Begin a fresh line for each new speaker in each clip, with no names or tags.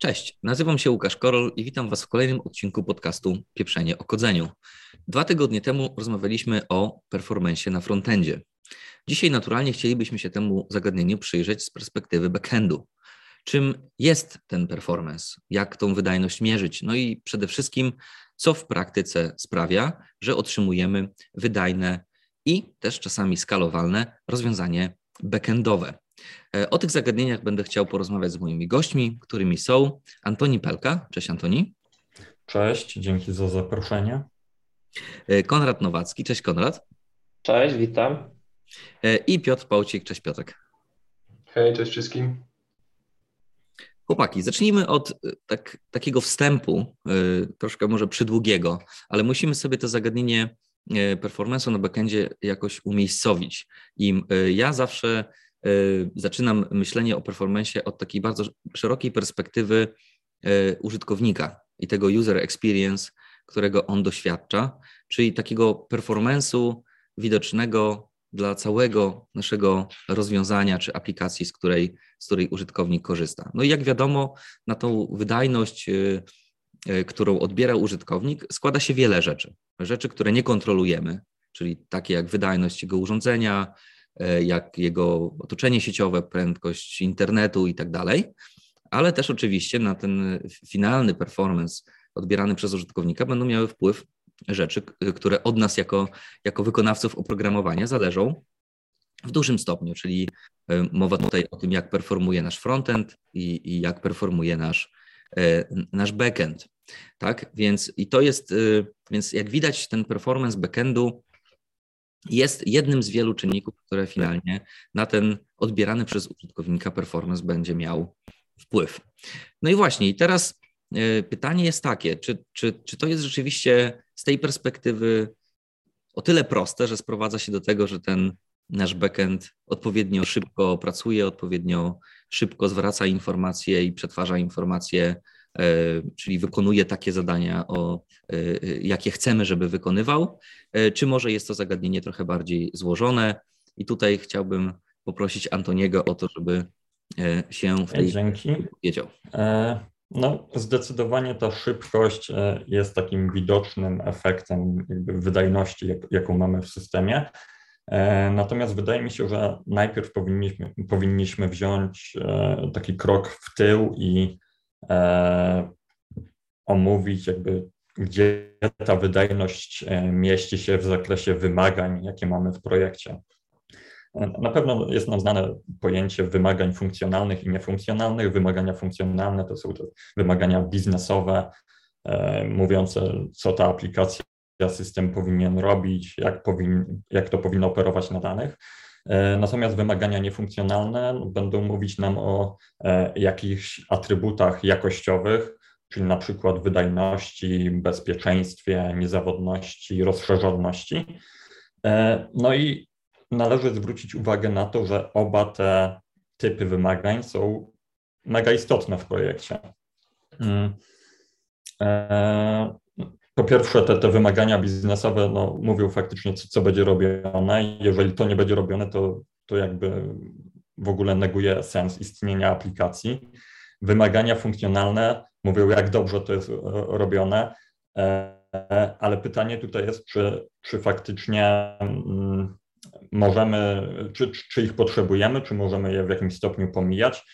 Cześć, nazywam się Łukasz Korol i witam Was w kolejnym odcinku podcastu Pieprzenie o kodzeniu. Dwa tygodnie temu rozmawialiśmy o performance na frontendzie. Dzisiaj naturalnie chcielibyśmy się temu zagadnieniu przyjrzeć z perspektywy backendu. Czym jest ten performance? Jak tą wydajność mierzyć? No i przede wszystkim, co w praktyce sprawia, że otrzymujemy wydajne i też czasami skalowalne rozwiązanie backendowe. E, o tych zagadnieniach będę chciał porozmawiać z moimi gośćmi, którymi są Antoni Pelka. Cześć Antoni.
Cześć, dzięki za zaproszenie.
E, Konrad Nowacki. Cześć Konrad.
Cześć, witam.
E, I Piotr Pałcik. Cześć Piotrek.
Hej, cześć wszystkim.
Chłopaki, zacznijmy od tak, takiego wstępu, troszkę może przydługiego, ale musimy sobie to zagadnienie performance'u na backendzie jakoś umiejscowić. I ja zawsze zaczynam myślenie o performance od takiej bardzo szerokiej perspektywy y, użytkownika i tego user experience, którego on doświadcza, czyli takiego performance'u widocznego dla całego naszego rozwiązania czy aplikacji, z której, z której użytkownik korzysta. No i jak wiadomo, na tą wydajność, y, którą odbiera użytkownik, składa się wiele rzeczy. Rzeczy, które nie kontrolujemy, czyli takie jak wydajność jego urządzenia, jak jego otoczenie sieciowe, prędkość internetu i tak dalej, ale też oczywiście na ten finalny performance odbierany przez użytkownika będą miały wpływ rzeczy, które od nas jako, jako wykonawców oprogramowania zależą w dużym stopniu, czyli e, mowa tutaj o tym, jak performuje nasz frontend i, i jak performuje nasz, e, nasz backend. Tak, więc i to jest, więc jak widać, ten performance backendu jest jednym z wielu czynników, które finalnie na ten odbierany przez użytkownika performance będzie miał wpływ. No i właśnie, i teraz e, pytanie jest takie, czy, czy, czy to jest rzeczywiście z tej perspektywy o tyle proste, że sprowadza się do tego, że ten nasz backend odpowiednio szybko pracuje, odpowiednio szybko zwraca informacje i przetwarza informacje czyli wykonuje takie zadania, o, e, jakie chcemy, żeby wykonywał, e, czy może jest to zagadnienie trochę bardziej złożone. I tutaj chciałbym poprosić Antoniego o to, żeby się w tej
Dzięki.
wiedział.
No, zdecydowanie ta szybkość jest takim widocznym efektem wydajności, jaką mamy w systemie. Natomiast wydaje mi się, że najpierw powinniśmy, powinniśmy wziąć taki krok w tył i e, omówić, jakby gdzie ta wydajność e, mieści się w zakresie wymagań, jakie mamy w projekcie. E, na pewno jest nam znane pojęcie wymagań funkcjonalnych i niefunkcjonalnych. Wymagania funkcjonalne to są te wymagania biznesowe, e, mówiące, co ta aplikacja, system powinien robić, jak, powin, jak to powinno operować na danych. E, natomiast wymagania niefunkcjonalne będą mówić nam o e, jakichś atrybutach jakościowych, czyli na przykład wydajności, bezpieczeństwie, niezawodności, rozszerzoności. E, no i należy zwrócić uwagę na to, że oba te typy wymagań są mega istotne w projekcie. Po pierwsze, te, te wymagania biznesowe no, mówią faktycznie, co, co będzie robione. Jeżeli to nie będzie robione, to, to jakby w ogóle neguje sens istnienia aplikacji. Wymagania funkcjonalne mówią, jak dobrze to jest e, robione, e, ale pytanie tutaj jest, czy, czy faktycznie mm, możemy, czy, czy ich potrzebujemy, czy możemy je w jakimś stopniu pomijać,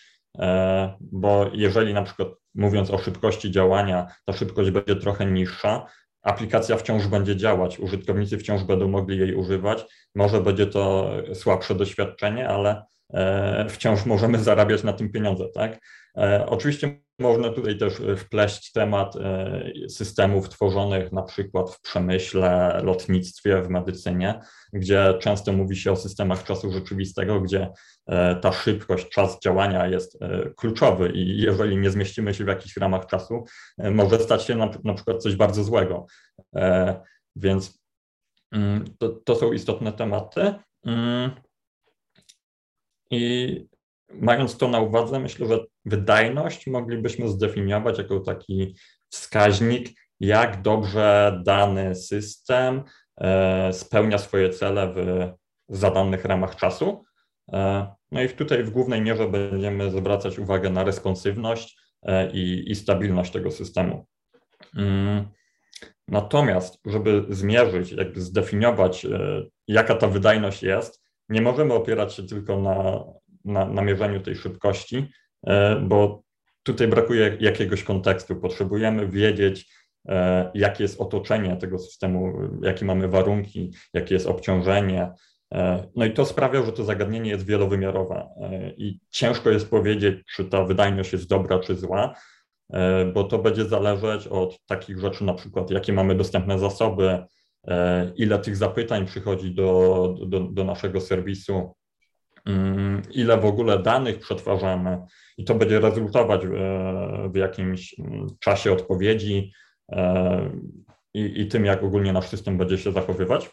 bo jeżeli na przykład mówiąc o szybkości działania, ta szybkość będzie trochę niższa, aplikacja wciąż będzie działać, użytkownicy wciąż będą mogli jej używać. Może będzie to słabsze doświadczenie, ale e, wciąż możemy zarabiać na tym pieniądze, tak? E, oczywiście można tutaj też wpleść temat e, systemów tworzonych na przykład w przemyśle, lotnictwie, w medycynie, gdzie często mówi się o systemach czasu rzeczywistego, gdzie e, ta szybkość, czas działania jest e, kluczowy i jeżeli nie zmieścimy się w jakichś ramach czasu, może stać się na, na przykład coś bardzo złego. Więc mm, to, to są istotne tematy. Mm. I mając to na uwadze, myślę, że wydajność moglibyśmy zdefiniować jako taki wskaźnik, jak dobrze dany system e, spełnia swoje cele w zadanych ramach czasu. E, no i tutaj w głównej mierze będziemy zwracać uwagę na responsywność, i, i stabilność tego systemu. Mm. Natomiast, żeby zmierzyć, jakby zdefiniować, jaka ta wydajność jest, nie możemy opierać się tylko na, na, na mierzeniu tej szybkości, bo tutaj brakuje jakiegoś kontekstu. Potrzebujemy wiedzieć, E, jakie jest otoczenie tego systemu, jakie mamy warunki, jakie jest obciążenie. E, no i to sprawia, że to zagadnienie jest wielowymiarowe e, i ciężko jest powiedzieć, czy ta wydajność jest dobra, czy zła, bo to będzie zależeć od takich rzeczy, na przykład jakie mamy dostępne zasoby, ile tych zapytań przychodzi do, do, do naszego serwisu, ile w ogóle danych przetwarzamy i to będzie rezultować w jakimś mm, czasie odpowiedzi, i, i tym, jak ogólnie nasz system będzie się zachowywać.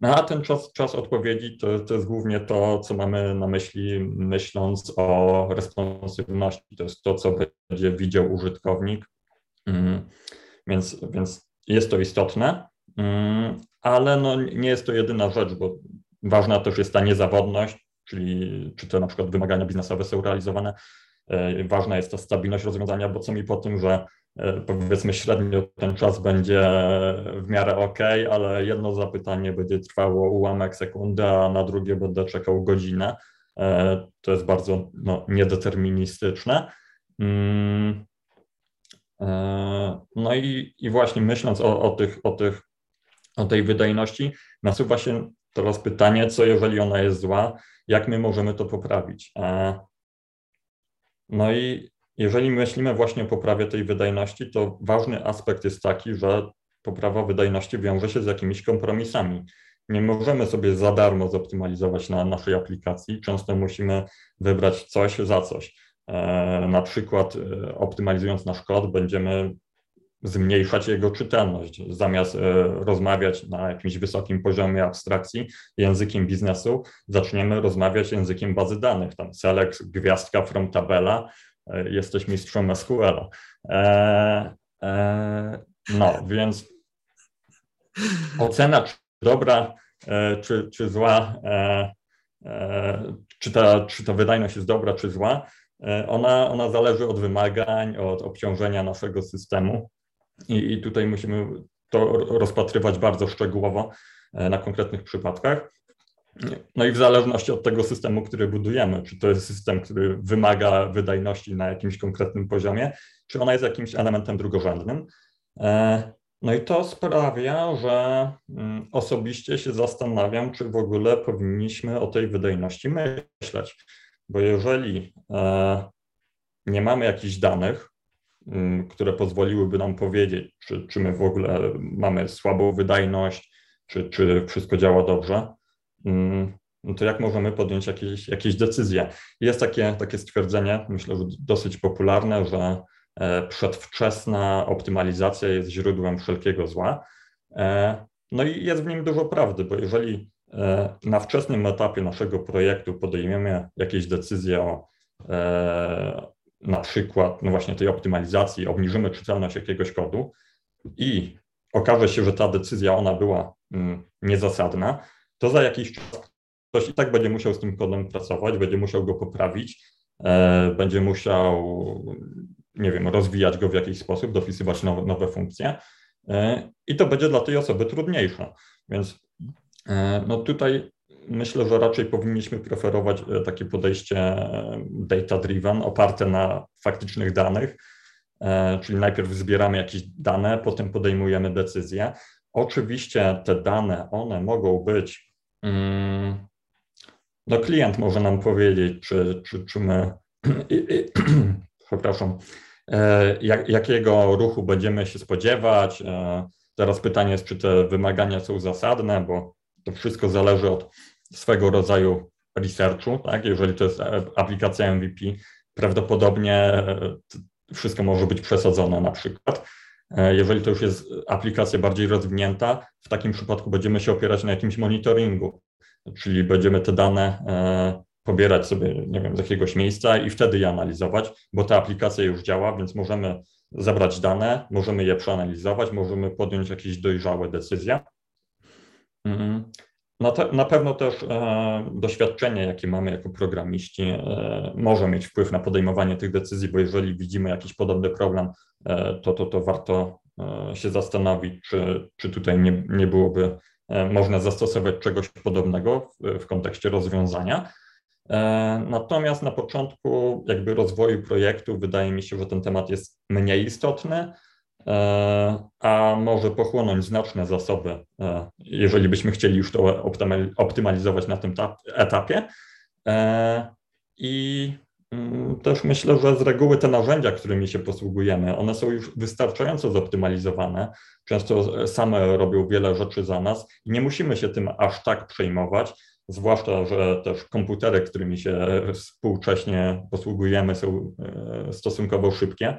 No a ten czas, czas odpowiedzi to, to jest głównie to, co mamy na myśli, myśląc o responsywności. To jest to, co będzie widział użytkownik. Mm, więc, więc jest to istotne, mm, ale no nie jest to jedyna rzecz, bo ważna też jest ta niezawodność, czyli czy to na przykład wymagania biznesowe są realizowane. E, ważna jest ta stabilność rozwiązania, bo co mi po tym, że E, powiedzmy średnio ten czas będzie w miarę ok, ale jedno zapytanie będzie trwało ułamek sekundy, a na drugie będę czekał godzinę. E, to jest bardzo no, niedeterministyczne. Mm. No i, i właśnie myśląc o, o, tych, o, tych, o tej wydajności, nasuwa się teraz pytanie, co jeżeli ona jest zła, jak my możemy to poprawić. No i jeżeli myślimy właśnie o poprawie tej wydajności, to ważny aspekt jest taki, że poprawa wydajności wiąże się z jakimiś kompromisami. Nie możemy sobie za darmo zoptymalizować na naszej aplikacji. Często musimy wybrać coś za coś. E, na przykład e, optymalizując nasz kod, będziemy zmniejszać jego czytelność. Zamiast e, rozmawiać na jakimś wysokim poziomie abstrakcji językiem biznesu, zaczniemy rozmawiać językiem bazy danych, tam select, gwiazdka from tabela, E, jesteś mistrzem SQL-a. E, e, no, więc ocena, czy dobra, e, czy, czy zła, czy, ta, czy ta wydajność jest dobra, czy zła, ona, ona zależy od wymagań, od obciążenia naszego systemu. I, I tutaj musimy to rozpatrywać bardzo szczegółowo na konkretnych przypadkach. No i w zależności od tego systemu, który budujemy, czy to jest system, który wymaga wydajności na jakimś konkretnym poziomie, czy ona jest jakimś elementem drugorzędnym. E, no i to sprawia, że mm, osobiście się zastanawiam, czy w ogóle powinniśmy o tej wydajności myśleć, bo jeżeli e, nie mamy jakichś danych, które pozwoliłyby nam powiedzieć, czy, czy my w ogóle mamy słabą wydajność, czy, czy wszystko działa dobrze, Mm, no to jak możemy podjąć jakieś, jakieś decyzje? Jest takie, takie stwierdzenie, myślę, że dosyć popularne, że e, przedwczesna optymalizacja jest źródłem wszelkiego zła. E, no i jest w nim dużo prawdy, bo jeżeli e, na wczesnym etapie naszego projektu podejmiemy jakieś decyzje o na przykład no właśnie tej optymalizacji, obniżymy czytelność jakiegoś kodu i okaże się, że ta decyzja ona była mm, niezasadna, to za jakiś czas ktoś i tak będzie musiał z tym kodem pracować, będzie musiał go poprawić, e, będzie musiał, nie wiem, rozwijać go w jakiś sposób, dopisywać nowe, nowe funkcje e, i to będzie dla tej osoby trudniejsze. Więc e, no tutaj myślę, że raczej powinniśmy preferować takie podejście data-driven, oparte na faktycznych danych, czyli najpierw zbieramy jakieś dane, potem podejmujemy decyzje. Oczywiście te dane, one mogą być Mm, no klient może nam powiedzieć, czy, czy, czy my, przepraszam, e, jak, jakiego ruchu będziemy się spodziewać. E, teraz pytanie jest, czy te wymagania są zasadne, bo to wszystko zależy od swego rodzaju researchu, tak? Jeżeli to jest aplikacja MVP, prawdopodobnie wszystko może być przesadzone na przykład. E, jeżeli to już jest aplikacja bardziej rozwinięta, w takim przypadku będziemy się opierać na jakimś monitoringu, czyli będziemy te dane e, pobierać sobie, nie wiem, z jakiegoś miejsca i wtedy je analizować, bo ta aplikacja już działa, więc możemy zebrać dane, możemy je przeanalizować, możemy podjąć jakieś dojrzałe decyzje. Na, te, na pewno też e, doświadczenie, jakie mamy jako programiści, e, może mieć wpływ na podejmowanie tych decyzji, bo jeżeli widzimy jakiś podobny problem, e, to, to, to warto e, się zastanowić, czy, czy tutaj nie, nie byłoby e, można zastosować czegoś podobnego w, w kontekście rozwiązania. E, natomiast na początku jakby rozwoju projektu wydaje mi się, że ten temat jest mniej istotny, a może pochłonąć znaczne zasoby, e, jeżeli byśmy chcieli już to optymalizować na tym etapie. I mm, też myślę, że z reguły te narzędzia, którymi się posługujemy, one są już wystarczająco zoptymalizowane. Często same robią wiele rzeczy za nas i nie musimy się tym aż tak przejmować zwłaszcza, że też komputery, którymi się współcześnie posługujemy, są e, stosunkowo szybkie.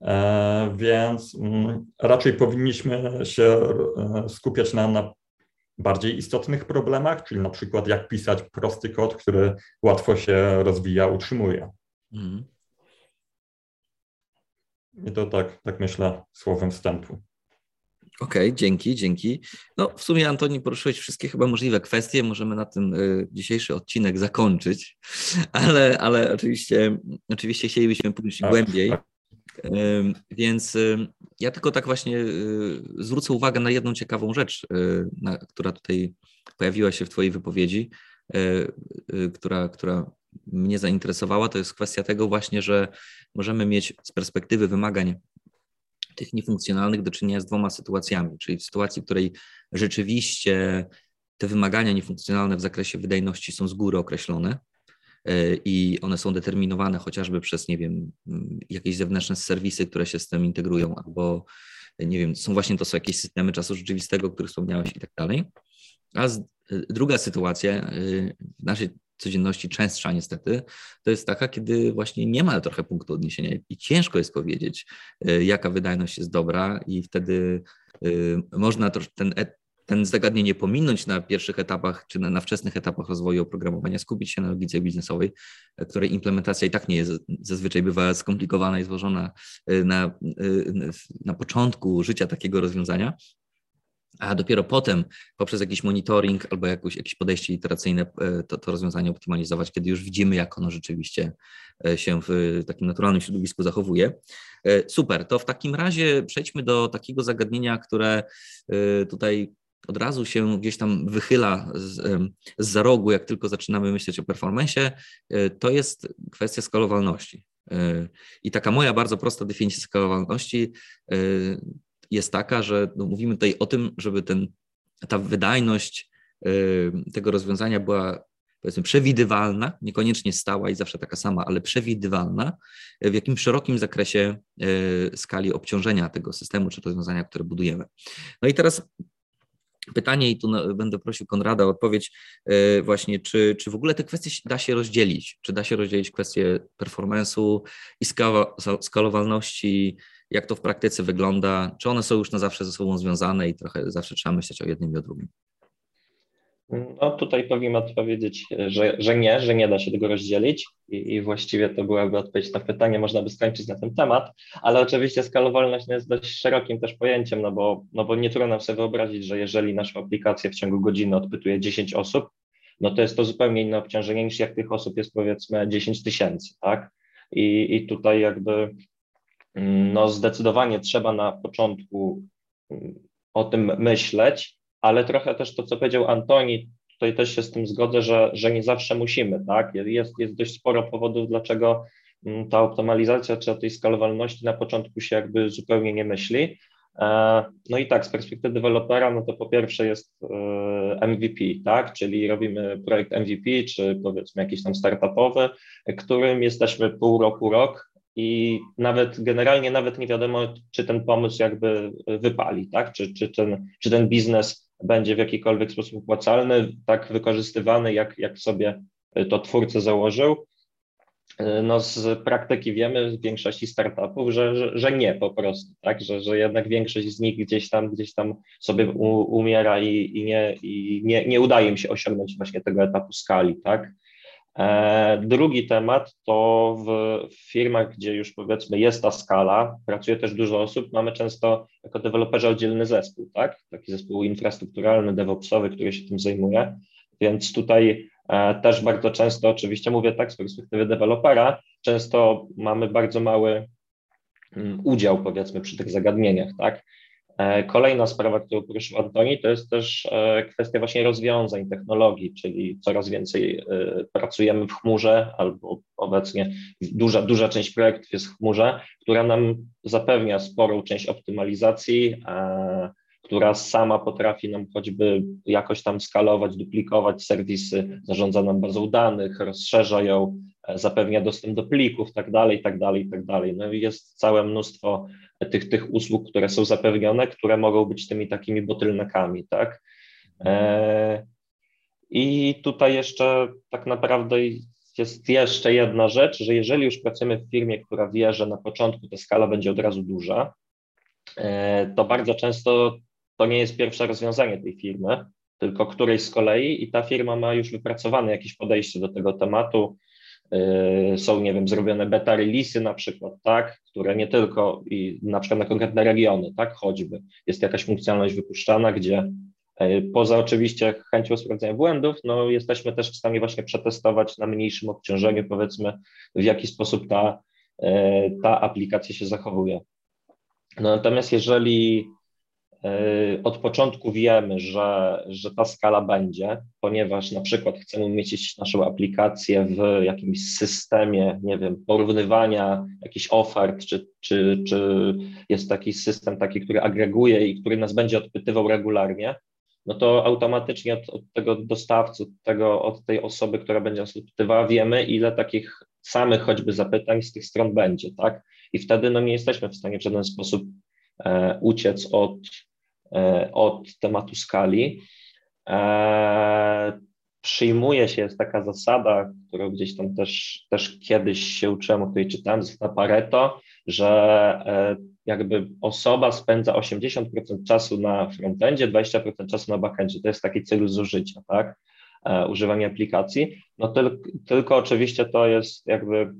E, więc mm, raczej powinniśmy się e, skupiać na, na bardziej istotnych problemach, czyli na przykład jak pisać prosty kod, który łatwo się rozwija, utrzymuje. Mhm. I to tak, tak myślę słowem wstępu.
Okej, okay, dzięki, dzięki. No w sumie Antoni poruszyłeś wszystkie chyba możliwe kwestie, możemy na tym y, dzisiejszy odcinek zakończyć, ale, ale oczywiście, oczywiście chcielibyśmy pójść tak, głębiej. Tak. Więc ja tylko tak właśnie y, zwrócę uwagę na jedną ciekawą rzecz, y, na, która tutaj pojawiła się w Twojej wypowiedzi, y, która, która mnie zainteresowała, to jest kwestia tego właśnie, że możemy mieć z perspektywy wymagań tych niefunkcjonalnych do czynienia z dwoma sytuacjami, czyli w sytuacji, w której rzeczywiście te wymagania niefunkcjonalne w zakresie wydajności są z góry określone e, i one są determinowane chociażby przez, nie wiem, jakieś zewnętrzne serwisy, które się z tym integrują, albo nie wiem, są właśnie to są jakieś systemy czasu rzeczywistego, o których wspomniałeś i tak dalej. A z, e, druga sytuacja e, w naszej codzienności częstsza niestety, to jest taka, kiedy właśnie nie ma trochę punktu odniesienia i ciężko jest powiedzieć, jaka wydajność jest dobra i wtedy można ten, e, ten zagadnienie pominąć na pierwszych etapach czy na, na, wczesnych etapach rozwoju oprogramowania, skupić się na logice biznesowej, której implementacja i tak nie jest, zazwyczaj bywa skomplikowana i złożona y, na, na początku życia takiego rozwiązania, a dopiero potem poprzez jakiś monitoring albo jakieś, jakieś podejście iteracyjne e, to, to rozwiązanie optymalizować, kiedy już widzimy, jak ono rzeczywiście e, się w takim naturalnym środowisku zachowuje. E, super, to w takim razie przejdźmy do takiego zagadnienia, które tutaj od razu się gdzieś tam wychyla z, z za rogu, jak tylko zaczynamy myśleć o performance, to jest kwestia skalowalności. I taka moja bardzo prosta definicja skalowalności jest taka, że no mówimy tutaj o tym, żeby ten, ta wydajność tego rozwiązania była powiedzmy przewidywalna, niekoniecznie stała i zawsze taka sama, ale przewidywalna, w jakim szerokim zakresie skali obciążenia tego systemu czy rozwiązania, które budujemy. No i teraz pytanie, i tu będę prosił Konrada o odpowiedź, y, właśnie, czy, czy w ogóle te kwestie da się rozdzielić? Czy da się rozdzielić kwestie performance'u i skalowalności jak to w praktyce wygląda, czy one są już na zawsze ze sobą związane i trochę zawsze trzeba myśleć o jednym i o drugim?
No tutaj powinien odpowiedzieć, że, że nie, że nie da się tego rozdzielić i, i, właściwie to byłaby odpowiedź na pytanie, można by skończyć na ten temat, ale oczywiście skalowalność jest dość szerokim też pojęciem, no bo, no bo nie trudno sobie wyobrazić, że jeżeli naszą aplikację w ciągu godziny odpytuje 10 osób, no to jest to zupełnie inne obciążenie niż jak tych osób jest powiedzmy 10 tysięcy, tak? I, I tutaj jakby no zdecydowanie trzeba na początku mm, o tym myśleć, ale trochę też to, co powiedział Antoni, tutaj też się z tym zgodzę, że, że nie zawsze musimy, tak? Jest, jest dość sporo powodów, dlaczego mm, ta optymalizacja czy o tej skalowalności na początku się jakby zupełnie nie myśli. E, no i tak, z perspektywy dewelopera, no to po pierwsze jest e, MVP, tak, czyli robimy projekt MVP, czy powiedzmy jakiś tam startupowy, którym jesteśmy pół roku, rok, i nawet generalnie nawet nie wiadomo, czy ten pomysł jakby wypali, tak? Czy, czy, ten, czy ten biznes będzie w jakikolwiek sposób opłacalny, tak wykorzystywany, jak, jak sobie to twórca założył. No z praktyki wiemy w większości startupów, że, że, że, nie po prostu, tak? Że, że jednak większość z nich gdzieś tam, gdzieś tam sobie u, umiera i, i, nie, i nie, nie udaje im się osiągnąć właśnie tego etapu skali, tak? E, drugi temat to w firmach, gdzie już powiedzmy jest ta skala, pracuje też dużo osób, mamy często jako deweloperzy oddzielny zespół, tak? Taki zespół infrastrukturalny, DevOpsowy, który się tym zajmuje, więc tutaj e, też bardzo często, oczywiście mówię tak z perspektywy dewelopera, często mamy bardzo mały mm, udział powiedzmy przy tych zagadnieniach, tak? E, kolejna sprawa, którą poruszył Antoni, to jest też e, kwestia właśnie rozwiązań, technologii, czyli coraz więcej e, pracujemy w chmurze albo obecnie duża, duża część projektów jest w chmurze, która nam zapewnia sporą część optymalizacji, która sama potrafi nam choćby jakoś tam skalować, duplikować serwisy, zarządza nam bazą danych, rozszerza ją, zapewnia dostęp do plików, tak dalej, tak dalej, tak dalej. No i jest całe mnóstwo tych, tych usług, które są zapewnione, które mogą być tymi takimi bottleneckami, tak? E, I tutaj jeszcze tak naprawdę jest jeszcze jedna rzecz, że jeżeli już pracujemy w firmie, która wie, że na początku ta skala będzie od razu duża, e, to bardzo często to nie jest pierwsze rozwiązanie tej firmy, tylko którejś z kolei i ta firma ma już wypracowane jakieś podejście do tego tematu, są, nie wiem, zrobione beta release'y na przykład, tak, które nie tylko i na przykład na konkretne regiony, tak, choćby jest jakaś funkcjonalność wypuszczana, gdzie y, poza oczywiście chęcią sprawdzenia błędów, no jesteśmy też w stanie właśnie przetestować na mniejszym obciążeniu, powiedzmy, w jaki sposób ta, y, ta aplikacja się zachowuje. No, natomiast jeżeli od początku wiemy, że, że ta skala będzie, ponieważ na przykład chcemy umieścić naszą aplikację w jakimś systemie, nie wiem, porównywania jakichś ofert, czy, czy, czy jest taki system taki, który agreguje i który nas będzie odpytywał regularnie, no to automatycznie od, od tego dostawcy, od, tego, od tej osoby, która będzie nas odpytywała, wiemy, ile takich samych choćby zapytań z tych stron będzie, tak? I wtedy no, nie jesteśmy w stanie w żaden sposób uciec od E, od tematu skali. E, przyjmuje się, jest taka zasada, którą gdzieś tam też, też kiedyś się uczyłem, o której czytałem, zasada Pareto, że e, jakby osoba spędza 80% czasu na frontendzie, 20% czasu na backendzie. To jest taki cel zużycia, tak? Używanie aplikacji. No tylko, tylko oczywiście to jest jakby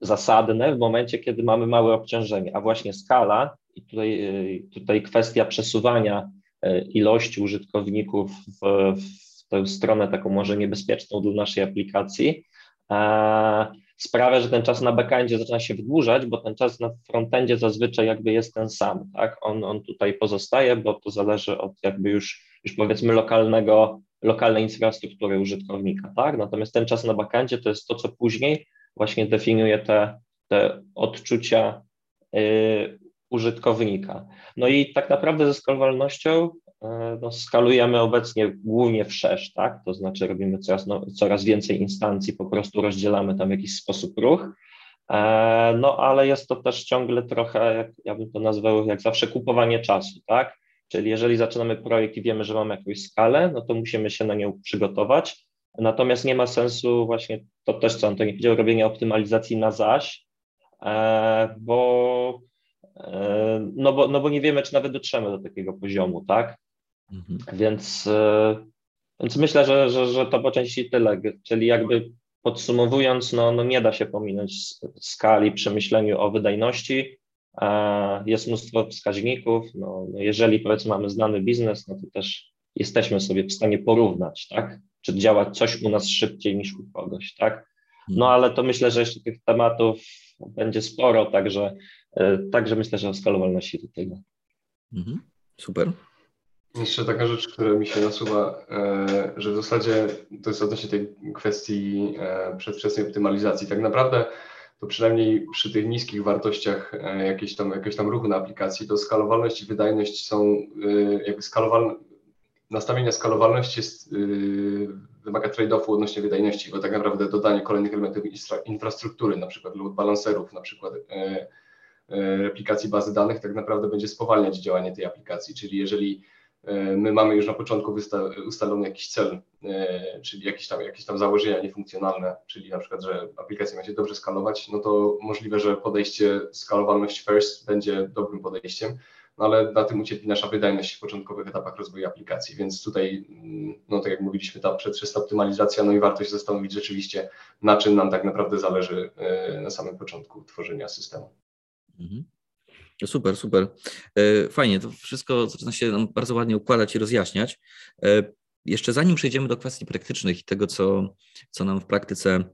zasadne w momencie, kiedy mamy małe obciążenie, a właśnie skala i tutaj, e, tutaj kwestia przesuwania e, ilości użytkowników w, w tę stronę taką może niebezpieczną dla naszej aplikacji sprawia, że ten czas na backendzie zaczyna się wydłużać, bo ten czas na frontendzie zazwyczaj jakby jest ten sam, tak? On, on tutaj pozostaje, bo to zależy od jakby już, już powiedzmy lokalnego, lokalnej infrastruktury użytkownika, tak? Natomiast ten czas na backendzie to jest to, co później właśnie definiuje te, te odczucia y, użytkownika. No i tak naprawdę ze skalowalnością e, no, skalujemy obecnie głównie wszerz, tak? To znaczy robimy coraz, no, coraz więcej instancji, po prostu rozdzielamy tam w jakiś sposób ruch. E, no ale jest to też ciągle trochę, jak ja bym to nazwał, jak zawsze kupowanie czasu, tak? Czyli jeżeli zaczynamy projekt i wiemy, że mamy jakąś skalę, no to musimy się na nią przygotować. Natomiast nie ma sensu właśnie to też, co Antoni powiedział, robienie optymalizacji na zaś, e, bo E, no bo, no bo nie wiemy, czy nawet dotrzemy do takiego poziomu, tak? Mhm. Więc, e, więc myślę, że, że, że to po części tyle, czyli jakby podsumowując, no, no nie da się pominąć skali przy myśleniu o wydajności. Jest mnóstwo wskaźników. No, no, jeżeli powiedzmy mamy znany biznes, no to też jesteśmy sobie w stanie porównać, tak? Czy działa coś u nas szybciej niż u kogoś, tak? No mhm. ale to myślę, że jeszcze tych tematów będzie sporo, także E, także myślę, że o skalowalności do tego.
Mhm. Super.
Jeszcze taka rzecz, która mi się nasuwa, e, że w zasadzie to jest odnośnie tej kwestii e, przedwczesnej optymalizacji. Tak naprawdę to przynajmniej przy tych niskich wartościach jakiegoś tam, jakiegoś tam ruchu na aplikacji, to skalowalność i wydajność są jakby skalowalne, nastawienie skalowalności jest, wymaga trade-offu odnośnie wydajności, bo tak naprawdę dodanie kolejnych elementów infrastruktury, na przykład load balancerów, na przykład E, replikacji bazy danych tak naprawdę będzie spowalniać działanie tej aplikacji, czyli jeżeli e, my mamy już na początku ustalony jakiś cel, e, czyli jakieś tam, jakieś tam założenia niefunkcjonalne, czyli na przykład, że aplikacja ma się dobrze skalować, no to możliwe, że podejście skalowalność first będzie dobrym podejściem. Ale na tym ucierpi nasza wydajność w początkowych etapach rozwoju aplikacji, więc tutaj, mm, no tak jak mówiliśmy, ta przedwczesna optymalizacja, no i warto się zastanowić rzeczywiście, na czym nam tak naprawdę zależy na samym początku tworzenia systemu. Mhm.
No super, super. E, fajnie, to wszystko zaczyna się bardzo ładnie układać i rozjaśniać. E, jeszcze zanim przejdziemy do kwestii praktycznych i tego, co, co nam w praktyce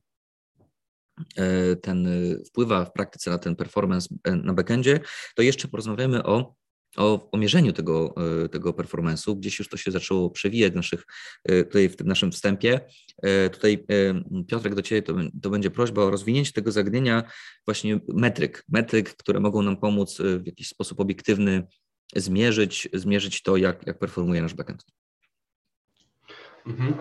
e, ten wpływa w praktyce na ten performance na backendzie, to jeszcze porozmawiamy o o, o mierzeniu tego, e, tego performance'u. Gdzieś już to się zaczęło przewijać w naszych, e, tutaj w naszym wstępie. E, tutaj Piotrek do Ciebie to, to będzie prośba o rozwinięcie tego zagadnienia właśnie metryk, metryk, które mogą nam pomóc w jakiś sposób obiektywny zmierzyć, zmierzyć to, jak, jak performuje nasz backend.
Mhm.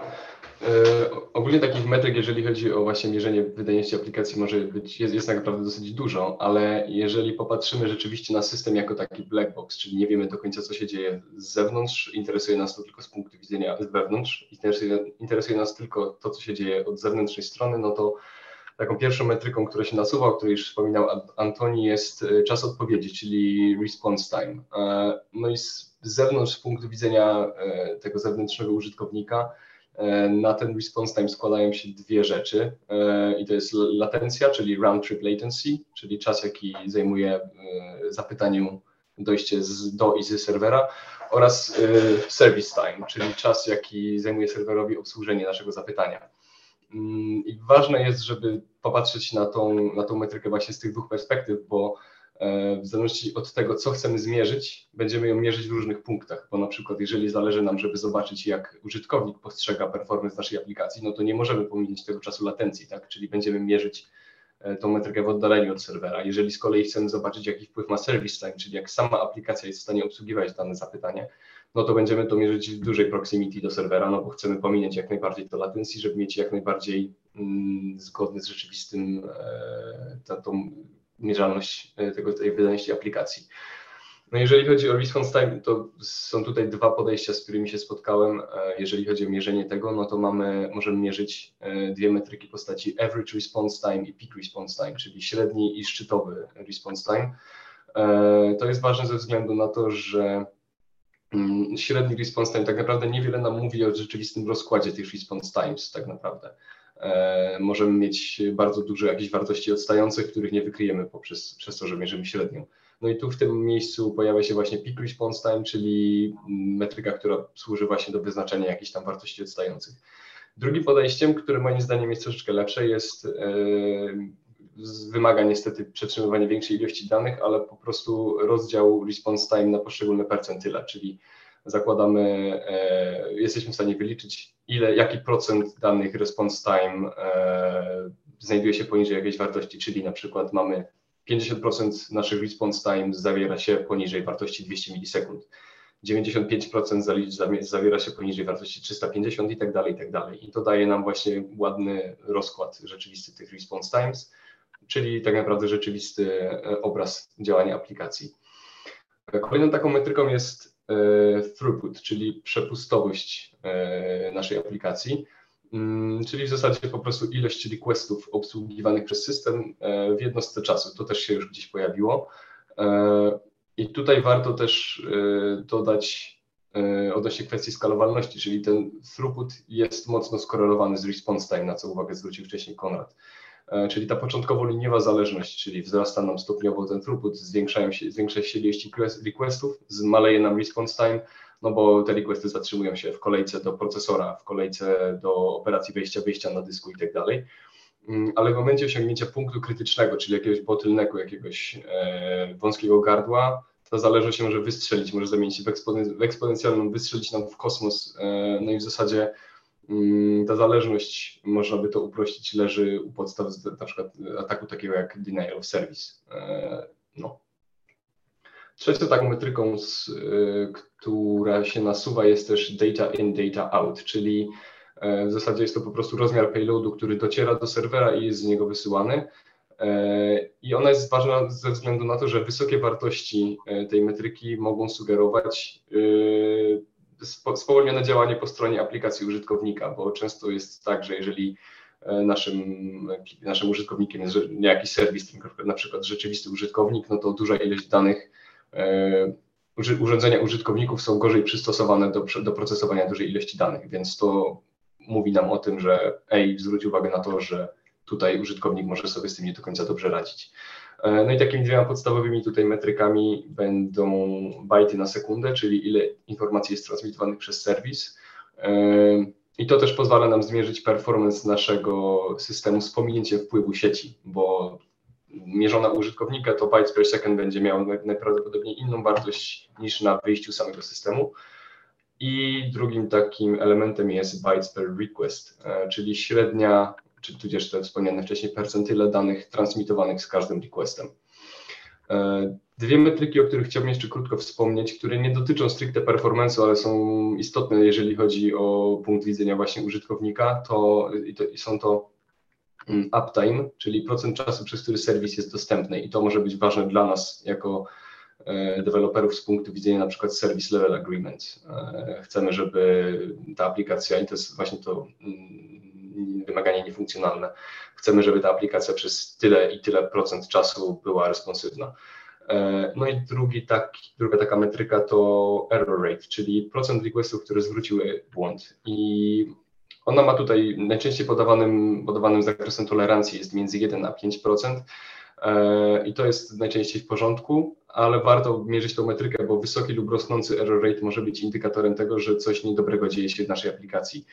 E, ogólnie takich metryk, jeżeli chodzi o właśnie mierzenie wydajności aplikacji, może być, jest, jest naprawdę dosyć dużo, ale jeżeli popatrzymy rzeczywiście na system jako taki black box, czyli nie wiemy do końca, co się dzieje z zewnątrz, interesuje nas to tylko z punktu widzenia z wewnątrz, interesuje, interesuje nas tylko to, co się dzieje od zewnętrznej strony, no to taką pierwszą metryką, która się nasuwa, o której już wspominał Antoni, jest e, czas odpowiedzi, czyli response time. E, no i z zewnątrz, z punktu widzenia tego zewnętrznego użytkownika, na ten response time składają się dwie rzeczy e, i to jest latencja, czyli round trip latency, czyli czas, jaki zajmuje e, zapytaniu dojście z, do i z serwera oraz service time, czyli czas, jaki zajmuje serwerowi obsłużenie naszego zapytania. Mm, I ważne jest, żeby popatrzeć na tą, na tą metrykę właśnie z tych dwóch perspektyw, bo E, w zależności od tego, co chcemy zmierzyć, będziemy ją mierzyć w różnych punktach, bo na przykład jeżeli zależy nam, żeby zobaczyć, jak użytkownik postrzega performance naszej aplikacji, no to nie możemy pominieć tego czasu latencji, tak? czyli będziemy mierzyć e, tą metrykę w oddaleniu od serwera. Jeżeli z kolei chcemy zobaczyć, jaki wpływ ma service time, czyli jak sama aplikacja jest w stanie obsługiwać dane zapytanie, no to będziemy to mierzyć w dużej proximity do serwera, no bo chcemy pominieć jak najbardziej to latencji, żeby mieć jak najbardziej mm, zgodny z rzeczywistym e, tą mierzalność e, tego, tej wydajności aplikacji. No jeżeli chodzi o response time, to są tutaj dwa podejścia, z którymi się spotkałem. E, jeżeli chodzi o mierzenie tego, no to mamy, możemy mierzyć e, dwie metryki postaci average response time i peak response time, czyli średni i szczytowy response time. To jest ważne ze względu na to, że mm, średni response time tak naprawdę niewiele nam mówi o rzeczywistym rozkładzie tych response times tak naprawdę. E, możemy mieć bardzo dużo jakichś wartości odstających, których nie wykryjemy poprzez, przez to, że mierzymy średnią. No i tu w tym miejscu pojawia się właśnie peak response time, czyli metryka, która służy właśnie do wyznaczenia jakichś tam wartości odstających. Drugim podejściem, które moim zdaniem jest troszeczkę lepsze, jest e, wymaga niestety przetrzymywania większej ilości danych, ale po prostu rozdział response time na poszczególne percentyle, czyli zakładamy, e, jesteśmy w stanie wyliczyć, ile, jaki procent danych response time e, znajduje się poniżej jakiejś wartości, czyli na przykład mamy 50% naszych response time zawiera się poniżej wartości 200 milisekund. 95% zawiera się poniżej wartości 350 i tak dalej, i tak dalej. I to daje nam właśnie ładny rozkład rzeczywisty tych response times, czyli tak naprawdę rzeczywisty e, obraz działania aplikacji. Kolejną taką metryką jest E, throughput, czyli przepustowość e, naszej aplikacji, mm, czyli w zasadzie po prostu ilość requestów obsługiwanych przez system e, w jednostce czasu. To też się już gdzieś pojawiło. I tutaj warto też dodać odnośnie kwestii skalowalności, czyli ten throughput jest mocno skorelowany z response time, na co uwagę zwrócił wcześniej Konrad. E, czyli ta początkowo liniowa zależność, czyli wzrasta nam stopniowo ten throughput, zwiększają się, zwiększa się ilość requestów, zmaleje nam response time, no bo te requesty zatrzymują się w kolejce do procesora, w kolejce do operacji wejścia, wyjścia na dysku i tak dalej. Mm, ale w momencie osiągnięcia punktu krytycznego, czyli jakiegoś bottlenecku, jakiegoś e, wąskiego gardła, ta zależność może wystrzelić, może zamienić się w, w eksponencjalną, wystrzelić nam w kosmos, e, no i w zasadzie ta zależność, można by to uprościć, leży u podstaw na przykład ataku takiego jak denial of service. E, no. Trzecią taką metryką, e, która się nasuwa jest też data in, data out, czyli e, w zasadzie jest to po prostu rozmiar payloadu, który dociera do serwera i jest z niego wysyłany. I ona jest ważna ze względu na to, że wysokie wartości tej metryki mogą sugerować spowolnione działanie po stronie aplikacji użytkownika, bo często jest tak, że jeżeli e, naszym, naszym użytkownikiem jest jakiś serwis, na przykład rzeczywisty użytkownik, no to duża ilość danych e, urządzenia użytkowników są gorzej przystosowane do, do procesowania dużej ilości danych, więc to mówi nam o tym, że ej, zwróć uwagę na to, że tutaj użytkownik może sobie z tym nie do końca dobrze radzić. E, no i takimi dwiema podstawowymi tutaj metrykami będą bajty na sekundę, czyli ile informacji jest transmitowanych przez serwis. E, I to też pozwala nam zmierzyć performance naszego systemu z pominięciem wpływu sieci, bo mierzona użytkownika to bytes per second będzie miał najprawdopodobniej inną wartość niż na wyjściu samego systemu. I drugim takim elementem jest bytes per request, e, czyli średnia czy tudzież te wspomniane wcześniej percentyle danych transmitowanych z każdym requestem. E, dwie metryki, o których chciałbym jeszcze krótko wspomnieć, które nie dotyczą stricte performance'u, ale są istotne, jeżeli chodzi o punkt widzenia właśnie użytkownika, to, to są to mm, uptime, czyli procent czasu, przez który serwis jest dostępny i to może być ważne dla nas jako e, deweloperów z punktu widzenia na przykład Service Level Agreement. E, chcemy, żeby ta aplikacja, i to jest właśnie to wymaganie niefunkcjonalne. Chcemy, żeby ta aplikacja przez tyle i tyle procent czasu była responsywna. E, no i drugi taki, druga taka metryka to error rate, czyli procent requestów, które zwróciły błąd. I ona ma tutaj najczęściej podawanym, podawanym zakresem tolerancji jest między 1 a 5%. E, I to jest najczęściej w porządku, ale warto mierzyć tą metrykę, bo wysoki lub rosnący error rate może być indykatorem tego, że coś niedobrego dzieje się w naszej aplikacji.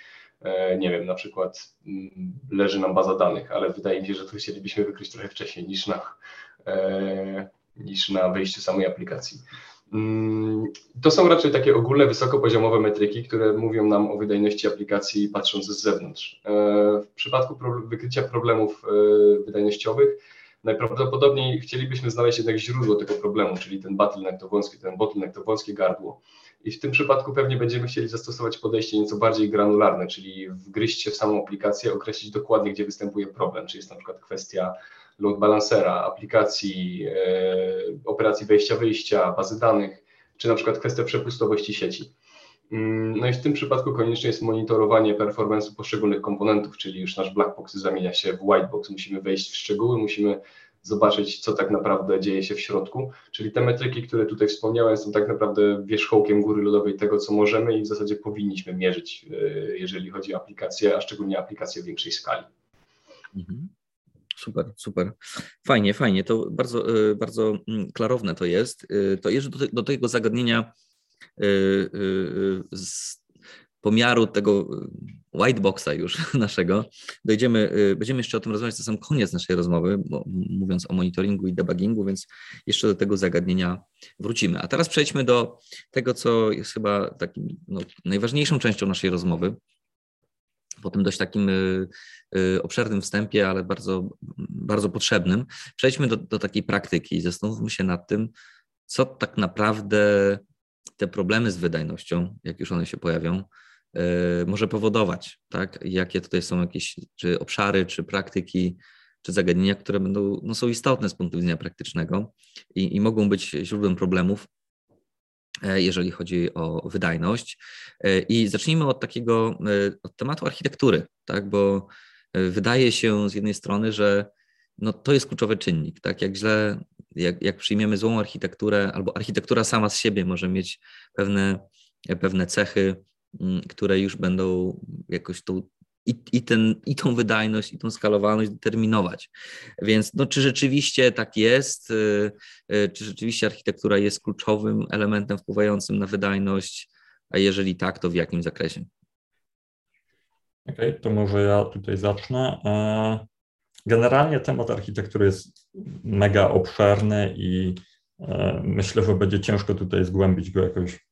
E, nie wiem, na przykład mm, leży nam baza danych, ale wydaje mi się, że to chcielibyśmy wykryć trochę wcześniej niż na, e, niż na wejściu samej aplikacji. Mm, to są raczej takie ogólne, wysokopoziomowe metryki, które mówią nam o wydajności aplikacji patrząc z zewnątrz. W przypadku wykrycia problemów wydajnościowych najprawdopodobniej chcielibyśmy znaleźć jednak źródło tego problemu, czyli ten bottleneck to wąskie, ten bottleneck to wąskie gardło. I w tym przypadku pewnie będziemy chcieli zastosować podejście nieco bardziej granularne, czyli wgryźć się w samą aplikację, określić dokładnie, gdzie występuje problem, czy jest na przykład kwestia load balancera, aplikacji, e, operacji wejścia-wyjścia, bazy danych, czy na przykład kwestia przepustowości sieci. Mm, no i w tym przypadku konieczne jest monitorowanie performance'u poszczególnych komponentów, czyli już nasz black box zamienia się w white box. Musimy wejść w szczegóły, musimy zobaczyć, co tak naprawdę dzieje się w środku. Czyli te metryki, które tutaj wspomniałem, są tak naprawdę wierzchołkiem góry lodowej tego, co możemy i w zasadzie powinniśmy mierzyć, e, jeżeli chodzi o aplikacje, a szczególnie aplikacje w większej skali.
Mhm. Super, super. Fajnie, fajnie. To bardzo, e, bardzo mm, klarowne to jest. E, to jeszcze do, do tego zagadnienia z pomiaru tego y, white boxa już naszego. Dojdziemy, y, będziemy jeszcze o tym rozmawiać na sam koniec naszej rozmowy, bo, mówiąc o monitoringu i debuggingu, więc jeszcze do tego zagadnienia wrócimy. A teraz przejdźmy do tego, co jest chyba takim no, najważniejszą częścią naszej rozmowy. Po tym dość takim y, y, obszernym wstępie, ale bardzo, bardzo potrzebnym, przejdźmy do, do takiej praktyki i zastanówmy się nad tym, co tak naprawdę te problemy z wydajnością, jak już one się pojawią, E, może powodować, tak? Jakie tutaj są jakieś czy obszary, czy praktyki, czy zagadnienia, które będą, no, są istotne z punktu widzenia praktycznego i, i mogą być źródłem problemów, e, jeżeli chodzi o wydajność. E, I zacznijmy od takiego, od tematu architektury, tak? Bo wydaje się z jednej strony, że no, to jest kluczowy czynnik, tak? Jak źle, jak, jak przyjmiemy złą architekturę, albo architektura sama z siebie może mieć pewne, pewne cechy, Mm, które już będą jakoś tą i, i, ten, i tą wydajność, i tą skalowalność determinować. Więc no, czy rzeczywiście tak jest? Y, y, czy rzeczywiście architektura jest kluczowym elementem wpływającym na wydajność? A jeżeli tak, to w jakim zakresie?
Okej, okay, to może ja tutaj zacznę. Generalnie temat architektury jest mega obszerny i e, myślę, że będzie ciężko tutaj zgłębić go jakoś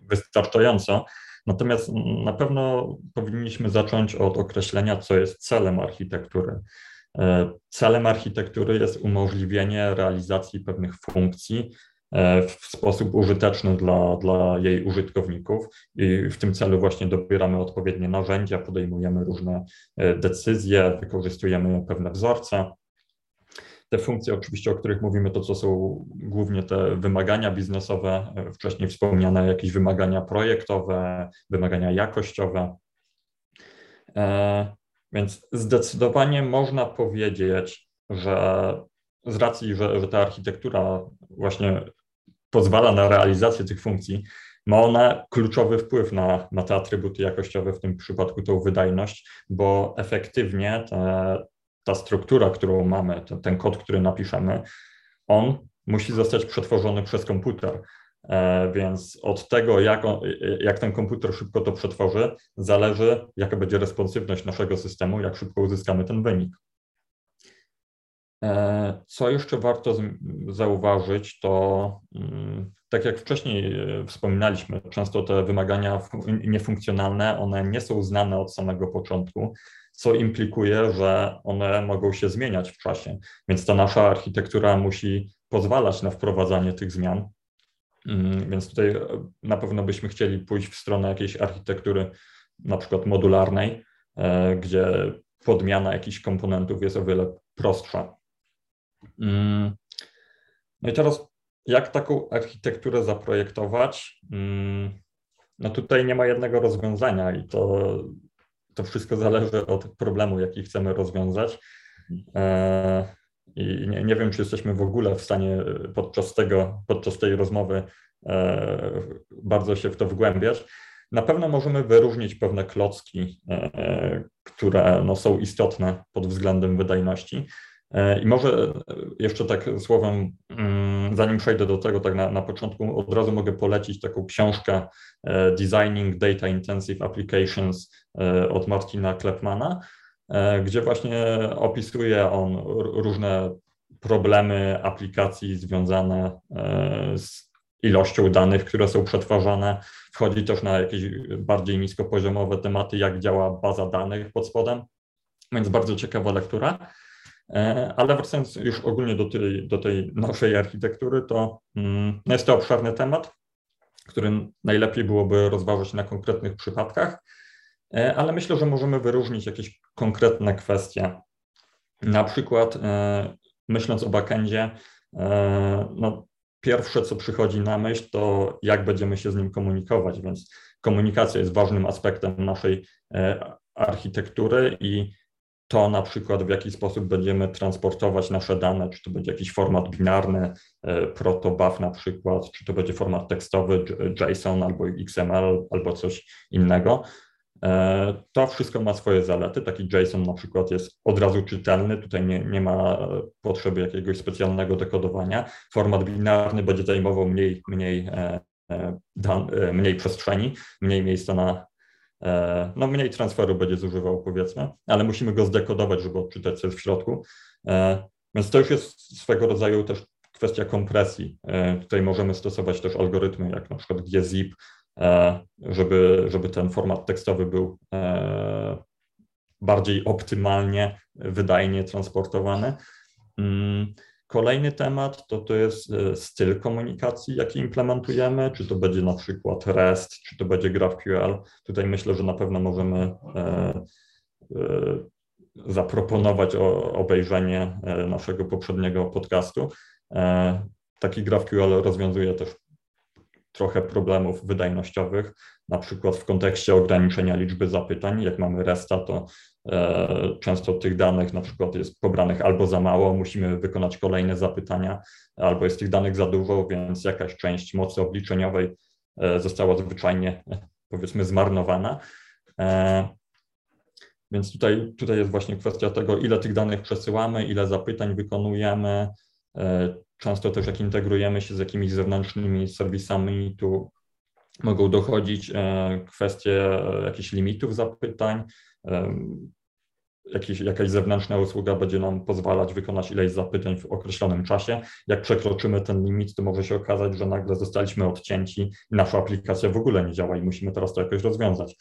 wystarczająco. Natomiast na pewno powinniśmy zacząć od określenia, co jest celem architektury. E, celem architektury jest umożliwienie realizacji pewnych funkcji w sposób użyteczny dla, dla jej użytkowników i w tym celu właśnie dobieramy odpowiednie narzędzia, podejmujemy różne e, decyzje, wykorzystujemy pewne wzorce. Te funkcje oczywiście, o których mówimy, to co są głównie te wymagania biznesowe, e, wcześniej wspomniane jakieś wymagania projektowe, wymagania jakościowe. E, więc zdecydowanie można powiedzieć, że z racji, że, że ta architektura właśnie pozwala na realizację tych funkcji, ma ona kluczowy wpływ na, na te atrybuty jakościowe, w tym przypadku tą wydajność, bo efektywnie te, ta struktura, którą mamy, ten, ten kod, który napiszemy, on musi zostać przetworzony przez komputer. E, więc od tego, jak, on, jak ten komputer szybko to przetworzy, zależy, jaka będzie responsywność naszego systemu, jak szybko uzyskamy ten wynik. E, co jeszcze warto zauważyć, to mm, tak jak wcześniej e, wspominaliśmy, często te wymagania niefunkcjonalne, one nie są znane od samego początku, co implikuje, że one mogą się zmieniać w czasie. Więc ta nasza architektura musi pozwalać na wprowadzanie tych zmian. Mm, więc tutaj e, na pewno byśmy chcieli pójść w stronę jakiejś architektury, na przykład modularnej, gdzie podmiana jakichś komponentów jest o wiele prostsza. Mm. No i teraz, jak taką architekturę zaprojektować? Mm. No tutaj nie ma jednego rozwiązania i to, to wszystko zależy od problemu, jaki chcemy rozwiązać. E, I nie, nie wiem, czy jesteśmy w ogóle w stanie podczas tego, podczas tej rozmowy e, bardzo się w to wgłębiać. Na pewno możemy wyróżnić pewne klocki, e, które no, są istotne pod względem wydajności. E, I może jeszcze tak słowem, mm, zanim przejdę do tego, tak na, na początku, od razu mogę polecić taką książkę e, Designing Data Intensive Applications e, od Martina Klepmana, gdzie właśnie opisuje on różne problemy aplikacji związane z ilością danych, które są przetwarzane. Wchodzi też na jakieś bardziej niskopoziomowe tematy, jak działa baza danych pod spodem, więc bardzo ciekawa lektura. E, ale wracając już ogólnie do tej, do tej naszej architektury, to mm, no jest to obszerny temat, który najlepiej byłoby rozważyć na konkretnych przypadkach, e, ale myślę, że możemy wyróżnić jakieś konkretne kwestie. Na przykład e, myśląc o backendzie, no pierwsze co przychodzi na myśl to jak będziemy się z nim komunikować, więc komunikacja jest ważnym aspektem naszej architektury i to na przykład w jaki sposób będziemy transportować nasze dane, czy to będzie jakiś format binarny, e, protobuf na przykład, czy to będzie format tekstowy, JSON albo XML albo coś innego. E, to wszystko ma swoje zalety. Taki JSON na przykład jest od razu czytelny, tutaj nie, nie ma potrzeby jakiegoś specjalnego dekodowania. Format binarny będzie zajmował mniej, mniej, e, mniej przestrzeni, mniej miejsca na E, no mniej transferu będzie zużywał powiedzmy, ale musimy go zdekodować, żeby odczytać co jest w środku. E, więc to już jest swego rodzaju też kwestia kompresji. E, tutaj możemy stosować też algorytmy jak na przykład gzip, żeby, żeby ten format tekstowy był bardziej optymalnie, wydajnie transportowany. Kolejny temat to, to jest e, styl komunikacji, jaki implementujemy, czy to będzie na przykład REST, czy to będzie GraphQL. Tutaj myślę, że na pewno możemy e, e, zaproponować obejrzenie naszego poprzedniego podcastu. Taki GraphQL rozwiązuje też trochę problemów wydajnościowych, na przykład w kontekście ograniczenia liczby zapytań. Jak mamy RESTA, to e, często tych danych na przykład jest pobranych albo za mało, musimy wykonać kolejne zapytania, albo jest tych danych za dużo, więc jakaś część mocy obliczeniowej e, została zwyczajnie, powiedzmy, zmarnowana. E, więc tutaj, tutaj jest właśnie kwestia tego, ile tych danych przesyłamy, ile zapytań wykonujemy, Często też jak integrujemy się z jakimiś zewnętrznymi serwisami, tu mogą dochodzić e, kwestie jakichś limitów zapytań, Jakiś, jakaś zewnętrzna usługa będzie nam pozwalać wykonać ileś zapytań w określonym czasie. Jak przekroczymy ten limit, to może się okazać, że nagle zostaliśmy odcięci i nasza aplikacja w ogóle nie działa i musimy teraz to jakoś rozwiązać.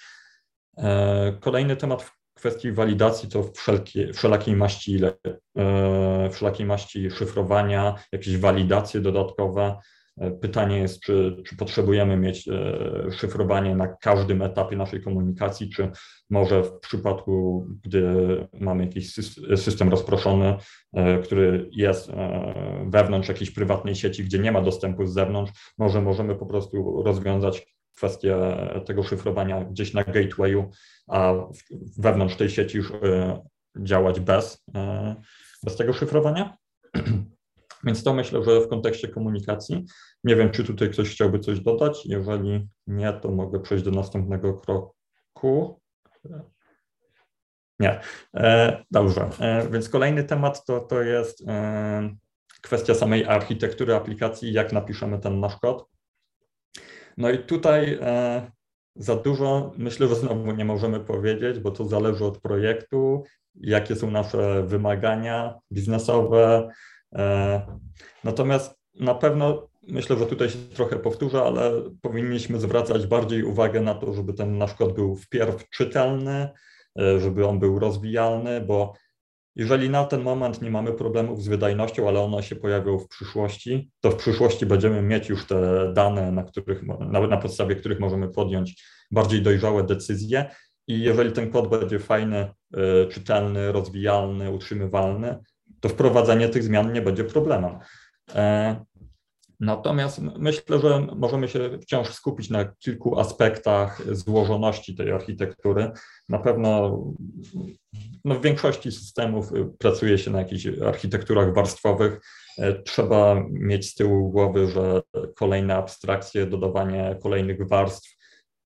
E, kolejny temat, kwestii walidacji to wszelkie, wszelakiej maści, e, wszelakiej maści szyfrowania, jakieś walidacje dodatkowe. E, pytanie jest, czy, czy, potrzebujemy mieć e, szyfrowanie na każdym etapie naszej komunikacji, czy może w przypadku, gdy mamy jakiś system rozproszony, który jest wewnątrz jakiejś prywatnej sieci, gdzie nie ma dostępu z zewnątrz, może możemy po prostu rozwiązać kwestię tego szyfrowania gdzieś na gatewayu, a wewnątrz tej sieci już e, działać bez, e, bez tego szyfrowania. Więc to myślę, że w kontekście komunikacji. Nie wiem, czy tutaj ktoś chciałby coś dodać. Jeżeli nie, to mogę przejść do następnego kroku. Nie. E, dobrze. E, więc kolejny temat to, to jest e, kwestia samej architektury aplikacji, jak napiszemy ten nasz kod. No i tutaj e, za dużo myślę, że znowu nie możemy powiedzieć, bo to zależy od projektu, jakie są nasze wymagania biznesowe. E, natomiast na pewno myślę, że tutaj się trochę powtórzę, ale powinniśmy zwracać bardziej uwagę na to, żeby ten nasz kod był wpierw czytelny, e, żeby on był rozwijalny, bo jeżeli na ten moment nie mamy problemów z wydajnością, ale one się pojawią w przyszłości, to w przyszłości będziemy mieć już te dane, na, których, na, na podstawie których możemy podjąć bardziej dojrzałe decyzje. I jeżeli ten kod będzie fajny, e, czytelny, rozwijalny, utrzymywalny, to wprowadzenie tych zmian nie będzie problemem. E, natomiast myślę, że możemy się wciąż skupić na kilku aspektach złożoności tej architektury. Na pewno no w większości systemów pracuje się na jakichś architekturach warstwowych. E, trzeba mieć z tyłu głowy, że kolejne abstrakcje, dodawanie kolejnych warstw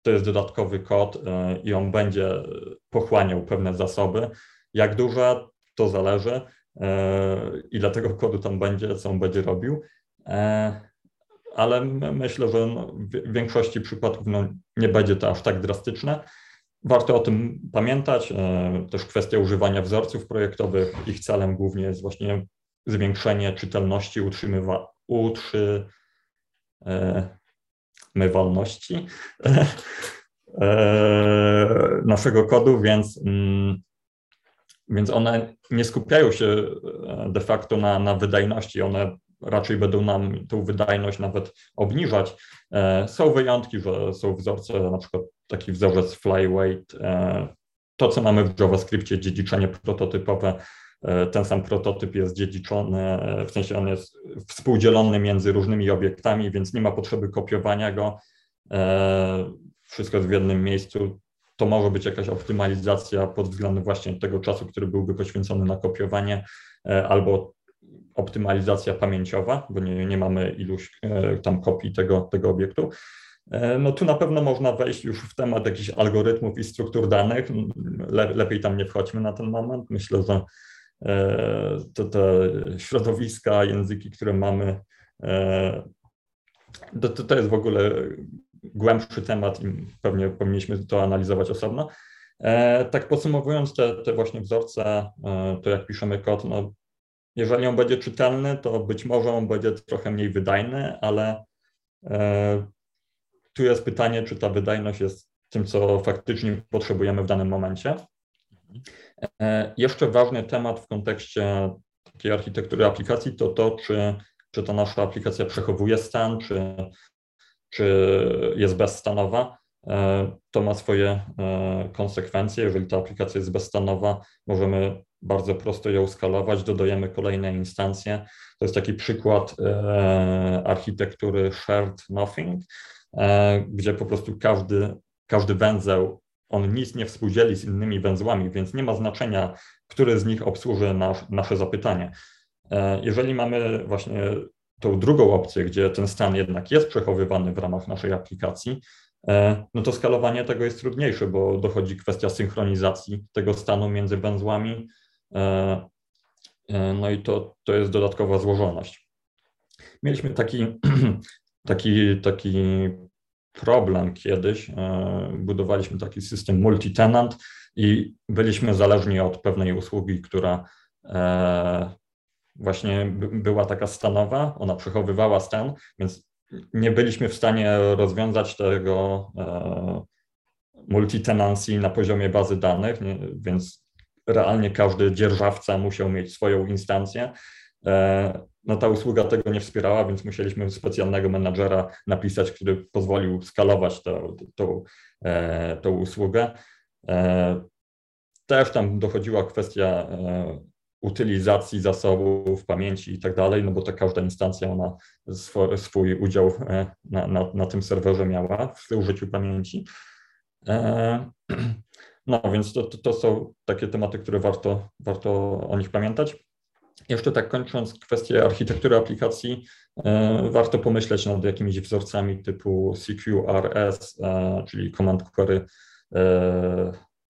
to jest dodatkowy kod e, i on będzie pochłaniał pewne zasoby. Jak duże, to zależy, ile tego kodu tam będzie, co on będzie robił. E, ale myślę, że no, w większości przypadków no, nie będzie to aż tak drastyczne. Warto o tym pamiętać. Też kwestia używania wzorców projektowych. Ich celem głównie jest właśnie zwiększenie czytelności, utrzymywa, utrzy, mywalności e, naszego kodu, więc, mm, więc one nie skupiają się e, de facto na, na wydajności, one raczej będą nam tą wydajność nawet obniżać. E, są wyjątki, że są wzorce, na przykład taki wzorzec flyweight, to co mamy w JavaScriptie, dziedziczenie prototypowe, E, ten sam prototyp jest dziedziczony, e, w sensie on jest współdzielony między różnymi obiektami, więc nie ma potrzeby kopiowania go. E, wszystko jest w jednym miejscu. To może być jakaś optymalizacja pod względem właśnie tego czasu, który byłby poświęcony na kopiowanie, albo optymalizacja pamięciowa, bo nie, nie mamy iluś tam kopii tego, tego obiektu. No tu na pewno można wejść już w temat jakichś algorytmów i struktur danych. Le, lepiej tam nie wchodźmy na ten moment. Myślę, że E, to te środowiska, języki, które mamy, e, to, to jest w ogóle głębszy temat i pewnie powinniśmy to analizować osobno. E, tak podsumowując te, te właśnie wzorce, to jak piszemy kod, no jeżeli on będzie czytelny, to być może on będzie trochę mniej wydajny, ale tu jest pytanie, czy ta wydajność jest tym, co faktycznie potrzebujemy w danym momencie. E, jeszcze ważny temat w kontekście takiej architektury aplikacji to to, czy, czy ta nasza aplikacja przechowuje stan, czy, czy jest bezstanowa. E, to ma swoje e, konsekwencje. Jeżeli ta aplikacja jest bezstanowa, możemy bardzo prosto ją skalować, dodajemy kolejne instancje. To jest taki przykład architektury shared nothing, gdzie po prostu każdy, każdy węzeł on nic nie współdzieli z innymi węzłami, więc nie ma znaczenia, który z nich obsłuży nasz, nasze zapytanie. E, jeżeli mamy właśnie tą drugą opcję, gdzie ten stan jednak jest przechowywany w ramach naszej aplikacji, e, no to skalowanie tego jest trudniejsze, bo dochodzi kwestia synchronizacji tego stanu między węzłami, e, no i to, to jest dodatkowa złożoność. Mieliśmy taki, taki, taki problem kiedyś. E, budowaliśmy taki system multi-tenant i byliśmy zależni od pewnej usługi, która e, właśnie była taka stanowa, ona przechowywała stan, więc nie byliśmy w stanie rozwiązać tego e, multi-tenancy na poziomie bazy danych, więc realnie każdy dzierżawca musiał mieć swoją instancję no ta usługa tego nie wspierała, więc musieliśmy specjalnego menadżera napisać, który pozwolił skalować tą, tą, e, tą usługę. E, też tam dochodziła kwestia e, utylizacji zasobów, pamięci i tak dalej, no bo to każda instancja ona swój, udział na, na, na, tym serwerze miała w użyciu pamięci. No więc to, to, to są takie tematy, które warto, warto o nich pamiętać. jeszcze tak kończąc kwestię architektury aplikacji, warto pomyśleć nad jakimiś wzorcami typu CQRS, czyli Command Query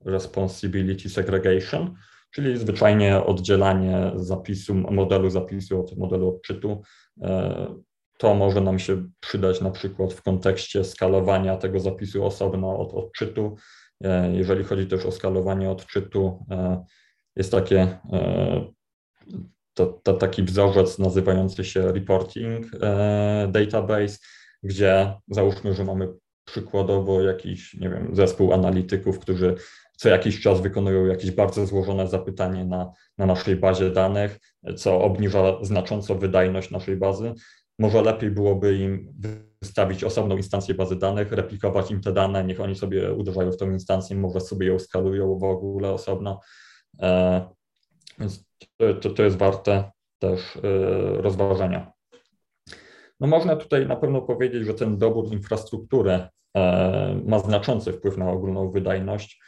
Responsibility Segregation, czyli zwyczajnie oddzielanie zapisu, modelu zapisu od modelu odczytu. To może nam się przydać na przykład w kontekście skalowania tego zapisu osobno od odczytu. E, jeżeli chodzi też o skalowanie odczytu, e, jest takie, e, to, to taki wzorzec nazywający się reporting database, gdzie załóżmy, że mamy przykładowo jakiś, nie wiem, zespół analityków, którzy co jakiś czas wykonują jakieś bardzo złożone zapytanie na, na naszej bazie danych, co obniża znacząco wydajność naszej bazy. Może lepiej byłoby im wystawić osobną instancję bazy danych, replikować im te dane, niech oni sobie uderzają w tą instancję, może sobie ją skalują w ogóle osobno. E, więc to, to jest warte też e, rozważenia. No można tutaj na pewno powiedzieć, że ten dobór infrastruktury e, ma znaczący wpływ na ogólną wydajność,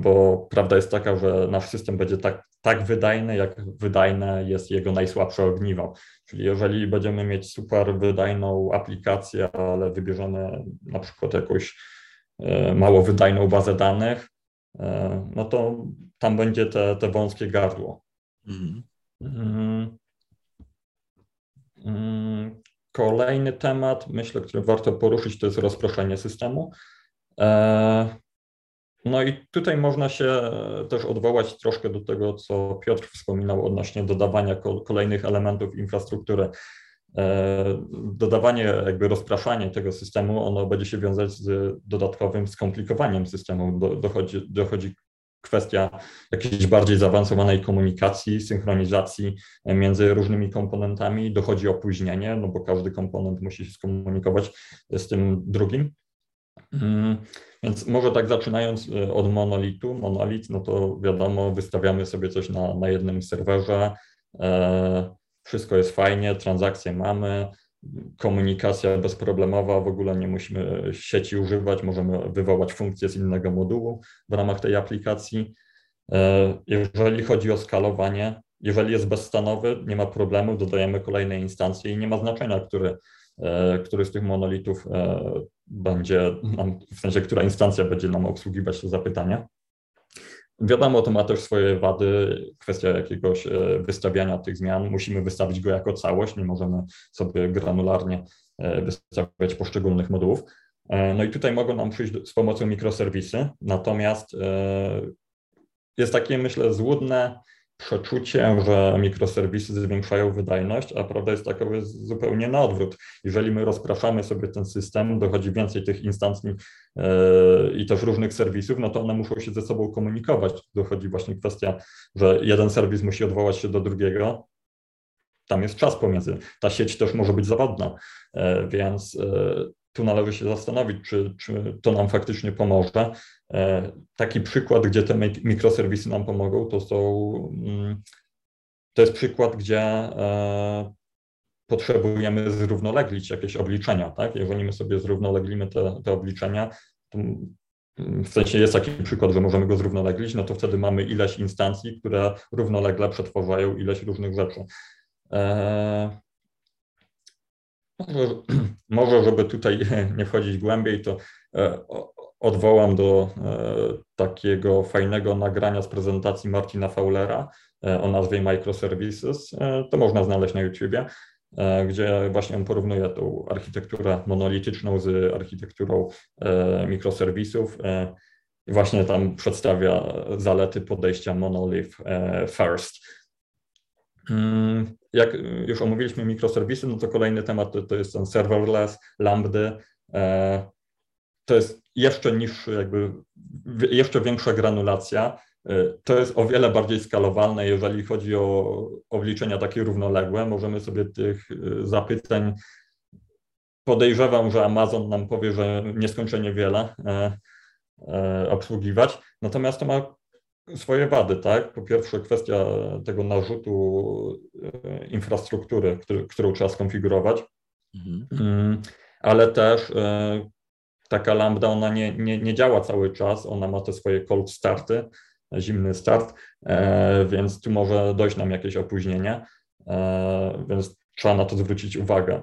bo prawda jest taka, że nasz system będzie tak, tak wydajny, jak wydajne jest jego najsłabsze ogniwo. Czyli jeżeli będziemy mieć super wydajną aplikację, ale wybierzemy na przykład jakąś e, mało wydajną bazę danych, e, no to tam będzie te, te wąskie gardło. Mhm. Mm. Mm. Kolejny temat, myślę, który warto poruszyć, to jest rozproszenie systemu. E, no i tutaj można się też odwołać troszkę do tego, co Piotr wspominał odnośnie dodawania kolejnych elementów infrastruktury. E, dodawanie, jakby rozpraszanie tego systemu, ono będzie się wiązać z dodatkowym skomplikowaniem systemu. Dochodzi, dochodzi kwestia jakiejś bardziej zaawansowanej komunikacji, synchronizacji między różnymi komponentami, dochodzi opóźnienie, no bo każdy komponent musi się skomunikować z tym drugim. Więc może tak zaczynając y, od monolitu, monolit, no to wiadomo, wystawiamy sobie coś na, na jednym serwerze, e, wszystko jest fajnie, transakcje mamy, komunikacja bezproblemowa, w ogóle nie musimy sieci używać, możemy wywołać funkcję z innego modułu w ramach tej aplikacji. E, jeżeli chodzi o skalowanie, jeżeli jest bezstanowy, nie ma problemu, dodajemy kolejne instancje i nie ma znaczenia, który, e, który z tych monolitów będzie nam, w sensie, która instancja będzie nam obsługiwać te zapytania. Wiadomo, to ma też swoje wady, kwestia jakiegoś e, wystawiania tych zmian. Musimy wystawić go jako całość, nie możemy sobie granularnie e, wystawiać poszczególnych modułów. E, no i tutaj mogą nam przyjść z pomocą mikroserwisy, natomiast jest takie, myślę, złudne przeczucie, że mikroserwisy zwiększają wydajność, a prawda jest jest zupełnie na odwrót. Jeżeli my rozpraszamy sobie ten system, dochodzi więcej tych instancji yy, i też różnych serwisów, no to one muszą się ze sobą komunikować. Dochodzi właśnie kwestia, że jeden serwis musi odwołać się do drugiego, tam jest czas pomiędzy. Ta sieć też może być zawodna, yy, więc yy, tu należy się zastanowić, czy, czy to nam faktycznie pomoże. E, taki przykład, gdzie te mikroserwisy nam pomogą, to są, mm, to jest przykład, gdzie e, potrzebujemy zrównoleglić jakieś obliczenia, tak? Jeżeli my sobie zrównoleglimy te, te obliczenia, to w sensie jest taki przykład, że możemy go zrównoleglić, no to wtedy mamy ileś instancji, które równolegle przetwarzają ileś różnych rzeczy. E, może, może, żeby tutaj nie wchodzić głębiej, to odwołam do e, takiego fajnego nagrania z prezentacji Martina Fowlera e, o nazwie Microservices. E, to można znaleźć na YouTubie, gdzie właśnie on porównuje tą architekturę monolityczną z architekturą mikroserwisów i właśnie tam przedstawia zalety podejścia monolith first. Mm, jak już omówiliśmy mikroserwisy, no to kolejny temat to, to jest ten serverless, lambdy. To jest jeszcze niższy, jakby jeszcze większa granulacja. Y, to jest o wiele bardziej skalowalne, jeżeli chodzi o obliczenia takie równoległe. Możemy sobie tych y, zapytań, podejrzewam, że Amazon nam powie, że nieskończenie wiele e, e, obsługiwać. Natomiast to ma swoje wady, tak? Po pierwsze kwestia tego narzutu e, infrastruktury, który, którą trzeba skonfigurować, mhm. Mm, ale też taka lambda, ona nie, nie, nie działa cały czas, ona ma te swoje cold starty zimny start, więc tu może dojść nam jakieś opóźnienie, więc trzeba na to zwrócić uwagę.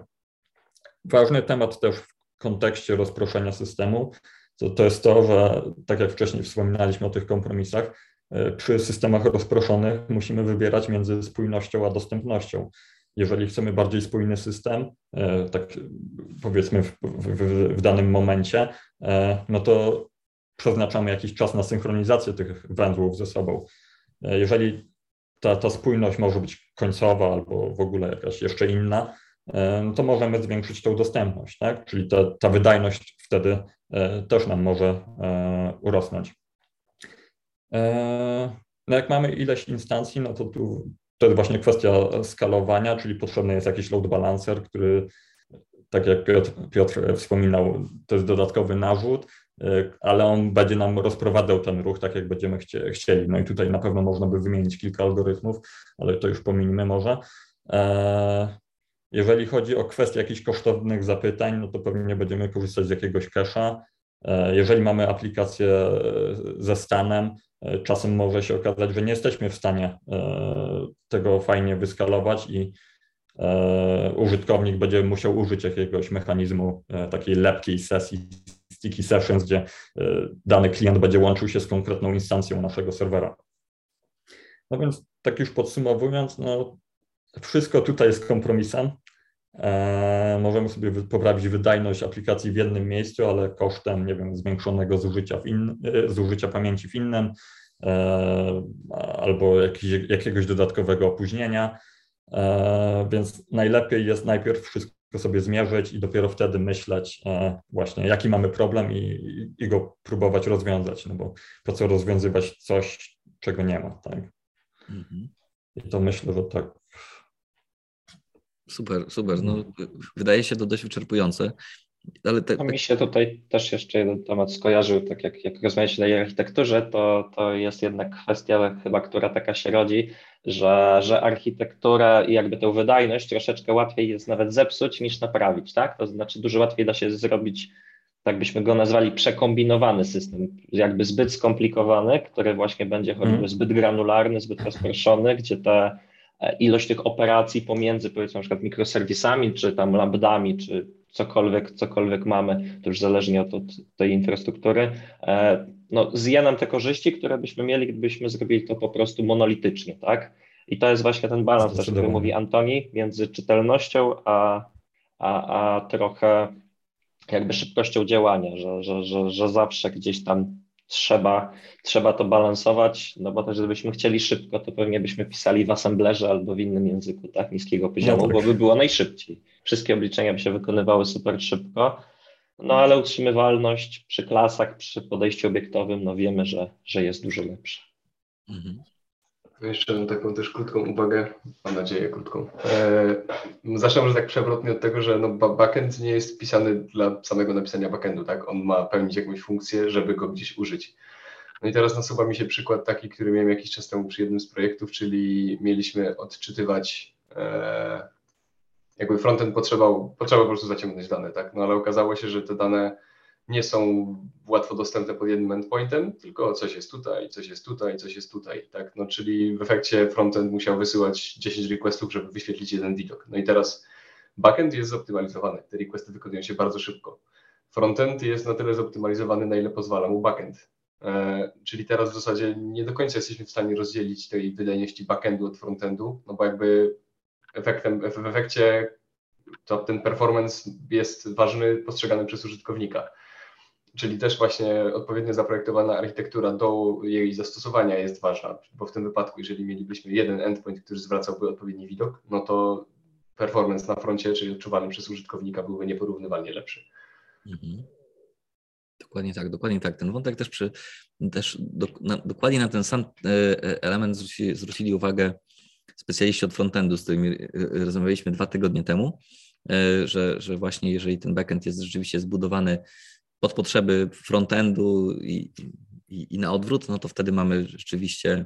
Ważny temat też w kontekście rozproszenia systemu to, to jest to, że tak jak wcześniej wspominaliśmy o tych kompromisach, przy systemach rozproszonych musimy wybierać między spójnością a dostępnością jeżeli chcemy bardziej spójny system, e, tak powiedzmy w, w, w, danym momencie, e, no to przeznaczamy jakiś czas na synchronizację tych węzłów ze sobą. E, jeżeli ta, ta spójność może być końcowa albo w ogóle jakaś jeszcze inna, no to możemy zwiększyć tą dostępność, tak? czyli ta, ta wydajność wtedy też nam może urosnąć. No jak mamy ileś instancji, no to tu to jest właśnie kwestia skalowania, czyli potrzebny jest jakiś load balancer, który, tak jak Piotr, Piotr wspominał, to jest dodatkowy narzut, e, ale on będzie nam rozprowadzał ten ruch tak, jak będziemy chcieli. No i tutaj na pewno można by wymienić kilka algorytmów, ale to już pominimy może. E, jeżeli chodzi o kwestię jakichś kosztownych zapytań, no to pewnie będziemy korzystać z jakiegoś cache'a. E, jeżeli mamy aplikację ze stanem, E, czasem może się okazać, że nie jesteśmy w stanie e, tego fajnie wyskalować i e, użytkownik będzie musiał użyć jakiegoś mechanizmu takiej lepkiej sesji, sticky sessions, gdzie dany klient będzie łączył się z konkretną instancją naszego serwera. No więc tak już podsumowując, no, wszystko tutaj jest kompromisem. Możemy sobie poprawić wydajność aplikacji w jednym miejscu, ale kosztem, nie wiem, zwiększonego zużycia, w in, zużycia pamięci w innym, e, albo jakiś, jakiegoś dodatkowego opóźnienia. E, więc najlepiej jest najpierw wszystko sobie zmierzyć i dopiero wtedy myśleć e, właśnie, jaki mamy problem i, i go próbować rozwiązać, no bo po co rozwiązywać coś, czego nie ma, tak? Mhm. I to myślę, że tak
Super, super. No, wydaje się to dość wyczerpujące.
Ale te, te... Mi się tutaj też jeszcze jeden temat skojarzył, tak jak, jak rozmawialiśmy o architekturze, to, to jest jednak kwestia chyba, która taka się rodzi, że, że architekturę i jakby tę wydajność troszeczkę łatwiej jest nawet zepsuć niż naprawić, tak? To znaczy dużo łatwiej da się zrobić, tak byśmy go nazwali, przekombinowany system, jakby zbyt skomplikowany, który właśnie będzie choćby mm. zbyt granularny, zbyt rozproszony, gdzie te ilość tych operacji pomiędzy powiedzmy na przykład mikroserwisami, czy tam lambdami, czy cokolwiek, cokolwiek mamy, to już zależnie od, od tej infrastruktury, e, no, zje nam te korzyści, które byśmy mieli, gdybyśmy zrobili to po prostu monolitycznie, tak? I to jest właśnie ten balans, o którym mówi Antoni, między czytelnością a, a, a trochę jakby szybkością działania, że, że, że, że zawsze gdzieś tam trzeba, trzeba to balansować, no bo też gdybyśmy chcieli szybko, to pewnie byśmy pisali w assemblerze albo w innym języku tak niskiego poziomu, no tak. bo by było najszybciej. Wszystkie obliczenia by się wykonywały super szybko, no ale utrzymywalność przy klasach, przy podejściu obiektowym, no wiemy, że, że jest dużo lepsza. Mhm.
Jeszcze mam taką też krótką uwagę, mam nadzieję krótką. E, zacznę może tak przewrotnie od tego, że no backend nie jest pisany dla samego napisania backendu, tak? On ma pełnić jakąś funkcję, żeby go gdzieś użyć. No i teraz nasuwa mi się przykład taki, który miałem jakiś czas temu przy jednym z projektów, czyli mieliśmy odczytywać, e, jakby frontend potrzebował, potrzebował po prostu zaciągnąć dane, tak? No ale okazało się, że te dane nie są łatwo dostępne pod jednym endpointem, tylko coś jest tutaj, coś jest tutaj, coś jest tutaj, tak? No, czyli w efekcie frontend musiał wysyłać 10 requestów, żeby wyświetlić jeden widok. No i teraz backend jest zoptymalizowany, te requesty wykonują się bardzo szybko. Frontend jest na tyle zoptymalizowany, na ile pozwala mu backend. E, czyli teraz w zasadzie nie do końca jesteśmy w stanie rozdzielić tej wydajności backendu od frontendu, no bo jakby efektem, w efekcie to ten performance jest ważny, postrzegany przez użytkownika czyli też właśnie odpowiednio zaprojektowana architektura do jej zastosowania jest ważna, bo w tym wypadku, jeżeli mielibyśmy jeden endpoint, który zwracałby odpowiedni widok, no to performance na froncie, czyli odczuwany przez użytkownika byłby nieporównywalnie lepszy. Mhm.
Dokładnie tak, dokładnie tak. Ten wątek też, przy, też do, na, dokładnie na ten sam e, e, element zwrócili, zwrócili uwagę specjaliści od frontendu, z którymi e, rozmawialiśmy dwa tygodnie temu, że, że właśnie jeżeli ten backend jest rzeczywiście zbudowany pod potrzeby frontendu i, i, i na odwrót, no to wtedy mamy rzeczywiście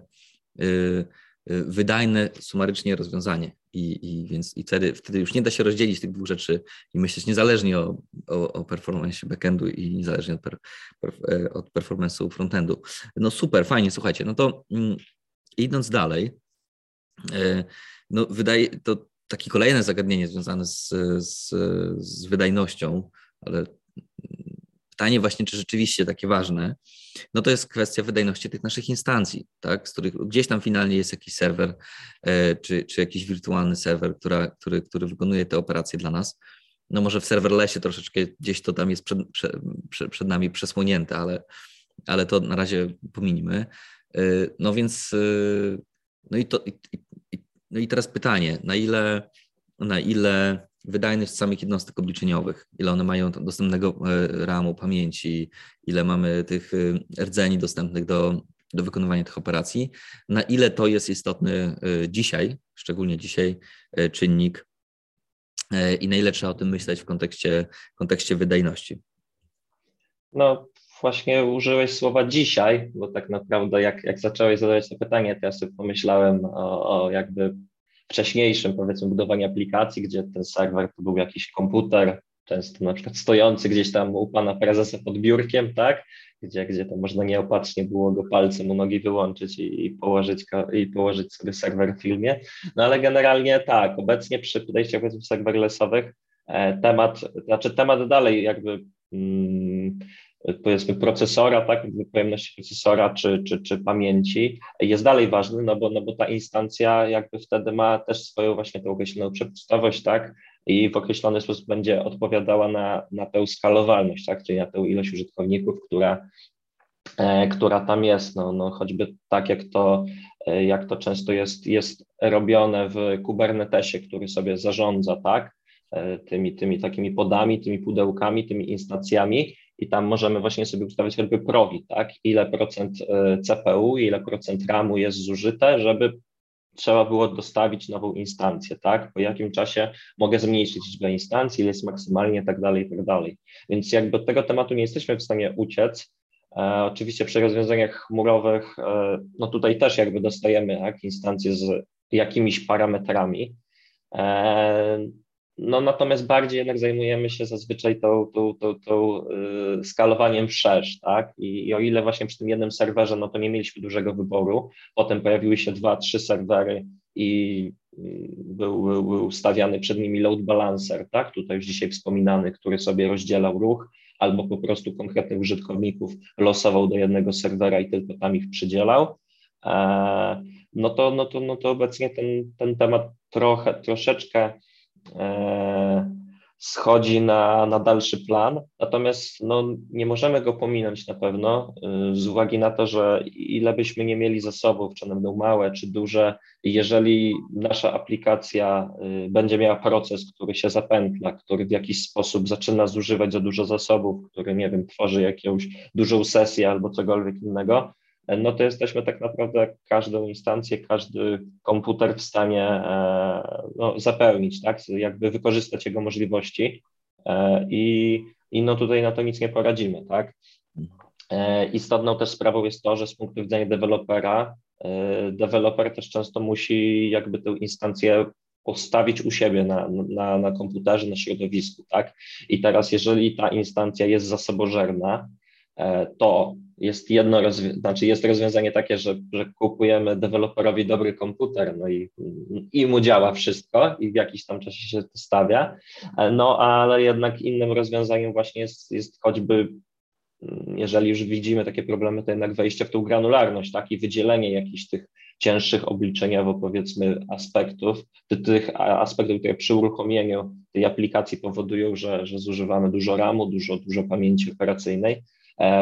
y, wydajne sumarycznie rozwiązanie. I, i więc i wtedy, wtedy już nie da się rozdzielić tych dwóch rzeczy i myśleć niezależnie o, o, o performance backendu i niezależnie od, per, per, od performance'u frontendu. No super, fajnie, słuchajcie, no to mm, idąc dalej, no wydaje to takie kolejne zagadnienie związane z, z, z wydajnością, ale pytanie właśnie, czy rzeczywiście takie ważne, no to jest kwestia wydajności tych naszych instancji, tak, z których gdzieś tam finalnie jest jakiś serwer, e, czy, czy jakiś wirtualny serwer, która, który, który wykonuje te operacje dla nas. No może w serverlessie troszeczkę gdzieś to tam jest przed, przed, przed nami przesłonięte, ale, ale to na razie pominimy. E, no więc, e, no i to, i, i, no i teraz pytanie, na ile, na ile wydajność samych jednostek obliczeniowych, ile one mają dostępnego e, RAMu, pamięci, ile mamy tych e, rdzeni dostępnych do, do wykonywania tych operacji, na ile to jest istotny e, dzisiaj, szczególnie dzisiaj, czynnik i na ile trzeba o tym myśleć w kontekście, kontekście wydajności.
No, właśnie użyłeś słowa dzisiaj, bo tak naprawdę jak, jak zacząłeś zadawać to pytanie, to ja sobie pomyślałem o, o jakby wcześniejszym, powiedzmy, budowaniu aplikacji, gdzie ten serwer to był jakiś komputer, często na przykład stojący gdzieś tam u pana prezesa pod biurkiem, tak? Gdzie, gdzie to można nieopatrznie było go palcem u nogi wyłączyć i, i, położyć, i położyć sobie serwer w filmie. No ale generalnie tak, obecnie przy podejściach powiedzmy serverlessowych e, temat, znaczy temat dalej jakby mm, powiedzmy procesora, tak, pojemności procesora czy, czy, czy pamięci jest dalej ważny, no bo, no bo ta instancja jakby wtedy ma też swoją właśnie tą określoną przepustowość, tak, i w określony sposób będzie odpowiadała na, na tę skalowalność, tak, czyli na tę ilość użytkowników, która, e, która tam jest, no, no choćby tak jak to, e, jak to często jest, jest robione w Kubernetesie, który sobie zarządza, tak, e, tymi, tymi takimi podami, tymi pudełkami, tymi instancjami, i tam możemy właśnie sobie ustawić choćby progi, tak? Ile procent e, CPU, ile procent RAMu jest zużyte, żeby trzeba było dostawić nową instancję, tak? Po jakim czasie mogę zmniejszyć liczbę instancji, ile jest maksymalnie, tak dalej, tak dalej. Więc jakby od tego tematu nie jesteśmy w stanie uciec. E, oczywiście przy rozwiązaniach chmurowych, e, no tutaj też jakby dostajemy tak, instancje z jakimiś parametrami. E, no natomiast bardziej jednak zajmujemy się zazwyczaj tą, tą, tą, tą yy, skalowaniem wszerz, tak? I, I, o ile właśnie przy tym jednym serwerze, no to nie mieliśmy dużego wyboru, potem pojawiły się dwa, trzy serwery i był, był, był stawiany przed nimi load balancer, tak? Tutaj już dzisiaj wspominany, który sobie rozdzielał ruch, albo po prostu konkretnych użytkowników losował do jednego serwera i tylko tam ich przydzielał. E, no to, no to, no to obecnie ten, ten temat trochę, troszeczkę schodzi na, na dalszy plan, natomiast no, nie możemy go pominąć na pewno e, z uwagi na to, że ile byśmy nie mieli zasobów, czy one będą małe, czy duże, jeżeli nasza aplikacja e, będzie miała proces, który się zapętla, który w jakiś sposób zaczyna zużywać za dużo zasobów, który, nie wiem, tworzy jakąś dużą sesję albo cokolwiek innego, no to jesteśmy tak naprawdę każdą instancję, każdy komputer w stanie e, no, zapełnić, tak, jakby wykorzystać jego możliwości e, i, i no tutaj na to nic nie poradzimy, tak. E, istotną też sprawą jest to, że z punktu widzenia dewelopera, deweloper też często musi jakby tę instancję postawić u siebie na, na, na komputerze, na środowisku, tak? I teraz, jeżeli ta instancja jest zasobożerna, to jest jedno znaczy jest rozwiązanie takie, że, że kupujemy deweloperowi dobry komputer, no i, i mu działa wszystko i w jakiś tam czasie się to stawia, no ale jednak innym rozwiązaniem właśnie jest, jest choćby jeżeli już widzimy takie problemy, to jednak wejście w tą granularność, tak, i wydzielenie jakichś tych cięższych obliczeniowo powiedzmy aspektów, tych aspektów, które przy uruchomieniu tej aplikacji powodują, że, że zużywamy dużo RAMu, dużo, dużo pamięci operacyjnej,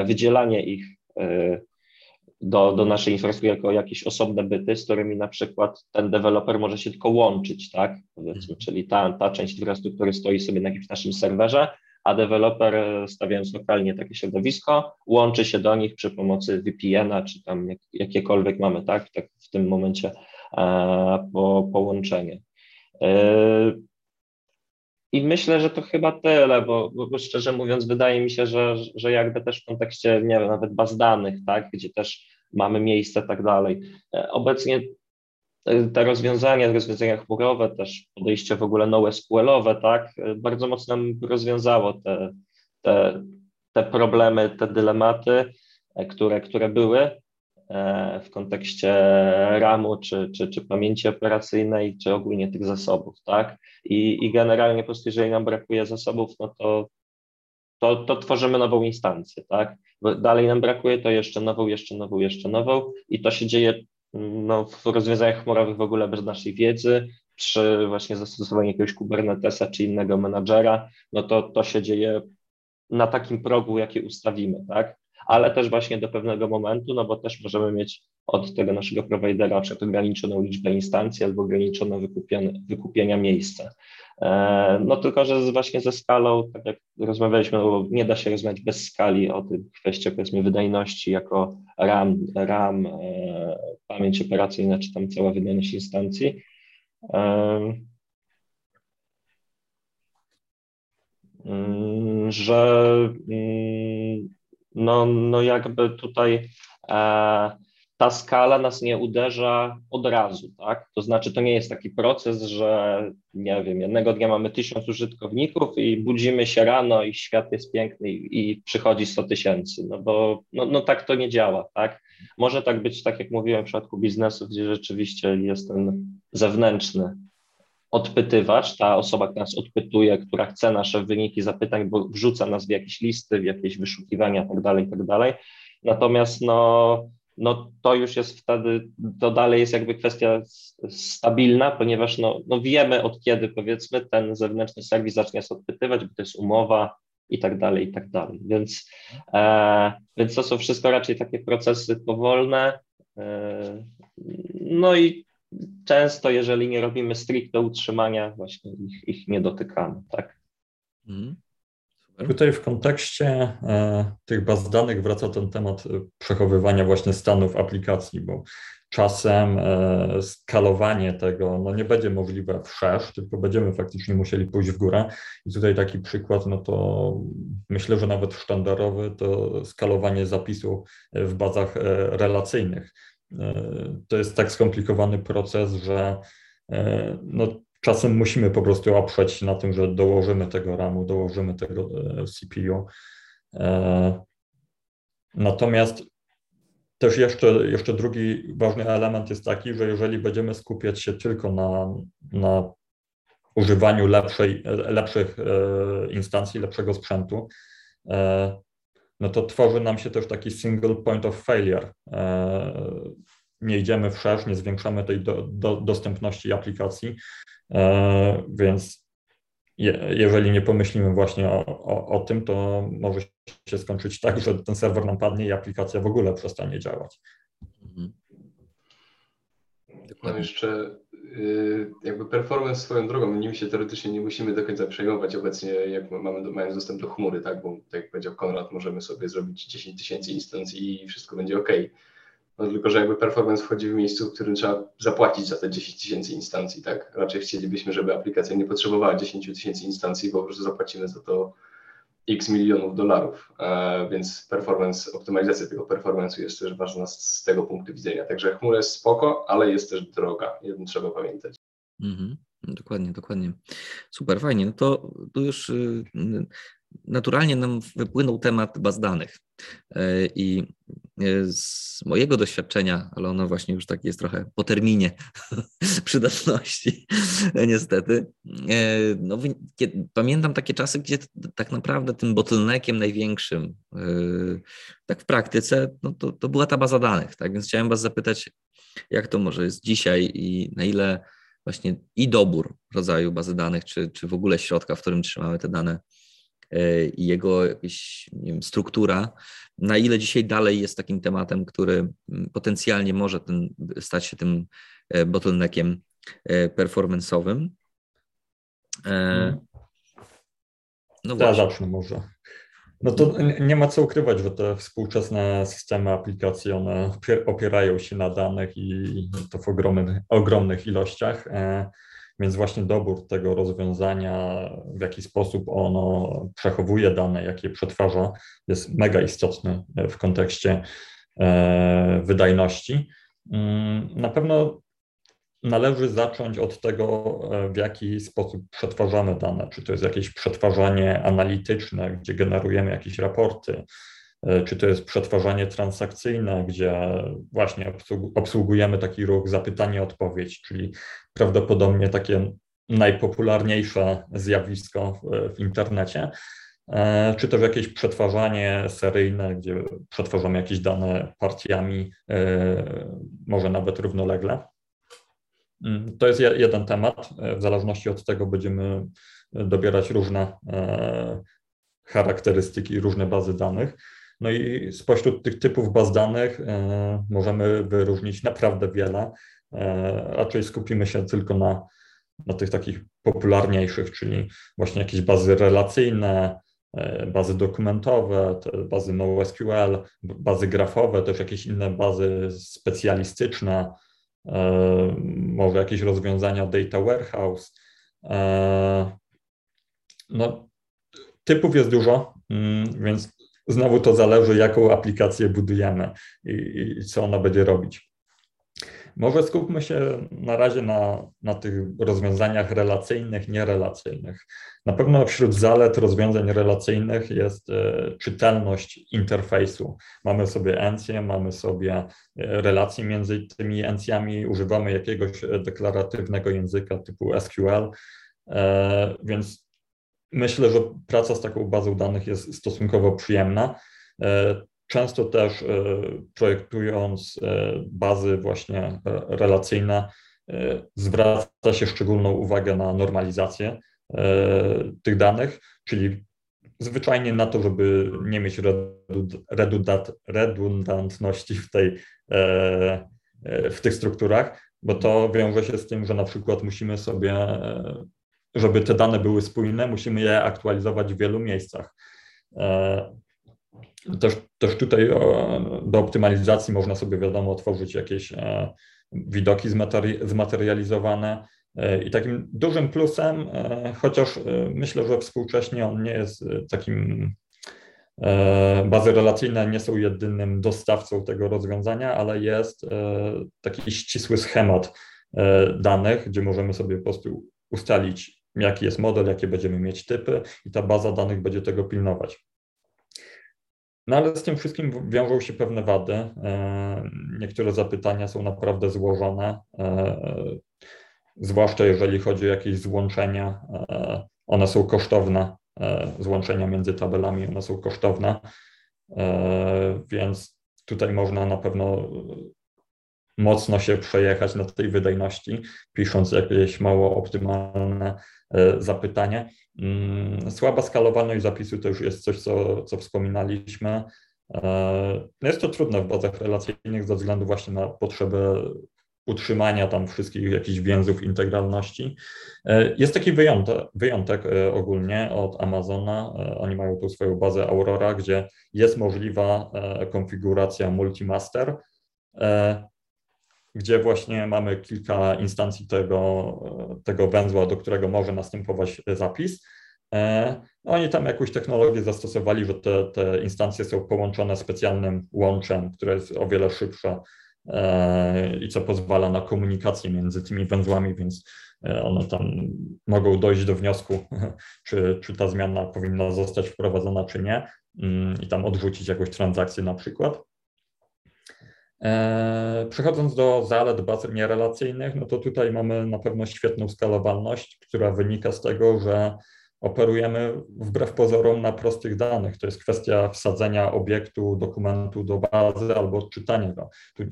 wydzielanie ich e, do, do naszej infrastruktury jako jakieś osobne byty, z którymi na przykład ten deweloper może się tylko łączyć, tak? Powiedzmy, mhm. czyli ta, ta część infrastruktury stoi sobie na jakimś naszym serwerze, a deweloper e, stawiając lokalnie takie środowisko, łączy się do nich przy pomocy VPN-a, czy tam jak, jakiekolwiek mamy, tak? tak w tym momencie e, po, połączenie. E, i myślę, że to chyba tyle, bo, bo, szczerze mówiąc, wydaje mi się, że, że jakby też w kontekście, nie wiem, nawet baz danych, tak, gdzie też mamy miejsce, tak dalej. E, obecnie te rozwiązania, rozwiązania chmurowe, też podejście w ogóle NoSQL-owe, tak, bardzo mocno rozwiązało te, te, te problemy, te dylematy, które, które były e, w kontekście RAM-u, czy, czy, czy pamięci operacyjnej, czy ogólnie tych zasobów, tak? I, i generalnie po prostu, jeżeli nam brakuje zasobów, no to, to, to tworzymy nową instancję, tak? Bo dalej nam brakuje, to jeszcze nową, jeszcze nową, jeszcze nową i to się dzieje no, w rozwiązaniach chmurowych w ogóle bez naszej wiedzy, przy właśnie zastosowaniu jakiegoś Kubernetesa czy innego menadżera, no to to się dzieje na takim progu, jaki ustawimy, tak? Ale też właśnie do pewnego momentu, no bo też możemy mieć od tego naszego prowajdera przykład ograniczoną liczbę instancji albo ograniczoną wykupienia miejsca. E, no tylko, że właśnie ze skalą, tak jak rozmawialiśmy, no nie da się rozmawiać bez skali o tych kwestiach powiedzmy wydajności jako RAM, RAM e, pamięć operacyjna, czy tam cała wydajność instancji. E, mm, że mm, no, no jakby tutaj ta skala nas nie uderza od razu, tak? To znaczy, to nie jest taki proces, że nie wiem, jednego dnia mamy tysiąc użytkowników i budzimy się rano i świat jest piękny i, i przychodzi 100 tysięcy, no bo no, no tak to nie działa, tak? Może tak być, tak jak mówiłem w przypadku biznesu, gdzie rzeczywiście jest ten zewnętrzny odpytywacz, ta osoba, która nas odpytuje, która chce nasze wyniki zapytań, bo wrzuca nas w jakieś listy, w jakieś wyszukiwania itd., tak itd. Tak Natomiast no no to już jest wtedy, to dalej jest jakby kwestia stabilna, ponieważ no, no wiemy od kiedy powiedzmy ten zewnętrzny serwis zacznie nas odpytywać, bo to jest umowa i tak dalej, i tak dalej. Więc, e, więc to są wszystko raczej takie procesy powolne. E, no i często, jeżeli nie robimy stricte utrzymania, właśnie ich, ich nie dotykamy, tak. Mhm.
Tutaj w kontekście e, tych baz danych wraca ten temat e, przechowywania właśnie stanów aplikacji, bo czasem e, skalowanie tego no nie będzie możliwe wszerz, tylko będziemy faktycznie musieli pójść w górę. I tutaj taki przykład, no to myślę, że nawet sztandarowy to skalowanie zapisu w bazach relacyjnych. To jest tak skomplikowany proces, że no, Czasem musimy po prostu oprzeć się na tym, że dołożymy tego RAMu, dołożymy tego e, CPU. E, natomiast też jeszcze, jeszcze drugi ważny element jest taki, że jeżeli będziemy skupiać się tylko na, na używaniu lepszej, lepszych e, instancji, lepszego sprzętu, no to tworzy nam się też taki single point of failure. Nie idziemy wszerz, nie zwiększamy tej do, do, dostępności aplikacji, E, więc je, jeżeli nie pomyślimy właśnie o, o, o, tym, to może się skończyć tak, że ten serwer nam padnie i aplikacja w ogóle przestanie działać. Mhm.
Mam jeszcze y, jakby performance swoją drogą, nim się teoretycznie nie musimy do końca przejmować obecnie, jak mamy, mając dostęp do chmury, tak, bo tak jak powiedział Konrad, możemy sobie zrobić 10 tysięcy instancji i wszystko będzie ok. No tylko, że jakby performance wchodzi w miejscu, w którym trzeba zapłacić za te 10 tysięcy instancji, tak? Raczej chcielibyśmy, żeby aplikacja nie potrzebowała 10 tysięcy instancji, bo po prostu zapłacimy za to x milionów dolarów, e, więc performance, optymalizacja tego performance'u jest też ważna z, tego punktu widzenia. Także chmura jest spoko, ale jest też droga, jednym trzeba pamiętać.
Mhm. Dokładnie, dokładnie. Super, fajnie. No to już y, naturalnie nam wypłynął temat baz danych. E, I e, z mojego doświadczenia, ale ono właśnie już tak jest trochę po terminie przydatności, niestety. E, no, pamiętam takie czasy, gdzie tak naprawdę tym bottleneckiem największym, tak w praktyce, no to, to była ta baza danych. Tak więc chciałem Was zapytać, jak to może jest dzisiaj i na ile właśnie i dobór rodzaju bazy danych, czy, czy w ogóle środka, w którym trzymamy te dane, i jego jakaś wiem, struktura, na ile dzisiaj dalej jest takim tematem, który mm, potencjalnie może ten, stać się tym e, bottleneckiem e, performance'owym.
Hmm. No ja zacznę może. No to nie ma co ukrywać, że te współczesne systemy aplikacji, one opierają się na danych i to w ogromnych, ogromnych ilościach. Więc właśnie dobór tego rozwiązania, w jaki sposób ono przechowuje dane, jak je przetwarza, jest mega istotny w kontekście e, wydajności. Mm, na pewno należy zacząć od tego, w jaki sposób przetwarzamy dane. Czy to jest jakieś przetwarzanie analityczne, gdzie generujemy jakieś raporty, czy to jest przetwarzanie transakcyjne, gdzie właśnie obsługujemy taki ruch zapytanie-odpowiedź, czyli prawdopodobnie takie najpopularniejsze zjawisko w, internecie, e, czy też jakieś przetwarzanie seryjne, gdzie przetwarzamy jakieś dane partiami, e, może nawet równolegle. Mm, to jest jeden temat. E, w zależności od tego będziemy dobierać różne charakterystyki, różne bazy danych. No i spośród tych typów baz danych możemy wyróżnić naprawdę wiele. Raczej skupimy się tylko na na tych takich popularniejszych, czyli właśnie jakieś bazy relacyjne, e, bazy dokumentowe, bazy NoSQL, bazy grafowe, też jakieś inne bazy specjalistyczne, e, może jakieś rozwiązania data warehouse. E, no, typów jest dużo, mm, więc znowu to zależy, jaką aplikację budujemy i, i co ona będzie robić. Może skupmy się na razie na, na tych rozwiązaniach relacyjnych, nierelacyjnych. Na pewno wśród zalet rozwiązań relacyjnych jest e, czytelność interfejsu. Mamy sobie encję, mamy sobie e, relacje między tymi encjami, używamy jakiegoś e, deklaratywnego języka typu SQL, więc myślę, że praca z taką bazą danych jest stosunkowo przyjemna. Często też e, projektując e, bazy właśnie e, relacyjne, zwraca się szczególną uwagę na normalizację tych danych, czyli zwyczajnie na to, żeby nie mieć redundantności w, tej, w tych strukturach, bo to wiąże się z tym, że na przykład musimy sobie, żeby te dane były spójne, musimy je aktualizować w wielu miejscach. Też, też tutaj do optymalizacji można sobie, wiadomo, otworzyć jakieś e, widoki zmaterializowane. E, I takim dużym plusem, e, chociaż myślę, że współcześnie on nie jest takim, bazy relacyjne nie są jedynym dostawcą tego rozwiązania, ale jest taki ścisły schemat danych, gdzie możemy sobie po prostu ustalić, jaki jest model, jakie będziemy mieć typy i ta baza danych będzie tego pilnować. No ale z tym wszystkim wiążą się pewne wady. E, niektóre zapytania są naprawdę złożone, e, zwłaszcza jeżeli chodzi o jakieś złączenia. E, one są kosztowne, złączenia między tabelami, one są kosztowne, więc tutaj można na pewno mocno się przejechać na tej wydajności, pisząc jakieś mało optymalne zapytanie. Mm, słaba skalowalność zapisu to już jest coś, co, co wspominaliśmy. E, jest to trudne w bazach relacyjnych ze względu właśnie na potrzebę utrzymania tam wszystkich jakichś więzów integralności. E, jest taki wyjątek, wyjątek e, ogólnie od Amazona. Oni mają tu swoją bazę Aurora, gdzie jest możliwa konfiguracja multimaster gdzie właśnie mamy kilka instancji tego, tego węzła, do którego może następować zapis. E, oni tam jakąś technologię zastosowali, że te, te instancje są połączone specjalnym łączem, które jest o wiele szybsze e, i co pozwala na komunikację między tymi węzłami, więc e, one tam mogą dojść do wniosku, czy, czy ta zmiana powinna zostać wprowadzona, czy nie, mm, i tam odrzucić jakąś transakcję na przykład. E, przechodząc do zalet baz nierelacyjnych, no to tutaj mamy na pewno świetną skalowalność, która wynika z tego, że operujemy wbrew pozorom na prostych danych. To jest kwestia wsadzenia obiektu, dokumentu do bazy albo odczytania go. Tu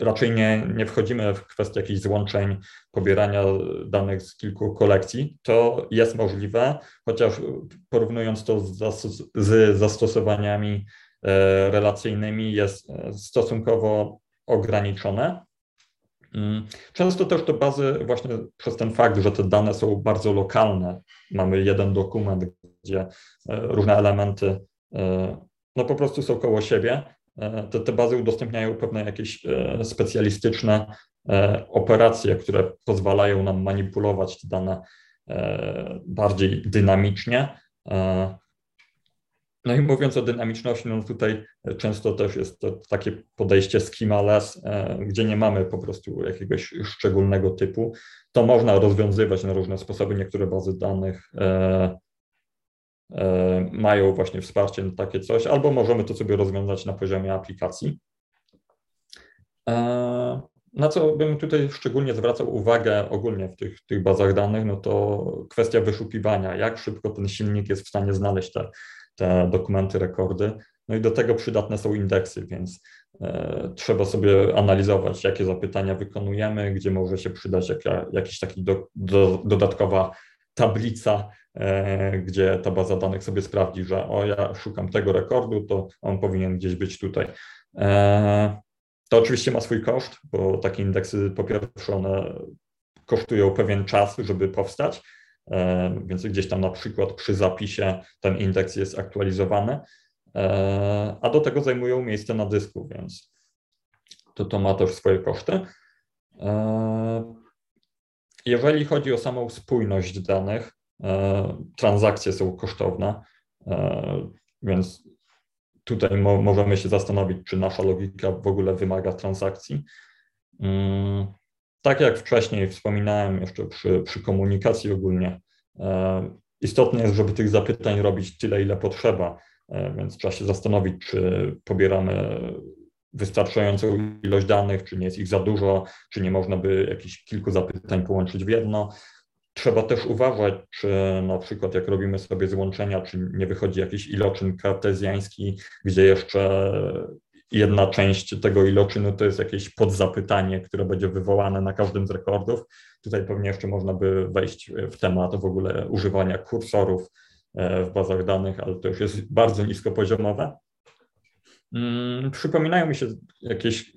raczej nie, nie wchodzimy w kwestię jakichś złączeń, pobierania danych z kilku kolekcji. To jest możliwe, chociaż porównując to z, z zastosowaniami relacyjnymi jest e, stosunkowo ograniczone. Mm, często też te bazy, właśnie przez ten fakt, że te dane są bardzo lokalne, mamy jeden dokument, gdzie e, różne elementy no po prostu są koło siebie, te, te bazy udostępniają pewne jakieś specjalistyczne operacje, które pozwalają nam manipulować te dane bardziej dynamicznie no i mówiąc o dynamiczności, no tutaj często też jest to takie podejście schemaless, gdzie nie mamy po prostu jakiegoś szczególnego typu. To można rozwiązywać na różne sposoby. Niektóre bazy danych mają właśnie wsparcie na takie coś, albo możemy to sobie rozwiązać na poziomie aplikacji. Na co bym tutaj szczególnie zwracał uwagę ogólnie w tych, tych bazach danych, no to kwestia wyszukiwania, jak szybko ten silnik jest w stanie znaleźć te, te dokumenty, rekordy. No i do tego przydatne są indeksy, więc e, trzeba sobie analizować, jakie zapytania wykonujemy, gdzie może się przydać jaka, jakiś taki do, do, dodatkowa tablica, e, gdzie ta baza danych sobie sprawdzi, że o ja szukam tego rekordu, to on powinien gdzieś być tutaj. E, to oczywiście ma swój koszt, bo takie indeksy po pierwsze one kosztują pewien czas, żeby powstać, więc gdzieś tam na przykład przy zapisie ten indeks jest aktualizowany, a do tego zajmują miejsce na dysku, więc to, to ma też swoje koszty. Jeżeli chodzi o samą spójność danych, transakcje są kosztowne, więc tutaj mo możemy się zastanowić, czy nasza logika w ogóle wymaga transakcji. Tak jak wcześniej wspominałem jeszcze przy, przy komunikacji ogólnie, e, istotne jest, żeby tych zapytań robić tyle, ile potrzeba, e, więc trzeba się zastanowić, czy pobieramy wystarczającą ilość danych, czy nie jest ich za dużo, czy nie można by jakichś kilku zapytań połączyć w jedno. Trzeba też uważać, czy na przykład jak robimy sobie złączenia, czy nie wychodzi jakiś iloczyn kartezjański, gdzie jeszcze jedna część tego iloczynu to jest jakieś podzapytanie, które będzie wywołane na każdym z rekordów. Tutaj pewnie jeszcze można by wejść w temat w ogóle używania kursorów e, w bazach danych, ale to już jest bardzo niskopoziomowe. Hmm, przypominają mi się jakieś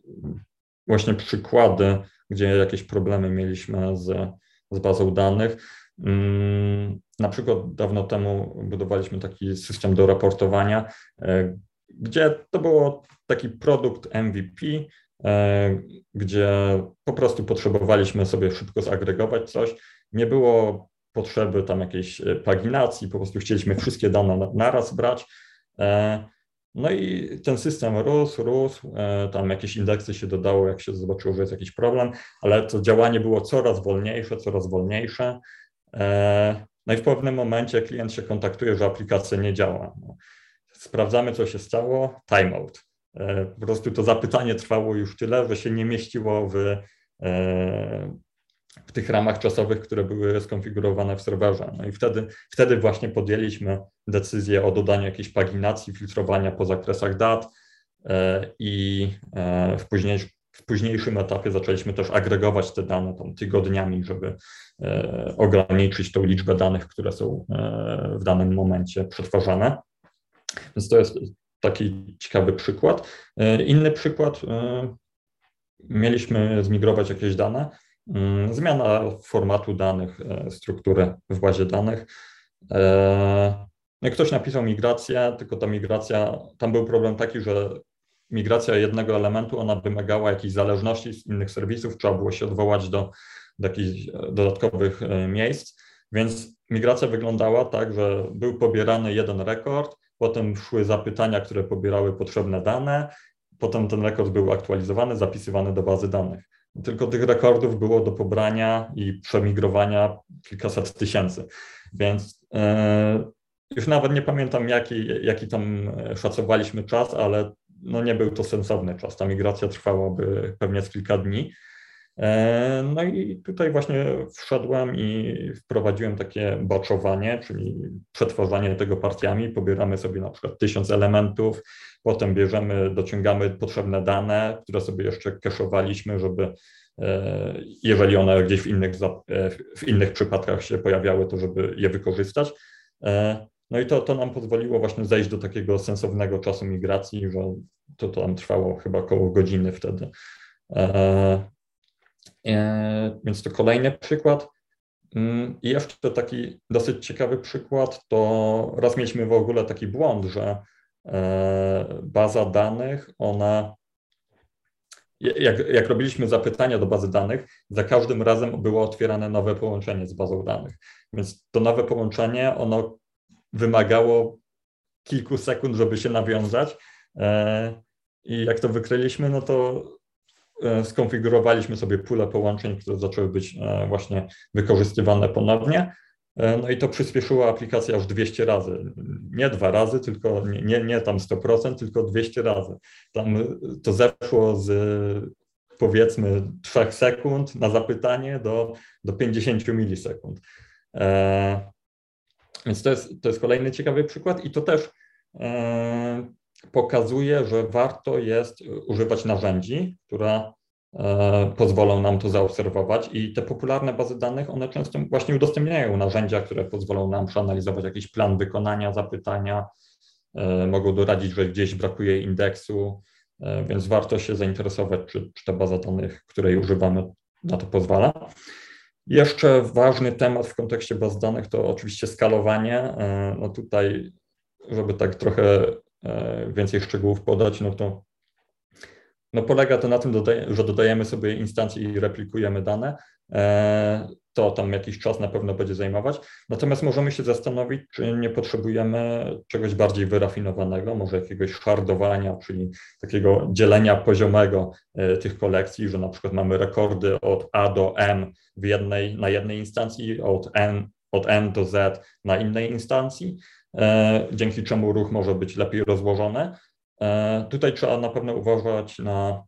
właśnie przykłady, gdzie jakieś problemy mieliśmy z z bazą danych. Mm, na przykład dawno temu budowaliśmy taki system do raportowania, e, gdzie to było taki produkt MVP, e, gdzie po prostu potrzebowaliśmy sobie szybko zagregować coś. Nie było potrzeby tam jakiejś e, paginacji, po prostu chcieliśmy wszystkie dane naraz brać. No i ten system rósł, rósł, e, tam jakieś indeksy się dodało, jak się zobaczyło, że jest jakiś problem, ale to działanie było coraz wolniejsze, coraz wolniejsze. E, no i w pewnym momencie klient się kontaktuje, że aplikacja nie działa. Sprawdzamy, co się stało, timeout. E, po prostu to zapytanie trwało już tyle, że się nie mieściło w w tych ramach czasowych, które były skonfigurowane w serwerze. No i wtedy, wtedy właśnie podjęliśmy decyzję o dodaniu jakiejś paginacji, filtrowania po zakresach dat e, i e, w, później, w późniejszym etapie zaczęliśmy też agregować te dane tam tygodniami, żeby e, ograniczyć tą liczbę danych, które są w danym momencie przetwarzane. Więc to jest taki ciekawy przykład. Inny przykład, mieliśmy zmigrować jakieś dane, Mm, zmiana formatu danych, e, struktury w bazie danych. E, no ktoś napisał migrację, tylko ta migracja, tam był problem taki, że migracja jednego elementu, ona wymagała jakiejś zależności z innych serwisów, trzeba było się odwołać do, do jakichś e, dodatkowych miejsc, więc migracja wyglądała tak, że był pobierany jeden rekord, potem szły zapytania, które pobierały potrzebne dane, potem ten rekord był aktualizowany, zapisywany do bazy danych. Tylko tych rekordów było do pobrania i przemigrowania kilkaset tysięcy. Więc e, już nawet nie pamiętam, jaki, jaki tam szacowaliśmy czas, ale no nie był to sensowny czas. Ta migracja trwałaby pewnie z kilka dni. E, no i tutaj właśnie wszedłem i wprowadziłem takie baczowanie, czyli przetwarzanie tego partiami. Pobieramy sobie na przykład tysiąc elementów, potem bierzemy, dociągamy potrzebne dane, które sobie jeszcze keszowaliśmy, żeby e, jeżeli one gdzieś w innych, e, w innych przypadkach się pojawiały, to żeby je wykorzystać. No i to, to nam pozwoliło właśnie zejść do takiego sensownego czasu migracji, że to, to tam trwało chyba około godziny wtedy. E, więc to kolejny przykład. Mm, I jeszcze taki dosyć ciekawy przykład, to raz mieliśmy w ogóle taki błąd, że e, baza danych, ona, jak, jak robiliśmy zapytania do bazy danych, za każdym razem było otwierane nowe połączenie z bazą danych. Więc to nowe połączenie, ono wymagało kilku sekund, żeby się nawiązać. I jak to wykryliśmy, no to skonfigurowaliśmy sobie pulę połączeń, które zaczęły być właśnie wykorzystywane ponownie. E, no i to przyspieszyło aplikację aż 200 razy. Nie dwa razy, tylko nie, nie tam 100%, tylko 200 razy. Tam to zeszło z powiedzmy 3 sekund na zapytanie do, do 50 milisekund. E, więc to jest, to jest kolejny ciekawy przykład i to też e, pokazuje, że warto jest używać narzędzi, które E, pozwolą nam to zaobserwować i te popularne bazy danych, one często właśnie udostępniają narzędzia, które pozwolą nam przeanalizować jakiś plan wykonania zapytania, e, mogą doradzić, że gdzieś brakuje indeksu, e, więc warto się zainteresować, czy, czy ta baza danych, której używamy, na to pozwala. Jeszcze ważny temat w kontekście baz danych to oczywiście skalowanie. No tutaj, żeby tak trochę więcej szczegółów podać, no to no polega to na tym, że dodajemy sobie instancje i replikujemy dane. E, to tam jakiś czas na pewno będzie zajmować. Natomiast możemy się zastanowić, czy nie potrzebujemy czegoś bardziej wyrafinowanego, może jakiegoś hardowania, czyli takiego dzielenia poziomego e, tych kolekcji, że na przykład mamy rekordy od A do M w jednej, na jednej instancji, od N, od N do Z na innej instancji, e, dzięki czemu ruch może być lepiej rozłożony. E, tutaj trzeba na pewno uważać na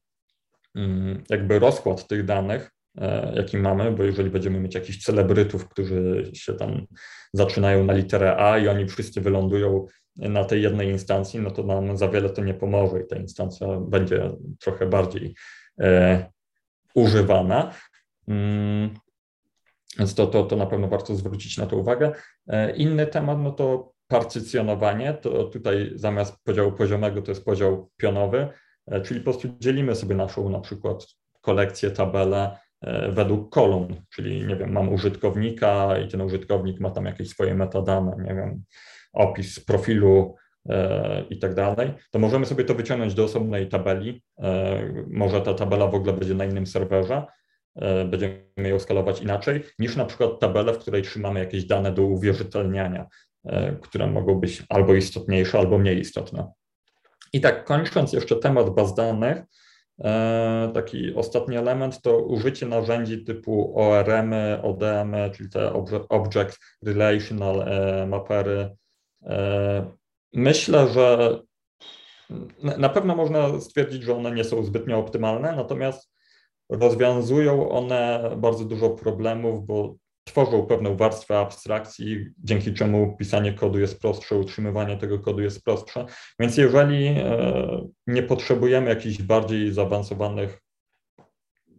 mm, jakby rozkład tych danych, e, jaki mamy, bo jeżeli będziemy mieć jakichś celebrytów, którzy się tam zaczynają na literę A i oni wszyscy wylądują na tej jednej instancji, no to nam za wiele to nie pomoże i ta instancja będzie trochę bardziej e, używana. Mm, więc to, to, to na pewno warto zwrócić na to uwagę. E, inny temat, no to partycjonowanie, to tutaj zamiast podziału poziomego to jest podział pionowy, e, czyli po prostu dzielimy sobie naszą na przykład kolekcję, tabelę e, według kolumn, czyli nie wiem, mam użytkownika i ten użytkownik ma tam jakieś swoje metadane, nie wiem, opis profilu e, i tak dalej, to możemy sobie to wyciągnąć do osobnej tabeli. Może ta tabela w ogóle będzie na innym serwerze, będziemy ją skalować inaczej niż na przykład tabelę, w której trzymamy jakieś dane do uwierzytelniania. E, które mogą być albo istotniejsze, albo mniej istotne. I tak kończąc jeszcze temat baz danych, e, taki ostatni element to użycie narzędzi typu ORM, ODM, czyli te Object Relational e, Mapery. Myślę, że na pewno można stwierdzić, że one nie są zbytnio optymalne, natomiast rozwiązują one bardzo dużo problemów, bo tworzą pewną warstwę abstrakcji, dzięki czemu pisanie kodu jest prostsze, utrzymywanie tego kodu jest prostsze. Więc jeżeli e, nie potrzebujemy jakichś bardziej zaawansowanych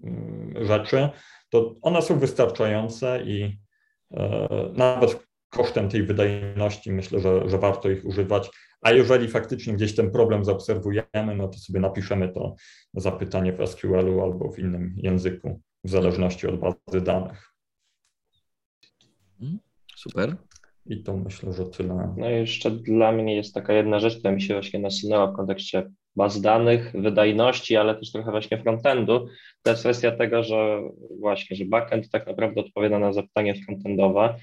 mm, rzeczy, to one są wystarczające i e, nawet kosztem tej wydajności myślę, że, że warto ich używać. A jeżeli faktycznie gdzieś ten problem zaobserwujemy, no to sobie napiszemy to zapytanie w SQL-u albo w innym języku, w zależności od bazy danych.
Mhm. Super.
I to myślę, że tyle.
No i jeszcze dla mnie jest taka jedna rzecz, która mi się właśnie nasunęła w kontekście baz danych, wydajności, ale też trochę właśnie frontendu. To jest kwestia tego, że właśnie, że backend tak naprawdę odpowiada na zapytanie frontendowe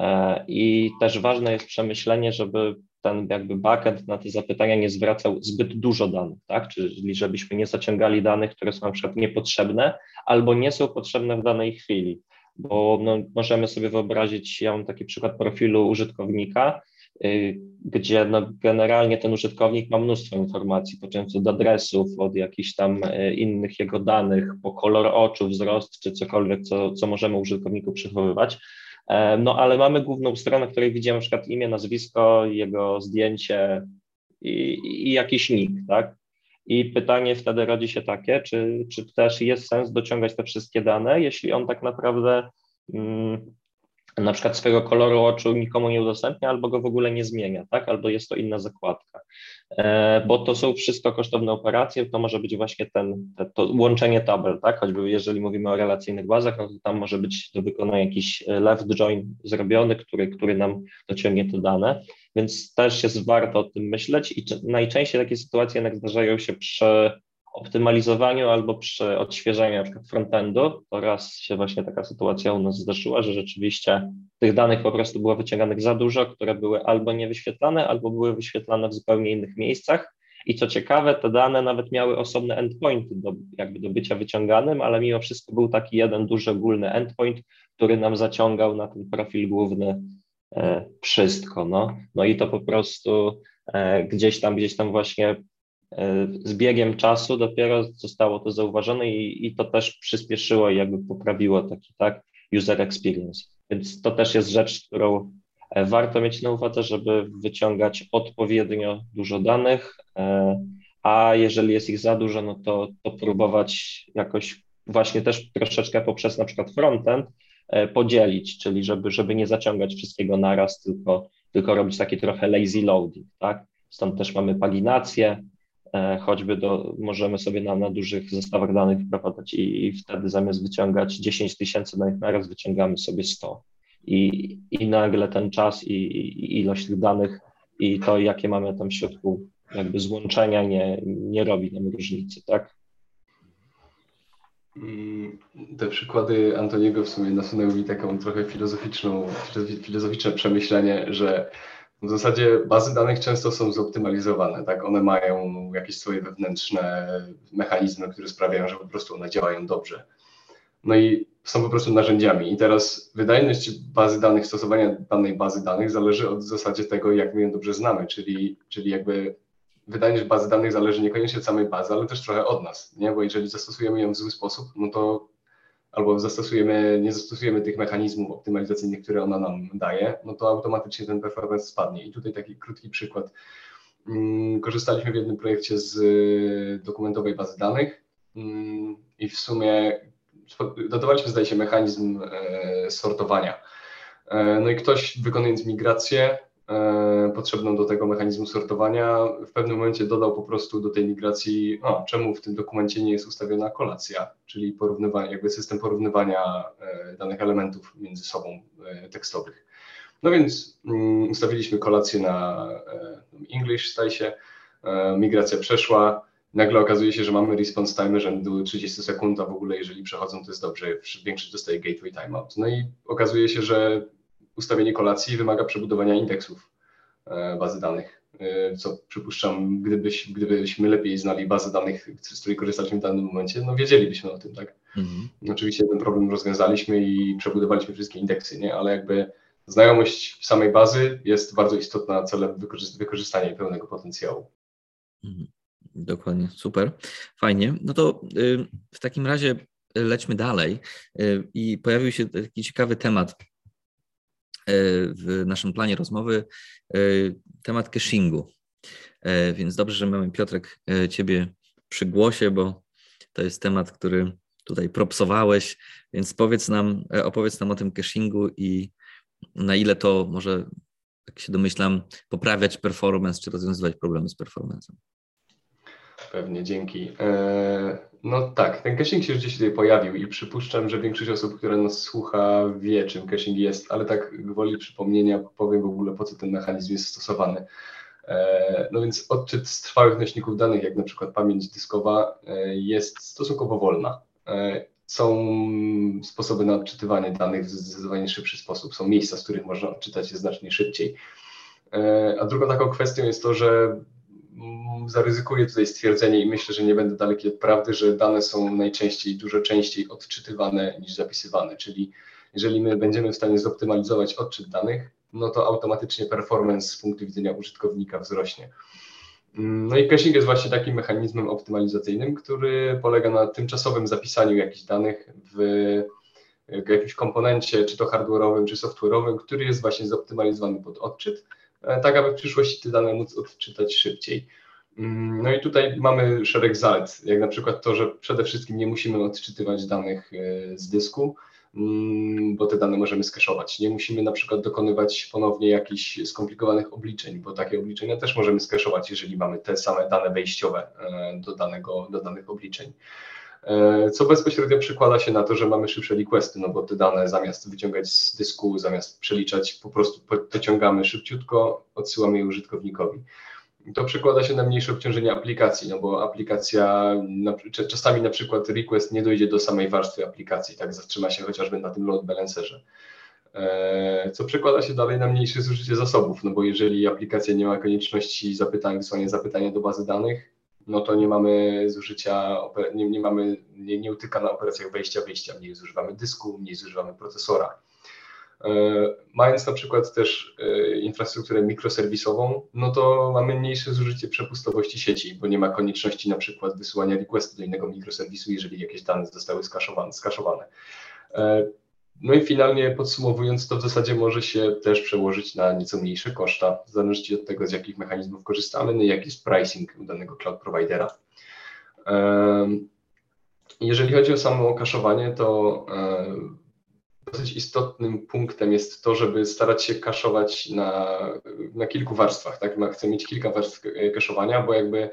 e, i też ważne jest przemyślenie, żeby ten jakby backend na te zapytania nie zwracał zbyt dużo danych, tak? Czyli żebyśmy nie zaciągali danych, które są na przykład niepotrzebne albo nie są potrzebne w danej chwili bo no, możemy sobie wyobrazić, ja mam taki przykład profilu użytkownika, y, gdzie no, generalnie ten użytkownik ma mnóstwo informacji, począwszy od adresów, od jakichś tam y, innych jego danych, po kolor oczu, wzrost, czy cokolwiek, co, co możemy użytkowniku przechowywać. E, no ale mamy główną stronę, w której widzimy na przykład imię, nazwisko, jego zdjęcie i, i jakiś nick, tak? I pytanie wtedy rodzi się takie, czy, czy też jest sens dociągać te wszystkie dane, jeśli on tak naprawdę mm, na przykład swojego koloru oczu nikomu nie udostępnia albo go w ogóle nie zmienia, tak? Albo jest to inna zakładka. E, bo to są wszystko kosztowne operacje, to może być właśnie ten, te, to łączenie tabel, tak? Choćby jeżeli mówimy o relacyjnych bazach, no to tam może być do wykonania jakiś left join zrobiony, który, który nam dociągnie te dane, więc też jest warto o tym myśleć i najczęściej takie sytuacje jednak zdarzają się przy optymalizowaniu albo przy odświeżaniu na przykład frontendu, to raz się właśnie taka sytuacja u nas zdarzyła, że rzeczywiście tych danych po prostu było wyciąganych za dużo, które były albo niewyświetlane, albo były wyświetlane w zupełnie innych miejscach. I co ciekawe, te dane nawet miały osobne endpointy do, jakby do bycia wyciąganym, ale mimo wszystko był taki jeden duży ogólny endpoint, który nam zaciągał na ten profil główny e, wszystko. No. no i to po prostu e, gdzieś tam, gdzieś tam właśnie z biegiem czasu dopiero zostało to zauważone i, i to też przyspieszyło i jakby poprawiło taki tak user experience. Więc to też jest rzecz, którą e, warto mieć na uwadze, żeby wyciągać odpowiednio dużo danych, e, a jeżeli jest ich za dużo, no to, to próbować jakoś właśnie też troszeczkę poprzez na przykład frontend podzielić, czyli żeby, żeby nie zaciągać wszystkiego naraz, tylko, tylko robić taki trochę lazy loading, tak? Stąd też mamy paginację, E, choćby do, możemy sobie na, na dużych zestawach danych wprowadzać i, i wtedy zamiast wyciągać 10 tysięcy danych naraz, wyciągamy sobie 100. I, i nagle ten czas i, i ilość tych danych i to, jakie mamy tam w środku jakby złączenia nie, nie robi nam różnicy, tak?
Mm, te przykłady Antoniego w sumie nasunęły mi taką trochę filozoficzną, filozoficzne przemyślenie, że w zasadzie bazy danych często są zoptymalizowane, tak? One mają jakieś swoje wewnętrzne mechanizmy, które sprawiają, że po prostu one działają dobrze. No i są po prostu narzędziami. I teraz wydajność bazy danych, stosowania danej bazy danych zależy od zasadzie tego, jak my ją dobrze znamy, czyli, czyli jakby wydajność bazy danych zależy niekoniecznie od samej bazy, ale też trochę od nas, nie? Bo jeżeli zastosujemy ją w zły sposób, no to albo zastosujemy, nie zastosujemy tych mechanizmów optymalizacyjnych, które ona nam daje, no to automatycznie ten performance spadnie. I tutaj taki krótki przykład. Mm, korzystaliśmy w jednym projekcie z y, dokumentowej bazy danych mm, i w sumie dodawaliśmy, zdaje się, mechanizm e, sortowania. E, no i ktoś wykonując migrację potrzebną do tego mechanizmu sortowania, w pewnym momencie dodał po prostu do tej migracji, o, czemu w tym dokumencie nie jest ustawiona kolacja, czyli porównywanie, jakby system porównywania e, danych elementów między sobą e, tekstowych. No więc um, ustawiliśmy kolację na English, staje się, migracja przeszła, nagle okazuje się, że mamy response time rzędu 30 sekund, a w ogóle jeżeli przechodzą, to jest dobrze, większość dostaje gateway timeout. No i okazuje się, że ustawienie kolacji wymaga przebudowania indeksów e, bazy danych, e, co przypuszczam, gdybyś, gdybyśmy lepiej znali bazę danych, z której korzystaliśmy w danym momencie, no wiedzielibyśmy o tym, tak? Mhm. Oczywiście ten problem rozwiązaliśmy i przebudowaliśmy wszystkie indeksy, nie? Ale jakby znajomość samej bazy jest bardzo istotna celem wykorzystania pełnego potencjału.
Mhm. Dokładnie, super, fajnie. No to y, w takim razie lećmy dalej y, i pojawił się taki ciekawy temat w naszym planie rozmowy e, temat cashingu. E, więc dobrze, że mamy Piotrek Ciebie przy głosie, bo to jest temat, który tutaj propsowałeś, więc powiedz nam, opowiedz nam o tym cashingu i na ile to może, jak się domyślam, poprawiać performance czy rozwiązywać problemy z performanceem.
Pewnie, dzięki. No tak, ten caching się gdzieś tutaj pojawił i przypuszczam, że większość osób, która nas słucha, wie, czym caching jest, ale tak gwoli przypomnienia powiem w ogóle, po co ten mechanizm jest stosowany. E, no więc odczyt z trwałych nośników danych, jak na przykład pamięć dyskowa, e, jest stosunkowo wolna. E, są sposoby na odczytywanie danych w zdecydowanie szybszy sposób. Są miejsca, z których można odczytać je znacznie szybciej. A drugą taką kwestią jest to, że zaryzykuję tutaj stwierdzenie i myślę, że nie będę daleki od prawdy, że dane są najczęściej, dużo częściej odczytywane niż zapisywane. Czyli jeżeli my będziemy w stanie zoptymalizować odczyt danych, no to automatycznie performance z punktu widzenia użytkownika wzrośnie. No i caching jest właśnie takim mechanizmem optymalizacyjnym, który polega na tymczasowym zapisaniu jakichś danych w jakimś komponencie, czy to hardware'owym, czy software'owym, który jest właśnie zoptymalizowany pod odczyt, e, tak aby w przyszłości te dane móc odczytać szybciej. Mm, no i tutaj mamy szereg zalet, jak na przykład to, że przede wszystkim nie musimy odczytywać danych e, z dysku, mm, bo te dane możemy skeszować. Nie musimy na przykład dokonywać ponownie jakichś skomplikowanych obliczeń, bo takie obliczenia też możemy skeszować, jeżeli mamy te same dane wejściowe e, do, danego, do danych obliczeń. E, co bezpośrednio przekłada się na to, że mamy szybsze requesty, no bo te dane zamiast wyciągać z dysku, zamiast przeliczać, po prostu pociągamy szybciutko, odsyłamy je użytkownikowi. To przekłada się na mniejsze obciążenie aplikacji, no bo aplikacja, czasami na przykład request nie dojdzie do samej warstwy aplikacji, tak zatrzyma się chociażby na tym load balancerze. E, co przekłada się dalej na mniejsze zużycie zasobów, no bo jeżeli aplikacja nie ma konieczności zapytań, wysłania zapytania do bazy danych, no to nie mamy zużycia, nie, nie mamy, nie, nie utyka na operacjach wejścia, wyjścia, mniej zużywamy dysku, mniej zużywamy procesora. E, mając na przykład też e, infrastrukturę mikroserwisową, no to mamy mniejsze zużycie przepustowości sieci, bo nie ma konieczności na przykład wysyłania requestu do innego mikroserwisu, jeżeli jakieś dane zostały skaszowane. skaszowane. No i finalnie podsumowując, to w zasadzie może się też przełożyć na nieco mniejsze koszta, w zależności od tego, z jakich mechanizmów korzystamy, no i jaki jest pricing danego cloud providera. Jeżeli chodzi o samo kaszowanie, to dosyć istotnym punktem jest to, żeby starać się kaszować na, na kilku warstwach. Tak? Chcę mieć kilka warstw kaszowania, bo jakby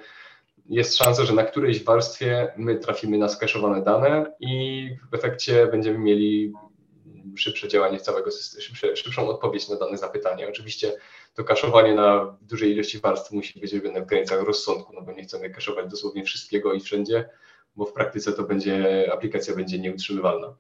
jest szansa, że na którejś warstwie my trafimy na skaszowane dane i w efekcie będziemy mieli szybsze działanie całego systemu, szybsze, szybszą odpowiedź na dane zapytanie. Oczywiście to kaszowanie na dużej ilości warstw musi być robione w granicach rozsądku, no bo nie chcemy kaszować dosłownie wszystkiego i wszędzie, bo w praktyce to będzie, aplikacja będzie nieutrzymywalna.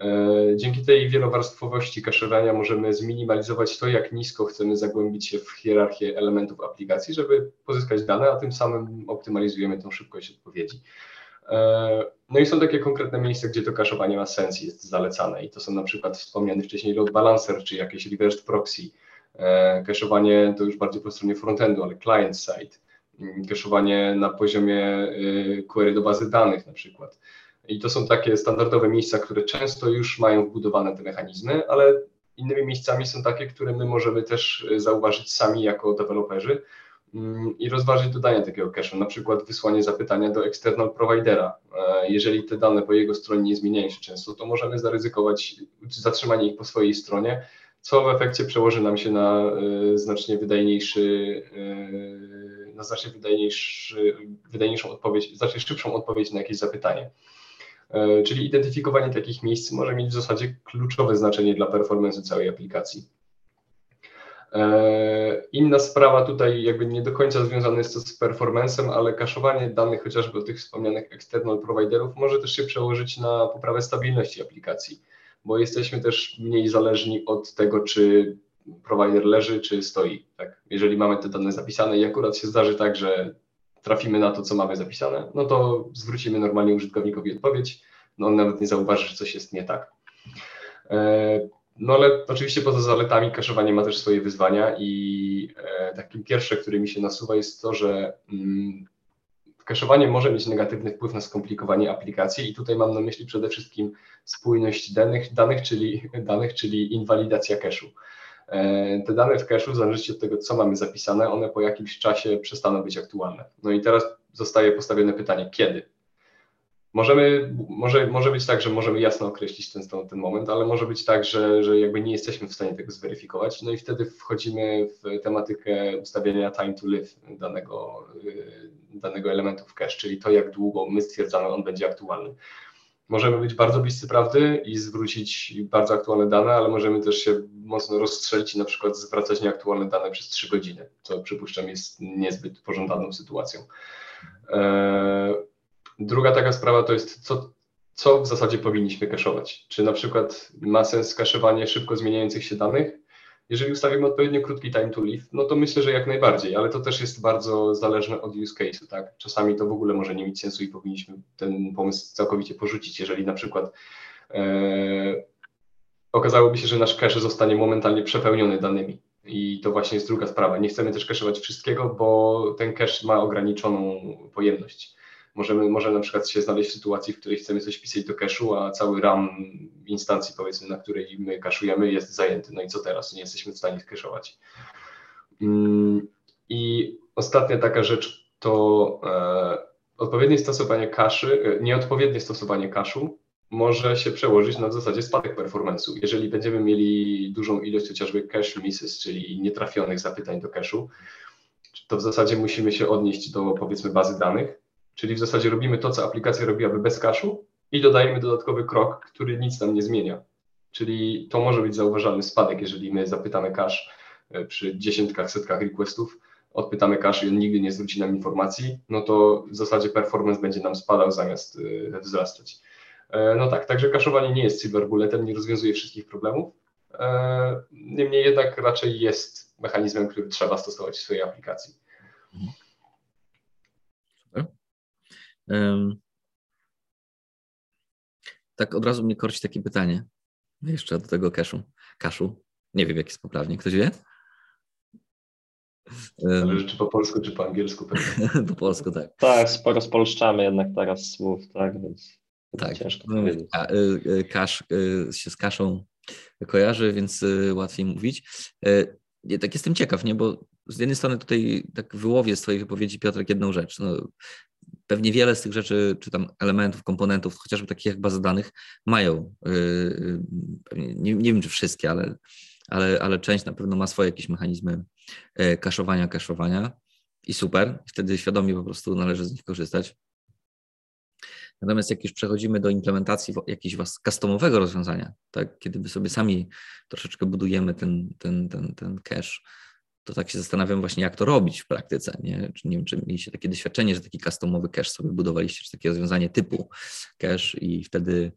E, dzięki tej wielowarstwowości kaszowania możemy zminimalizować to, jak nisko chcemy zagłębić się w hierarchię elementów aplikacji, żeby pozyskać dane, a tym samym optymalizujemy tą szybkość odpowiedzi. E, no i są takie konkretne miejsca, gdzie to kaszowanie ma sens i jest zalecane i to są na przykład wspomniany wcześniej load balancer, czy jakieś reversed proxy. Kaszowanie to już bardziej po stronie frontendu, ale client side. Kaszowanie mm, na poziomie y, query do bazy danych na przykład. I to są takie standardowe miejsca, które często już mają wbudowane te mechanizmy, ale innymi miejscami są takie, które my możemy też y, zauważyć sami jako deweloperzy, Mm, i rozważyć dodanie takiego cache'u, na przykład wysłanie zapytania do external providera. E, jeżeli te dane po jego stronie nie zmieniają się często, to możemy zaryzykować zatrzymanie ich po swojej stronie, co w efekcie przełoży nam się na e, znacznie wydajniejszy, e, na znacznie wydajniejszą odpowiedź, znacznie szybszą odpowiedź na jakieś zapytanie. Czyli identyfikowanie takich miejsc może mieć w zasadzie kluczowe znaczenie dla performance całej aplikacji. E, inna sprawa tutaj jakby nie do końca związana jest to z performancem, ale kaszowanie danych chociażby tych wspomnianych external providerów może też się przełożyć na poprawę stabilności aplikacji, bo jesteśmy też mniej zależni od tego, czy provider leży, czy stoi. Tak? Jeżeli mamy te dane zapisane i akurat się zdarzy tak, że trafimy na to, co mamy zapisane, no to zwrócimy normalnie użytkownikowi odpowiedź, no on nawet nie zauważy, że coś jest nie tak. E, no ale oczywiście poza zaletami kaszowanie ma też swoje wyzwania i e, takim pierwsze, które mi się nasuwa jest to, że mm, kaszowanie może mieć negatywny wpływ na skomplikowanie aplikacji i tutaj mam na myśli przede wszystkim spójność danych, danych, czyli, danych czyli inwalidacja cache'u. E, te dane w cache'u, w zależności od tego, co mamy zapisane, one po jakimś czasie przestaną być aktualne. No i teraz zostaje postawione pytanie, kiedy? Możemy, może, może być tak, że możemy jasno określić ten, ten moment, ale może być tak, że, że jakby nie jesteśmy w stanie tego zweryfikować. No i wtedy wchodzimy w tematykę ustawienia time to live danego, y, danego elementu w cache, czyli to, jak długo my stwierdzamy, on będzie aktualny. Możemy być bardzo bliscy prawdy i zwrócić bardzo aktualne dane, ale możemy też się mocno rozstrzelić i na przykład zwracać nieaktualne dane przez 3 godziny, co przypuszczam jest niezbyt pożądaną sytuacją. Eee, Druga taka sprawa to jest, co, co w zasadzie powinniśmy kaszować. Czy na przykład ma sens kaszowanie szybko zmieniających się danych? Jeżeli ustawimy odpowiednio krótki time to live, no to myślę, że jak najbardziej, ale to też jest bardzo zależne od use case'u, tak? Czasami to w ogóle może nie mieć sensu i powinniśmy ten pomysł całkowicie porzucić, jeżeli na przykład e, okazałoby się, że nasz cache zostanie momentalnie przepełniony danymi. I to właśnie jest druga sprawa. Nie chcemy też kaszować wszystkiego, bo ten cache ma ograniczoną pojemność możemy, może na przykład się znaleźć w sytuacji, w której chcemy coś pisać do cache'u, a cały RAM instancji, powiedzmy, na której my kaszujemy, jest zajęty. No i co teraz? Nie jesteśmy w stanie skaszować. Mm, I ostatnia taka rzecz to e, odpowiednie stosowanie kaszy, e, nieodpowiednie stosowanie kaszu może się przełożyć na w zasadzie spadek performance'u. Jeżeli będziemy mieli dużą ilość chociażby cache misses, czyli nietrafionych zapytań do cache'u, to w zasadzie musimy się odnieść do powiedzmy bazy danych Czyli w zasadzie robimy to, co aplikacja robiłaby bez kaszu i dodajemy dodatkowy krok, który nic nam nie zmienia. Czyli to może być zauważalny spadek, jeżeli my zapytamy cache przy dziesiątkach, setkach requestów, odpytamy cache i on nigdy nie zwróci nam informacji, no to w zasadzie performance będzie nam spadał zamiast y, wzrastać. E, no tak, także kaszowanie nie jest cyberbulletem, nie rozwiązuje wszystkich problemów. E, niemniej jednak raczej jest mechanizmem, który trzeba stosować w swojej aplikacji.
Tak od razu mnie korci takie pytanie. Jeszcze do tego kaszu. Kaszu. Nie wiem, jaki jest poprawnie. Ktoś wie?
Zależy, czy po polsku, czy po angielsku.
po polsku, tak.
Tak, sporo spolszczamy jednak teraz słów, tak, więc tak. ciężko no, powiedzieć.
Y, y, kasz y, się z kaszą kojarzy, więc łatwiej mówić. Ja tak jestem ciekaw, nie, bo z jednej strony tutaj tak wyłowię z Twojej wypowiedzi, Piotrek, jedną rzecz. No, pewnie wiele z tych rzeczy, czy tam elementów, komponentów, chociażby takich jak bazy danych, mają, nie, nie wiem czy wszystkie, ale ale, ale część na pewno ma swoje jakieś mechanizmy e, kaszowania, kaszowania i super. Wtedy świadomie po prostu należy z nich korzystać. Natomiast jak już przechodzimy do implementacji jakiegoś customowego rozwiązania, tak, kiedy my sobie sami troszeczkę budujemy ten, ten, ten, ten cache, to tak się zastanawiam właśnie, jak to robić w praktyce. Nie, czy, nie wiem, czy mieliście takie doświadczenie, że taki customowy cache sobie budowaliście, czy takie rozwiązanie typu cache i wtedy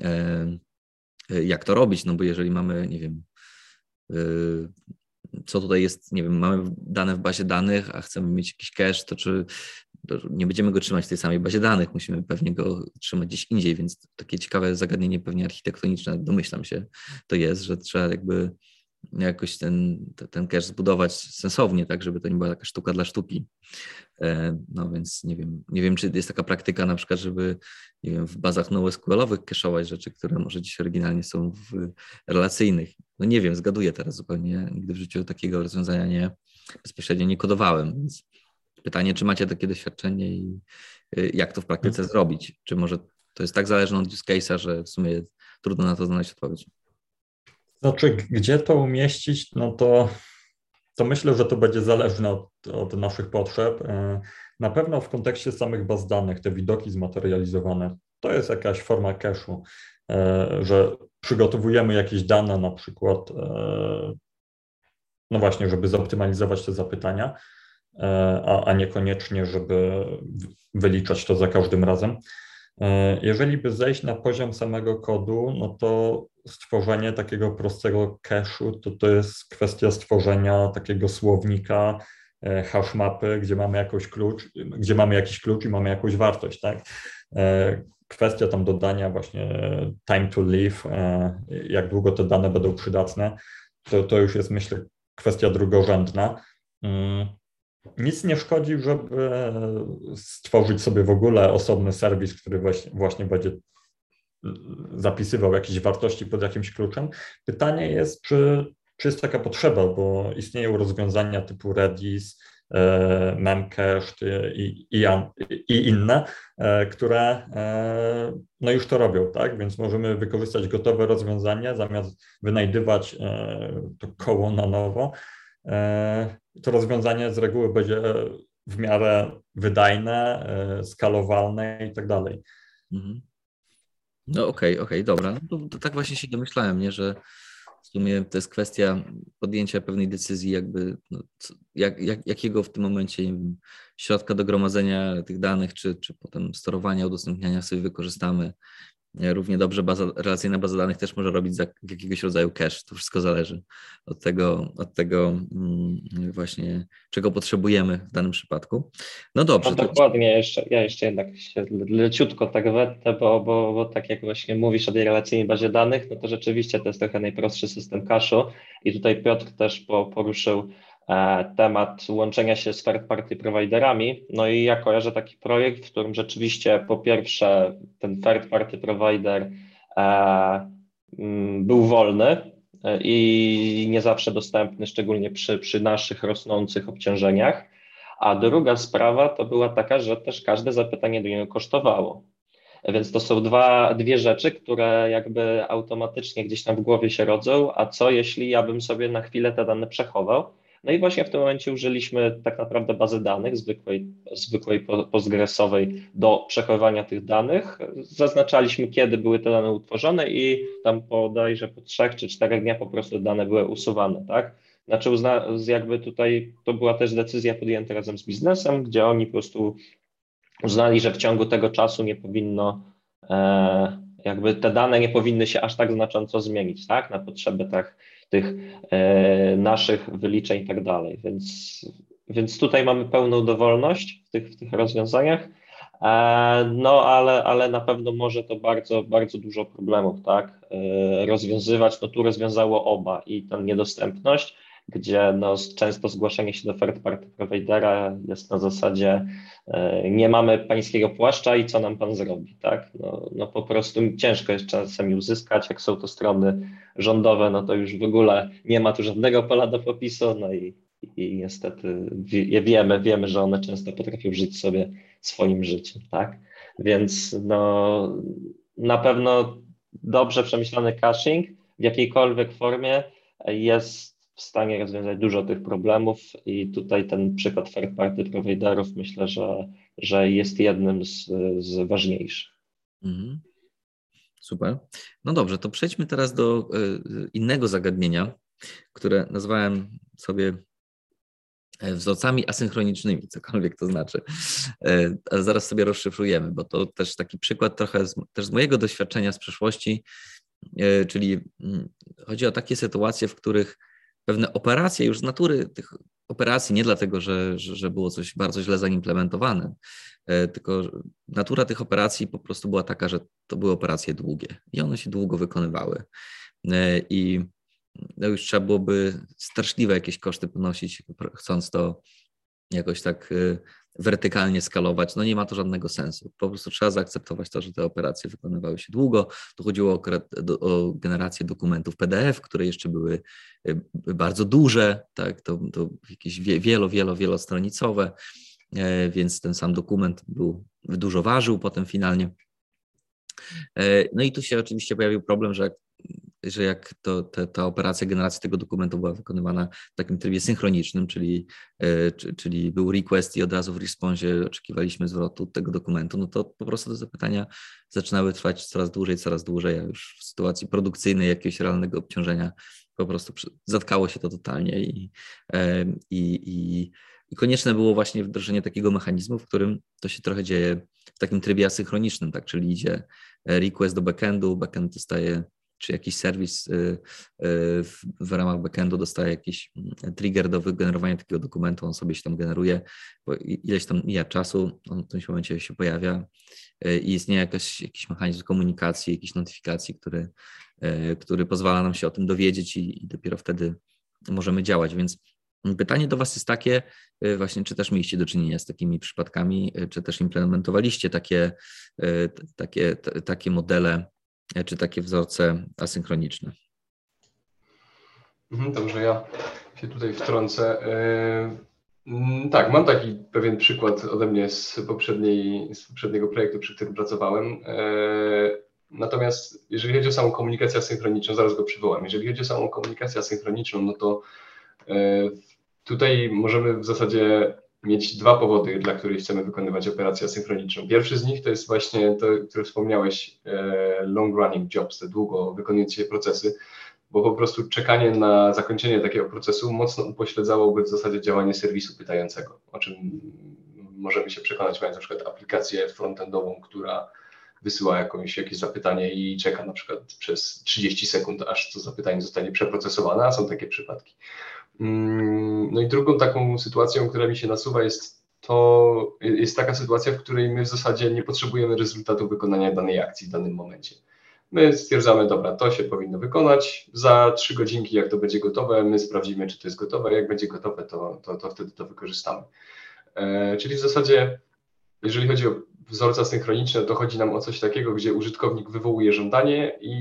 e, e jak to robić, no bo jeżeli mamy, nie wiem, Y, co tutaj jest, nie wiem, mamy dane w bazie danych, a chcemy mieć jakiś cache, to czy to nie będziemy go trzymać w tej samej bazie danych, musimy pewnie go trzymać gdzieś indziej, więc takie ciekawe zagadnienie pewnie architektoniczne, domyślam się, to jest, że trzeba jakby jakoś ten, ten cache zbudować sensownie, tak, żeby to nie była taka sztuka dla sztuki. E, no więc nie wiem, nie wiem, czy jest taka praktyka na przykład, żeby nie wiem, w bazach NoSQL-owych cache'ować rzeczy, które może dziś oryginalnie są w relacyjnych. No nie wiem, zgaduję teraz zupełnie, nigdy w życiu takiego rozwiązania nie bezpośrednio nie kodowałem, więc pytanie, czy macie takie doświadczenie i y, jak to w praktyce hmm. zrobić? Czy może to jest tak zależne od use case'a, że w sumie trudno na to znaleźć odpowiedź?
Znaczy, gdzie to umieścić, no to, to myślę, że to będzie zależne od, od naszych potrzeb. E, na pewno w kontekście samych baz danych, te widoki zmaterializowane, to jest jakaś forma cache'u, e, że przygotowujemy jakieś dane, na przykład, e, no właśnie, żeby zoptymalizować te zapytania, a, a niekoniecznie, żeby wyliczać to za każdym razem. Jeżeli by zejść na poziom samego kodu, no to stworzenie takiego prostego cache'u, to to jest kwestia stworzenia takiego słownika, e, hash mapy, gdzie mamy jakiś klucz, gdzie mamy jakiś klucz i mamy jakąś wartość, tak? E, kwestia tam dodania właśnie time to live, e, jak długo te dane będą przydatne, to, to już jest myślę kwestia drugorzędna. Nic nie szkodzi, żeby stworzyć sobie w ogóle osobny serwis, który właśnie, właśnie będzie zapisywał jakieś wartości pod jakimś kluczem. Pytanie jest, czy, czy jest taka potrzeba, bo istnieją rozwiązania typu Redis, e, Memcache i, i, i inne, e, które e, no już to robią, tak? Więc możemy wykorzystać gotowe rozwiązanie zamiast wynajdywać to koło na nowo. To rozwiązanie z reguły będzie w miarę wydajne, skalowalne i tak dalej. Mhm.
No okej, okay, okej, okay, dobra. No to, tak właśnie się domyślałem, nie, że w sumie to jest kwestia podjęcia pewnej decyzji, jakby no, jak, jak, jakiego w tym momencie wiem, środka do gromadzenia tych danych, czy, czy potem sterowania, udostępniania sobie wykorzystamy. Równie dobrze baza, relacyjna baza danych też może robić za jakiegoś rodzaju cache. To wszystko zależy od tego, od tego mm, właśnie, czego potrzebujemy w danym przypadku. No dobrze.
No dokładnie, to... jeszcze, ja jeszcze jednak się leciutko tak wetnę, bo, bo, bo tak jak właśnie mówisz o tej relacyjnej bazie danych, no to rzeczywiście to jest trochę najprostszy system cache'u i tutaj Piotr też poruszył E, temat łączenia się z third party providerami. No i ja kojarzę taki projekt, w którym rzeczywiście po pierwsze ten third party provider e, mm, był wolny e, i nie zawsze dostępny, szczególnie przy, przy naszych rosnących obciążeniach. A druga sprawa to była taka, że też każde zapytanie do niego kosztowało. Więc to są dwa, dwie rzeczy, które jakby automatycznie gdzieś tam w głowie się rodzą, a co jeśli ja bym sobie na chwilę te dane przechował no i właśnie w tym momencie użyliśmy tak naprawdę bazy danych zwykłej, zwykłej postgresowej do przechowywania tych danych. Zaznaczaliśmy, kiedy były te dane utworzone i tam bodajże po trzech czy czterech dniach po prostu dane były usuwane, tak? znaczy uzna, jakby tutaj to była też decyzja podjęta razem z biznesem, gdzie oni po prostu uznali, że w ciągu tego czasu nie powinno, e, jakby te dane nie powinny się aż tak znacząco zmienić, tak, na potrzeby tak, tych e, naszych wyliczeń i tak dalej, więc, więc tutaj mamy pełną dowolność w tych, w tych rozwiązaniach, e, no ale, ale na pewno może to bardzo, bardzo dużo problemów, tak, e, rozwiązywać, no tu rozwiązało oba i ta niedostępność, gdzie no, często zgłaszanie się do third party providera jest na zasadzie e, nie mamy pańskiego płaszcza i co nam pan zrobi, tak? No, no po prostu ciężko jest czasami uzyskać, jak są to strony rządowe, no to już w ogóle nie ma tu żadnego pola do popisu, no i, i niestety wiemy, wiemy, że one często potrafią żyć sobie swoim życiem, tak? Więc no na pewno dobrze przemyślany caching w jakiejkolwiek formie jest w stanie rozwiązać dużo tych problemów i tutaj ten przykład third party providerów myślę, że, że jest jednym z, z ważniejszych. Mhm.
Super. No dobrze, to przejdźmy teraz do y, innego zagadnienia, które nazwałem sobie e, wzorcami asynchronicznymi, cokolwiek to znaczy. E, ale zaraz sobie rozszyfrujemy, bo to też taki przykład trochę z, też z mojego doświadczenia z przeszłości, e, czyli mm, chodzi o takie sytuacje, w których pewne operacje już z natury tych operacji, nie dlatego, że, że, było coś bardzo źle zaimplementowane, e, tylko natura tych operacji po prostu była taka, że to były operacje długie i one się długo wykonywały. E, I no już trzeba byłoby straszliwe jakieś koszty ponosić, chcąc to jakoś tak e, wertykalnie skalować, no nie ma to żadnego sensu. Po prostu trzeba zaakceptować to, że te operacje wykonywały się długo. Tu chodziło o, o generację dokumentów PDF, które jeszcze były y, bardzo duże, tak, to, to jakieś wielo, wielo, wielostronicowe, e, więc ten sam dokument był, dużo ważył potem finalnie. E, no i tu się oczywiście pojawił problem, że jak że jak to, te, ta operacja generacji tego dokumentu była wykonywana w takim trybie synchronicznym, czyli, e, czyli był request i od razu w responsie oczekiwaliśmy zwrotu tego dokumentu, no to po prostu te zapytania zaczynały trwać coraz dłużej, coraz dłużej, a już w sytuacji produkcyjnej jakiegoś realnego obciążenia po prostu zatkało się to totalnie i, e, i, i, i konieczne było właśnie wdrożenie takiego mechanizmu, w którym to się trochę dzieje w takim trybie asynchronicznym, tak, czyli idzie request do backendu, backend dostaje czy jakiś serwis y, y, w, w ramach backendu dostaje jakiś mm, trigger do wygenerowania takiego dokumentu, on sobie się tam generuje, bo ileś tam mija czasu, on w tym momencie się pojawia y, i istnieje jakaś, jakiś mechanizm komunikacji, jakiejś notyfikacji, który, który pozwala nam się o tym dowiedzieć i, i dopiero wtedy możemy działać, więc Pytanie do Was jest takie, właśnie, czy też mieliście do czynienia z takimi przypadkami, czy też implementowaliście takie, takie, takie modele czy takie wzorce asynchroniczne.
Mhm, dobrze, ja się tutaj wtrącę. Yy, tak, mam taki pewien przykład ode mnie z, poprzedniej, z poprzedniego projektu, przy którym pracowałem. Yy, natomiast jeżeli chodzi o samą komunikację asynchroniczną, zaraz go przywołam. Jeżeli chodzi o samą komunikację asynchroniczną, no to yy, tutaj możemy w zasadzie mieć dwa powody, dla których chcemy wykonywać operację asynchroniczną. Pierwszy z nich to jest właśnie to, który wspomniałeś, e, long running jobs, te długo wykonujące się procesy, bo po prostu czekanie na zakończenie takiego procesu mocno upośledzałoby w zasadzie działanie serwisu pytającego, o czym możemy się przekonać, mając na przykład aplikację frontendową, która wysyła jakąś, jakieś zapytanie i czeka na przykład przez 30 sekund, aż to zapytanie zostanie przeprocesowane, a są takie przypadki. Mm, no i drugą taką sytuacją, która mi się nasuwa, jest to jest taka sytuacja, w której my w zasadzie nie potrzebujemy rezultatu wykonania danej akcji w danym momencie. My stwierdzamy, dobra, to się powinno wykonać. Za trzy godzinki, jak to będzie gotowe, my sprawdzimy, czy to jest gotowe. Jak będzie gotowe, to, to, to wtedy to wykorzystamy. E, czyli w zasadzie, jeżeli chodzi o wzorce synchroniczne, to chodzi nam o coś takiego, gdzie użytkownik wywołuje żądanie i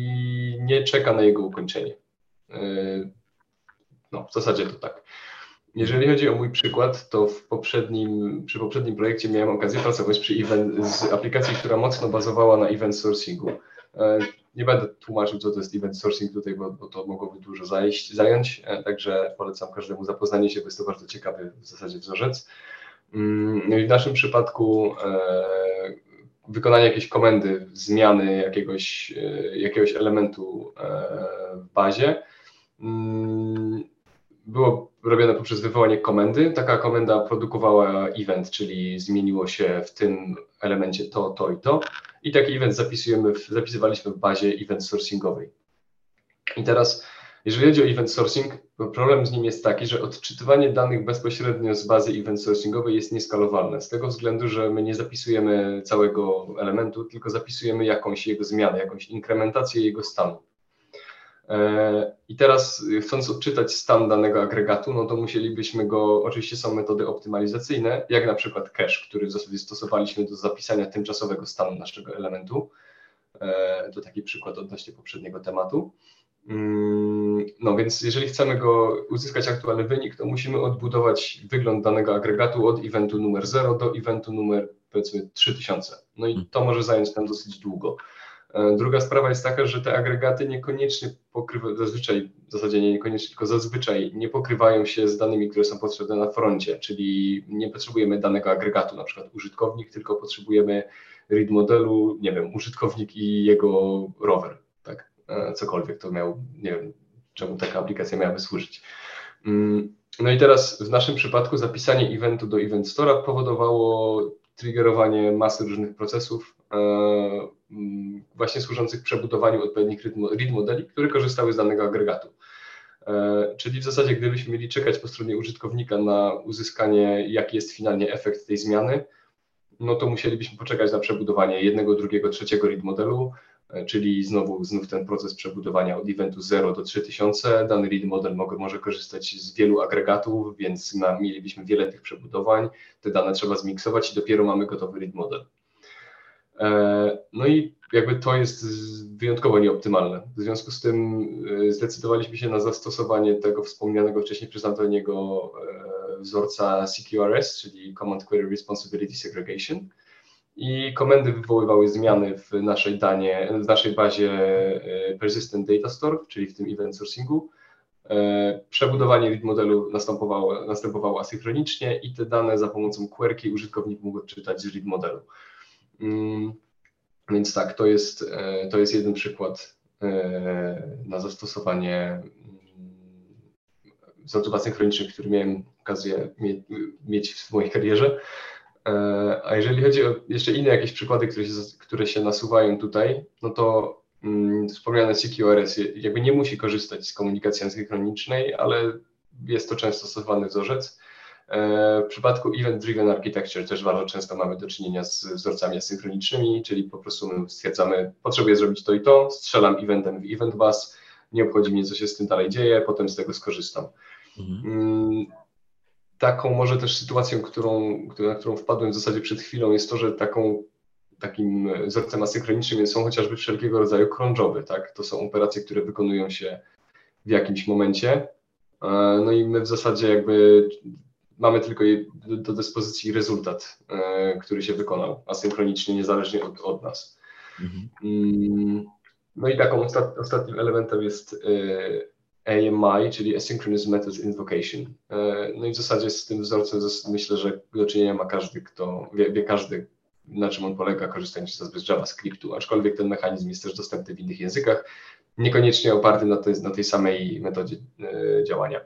nie czeka na jego ukończenie. E, no, w zasadzie to tak. Jeżeli chodzi o mój przykład, to w poprzednim, przy poprzednim projekcie miałem okazję pracować przy event, z aplikacji, która mocno bazowała na event sourcingu. E, nie będę tłumaczył, co to jest event sourcing tutaj, bo, bo to mogłoby dużo zajść, zająć, e, także polecam każdemu zapoznanie się, bo jest to bardzo ciekawy w zasadzie wzorzec. Mm, no i w naszym przypadku e, wykonanie jakiejś komendy, zmiany jakiegoś, jakiegoś elementu w bazie mm, było robione poprzez wywołanie komendy. Taka komenda produkowała event, czyli zmieniło się w tym elemencie to, to i to. I taki event zapisujemy w, zapisywaliśmy w bazie event sourcingowej. I teraz, jeżeli chodzi o event sourcing, problem z nim jest taki, że odczytywanie danych bezpośrednio z bazy event sourcingowej jest nieskalowalne. Z tego względu, że my nie zapisujemy całego elementu, tylko zapisujemy jakąś jego zmianę, jakąś inkrementację jego stanu. E, I teraz chcąc odczytać stan danego agregatu, no to musielibyśmy go, oczywiście są metody optymalizacyjne, jak na przykład cache, który stosowaliśmy do zapisania tymczasowego stanu naszego elementu. E, to taki przykład odnośnie poprzedniego tematu. Mm, no więc jeżeli chcemy go uzyskać aktualny wynik, to musimy odbudować wygląd danego agregatu od eventu numer 0 do eventu numer powiedzmy 3000. No i to może zająć nam dosyć długo. E, druga sprawa jest taka, że te agregaty niekoniecznie pokrywają, zazwyczaj, w zasadzie nie niekoniecznie, tylko zazwyczaj nie pokrywają się z danymi, które są potrzebne na froncie, czyli nie potrzebujemy danego agregatu, na przykład użytkownik, tylko potrzebujemy read modelu, nie wiem, użytkownik i jego rower, tak, e, cokolwiek to miał, nie wiem, czemu taka aplikacja miałaby służyć. Mm, no i teraz w naszym przypadku zapisanie eventu do Event Store'a powodowało triggerowanie masy różnych procesów, właśnie służących przebudowaniu odpowiednich read modeli, które korzystały z danego agregatu. E, czyli w zasadzie, gdybyśmy mieli czekać po stronie użytkownika na uzyskanie, jaki jest finalnie efekt tej zmiany, no to musielibyśmy poczekać na przebudowanie jednego, drugiego, trzeciego read modelu, E, czyli znowu znów ten proces przebudowania od eventu 0 do 3000. Dany read model może, może korzystać z wielu agregatów, więc ma, mielibyśmy wiele tych przebudowań. Te dane trzeba zmiksować i dopiero mamy gotowy read model. E, no i jakby to jest wyjątkowo nieoptymalne. W związku z tym e, zdecydowaliśmy się na zastosowanie tego wspomnianego wcześniej przez Antoniego wzorca CQRS, czyli Command Query Responsibility Segregation i komendy wywoływały zmiany w naszej danie, w naszej bazie e, Persistent Data Store, czyli w tym event sourcingu. E, przebudowanie modelu następowało, następowało asynchronicznie i te dane za pomocą queryki użytkownik mógł odczytać z read modelu. Mm, więc tak, to jest, e, to jest jeden przykład na zastosowanie mm, wzorców asynchronicznych, który miałem okazję mieć w mojej karierze. E, a jeżeli chodzi o jeszcze inne jakieś przykłady, które się, które się nasuwają tutaj, no to mm, wspomniane CQRS jakby nie musi korzystać z komunikacji asynchronicznej, ale jest to często stosowany wzorzec. E, w przypadku Event-Driven Architecture też bardzo często mamy do czynienia z wzorcami asynchronicznymi, czyli po prostu my stwierdzamy, potrzebuję zrobić to i to, strzelam eventem w event bus, nie obchodzi mnie, co się z tym dalej dzieje, potem z tego skorzystam. Mhm. Mm, taką może też sytuacją, którą, na którą wpadłem w zasadzie przed chwilą, jest to, że taką takim wzorcem asynchronicznym są chociażby wszelkiego rodzaju cron tak? To są operacje, które wykonują się w jakimś momencie. E, no i my w zasadzie jakby mamy tylko do dyspozycji rezultat, e, który się wykonał asynchronicznie, niezależnie od, od nas. Mhm. Mm, no i taką ostatnim elementem jest e, AMI, czyli Asynchronous Methods Invocation. E, no i w zasadzie z tym wzorcem myślę, że do czynienia ma każdy, kto wie, wie każdy, na czym on polega, korzystając z JavaScriptu, aczkolwiek ten mechanizm jest też dostępny w innych językach, niekoniecznie oparty na tej, na tej samej metodzie działania.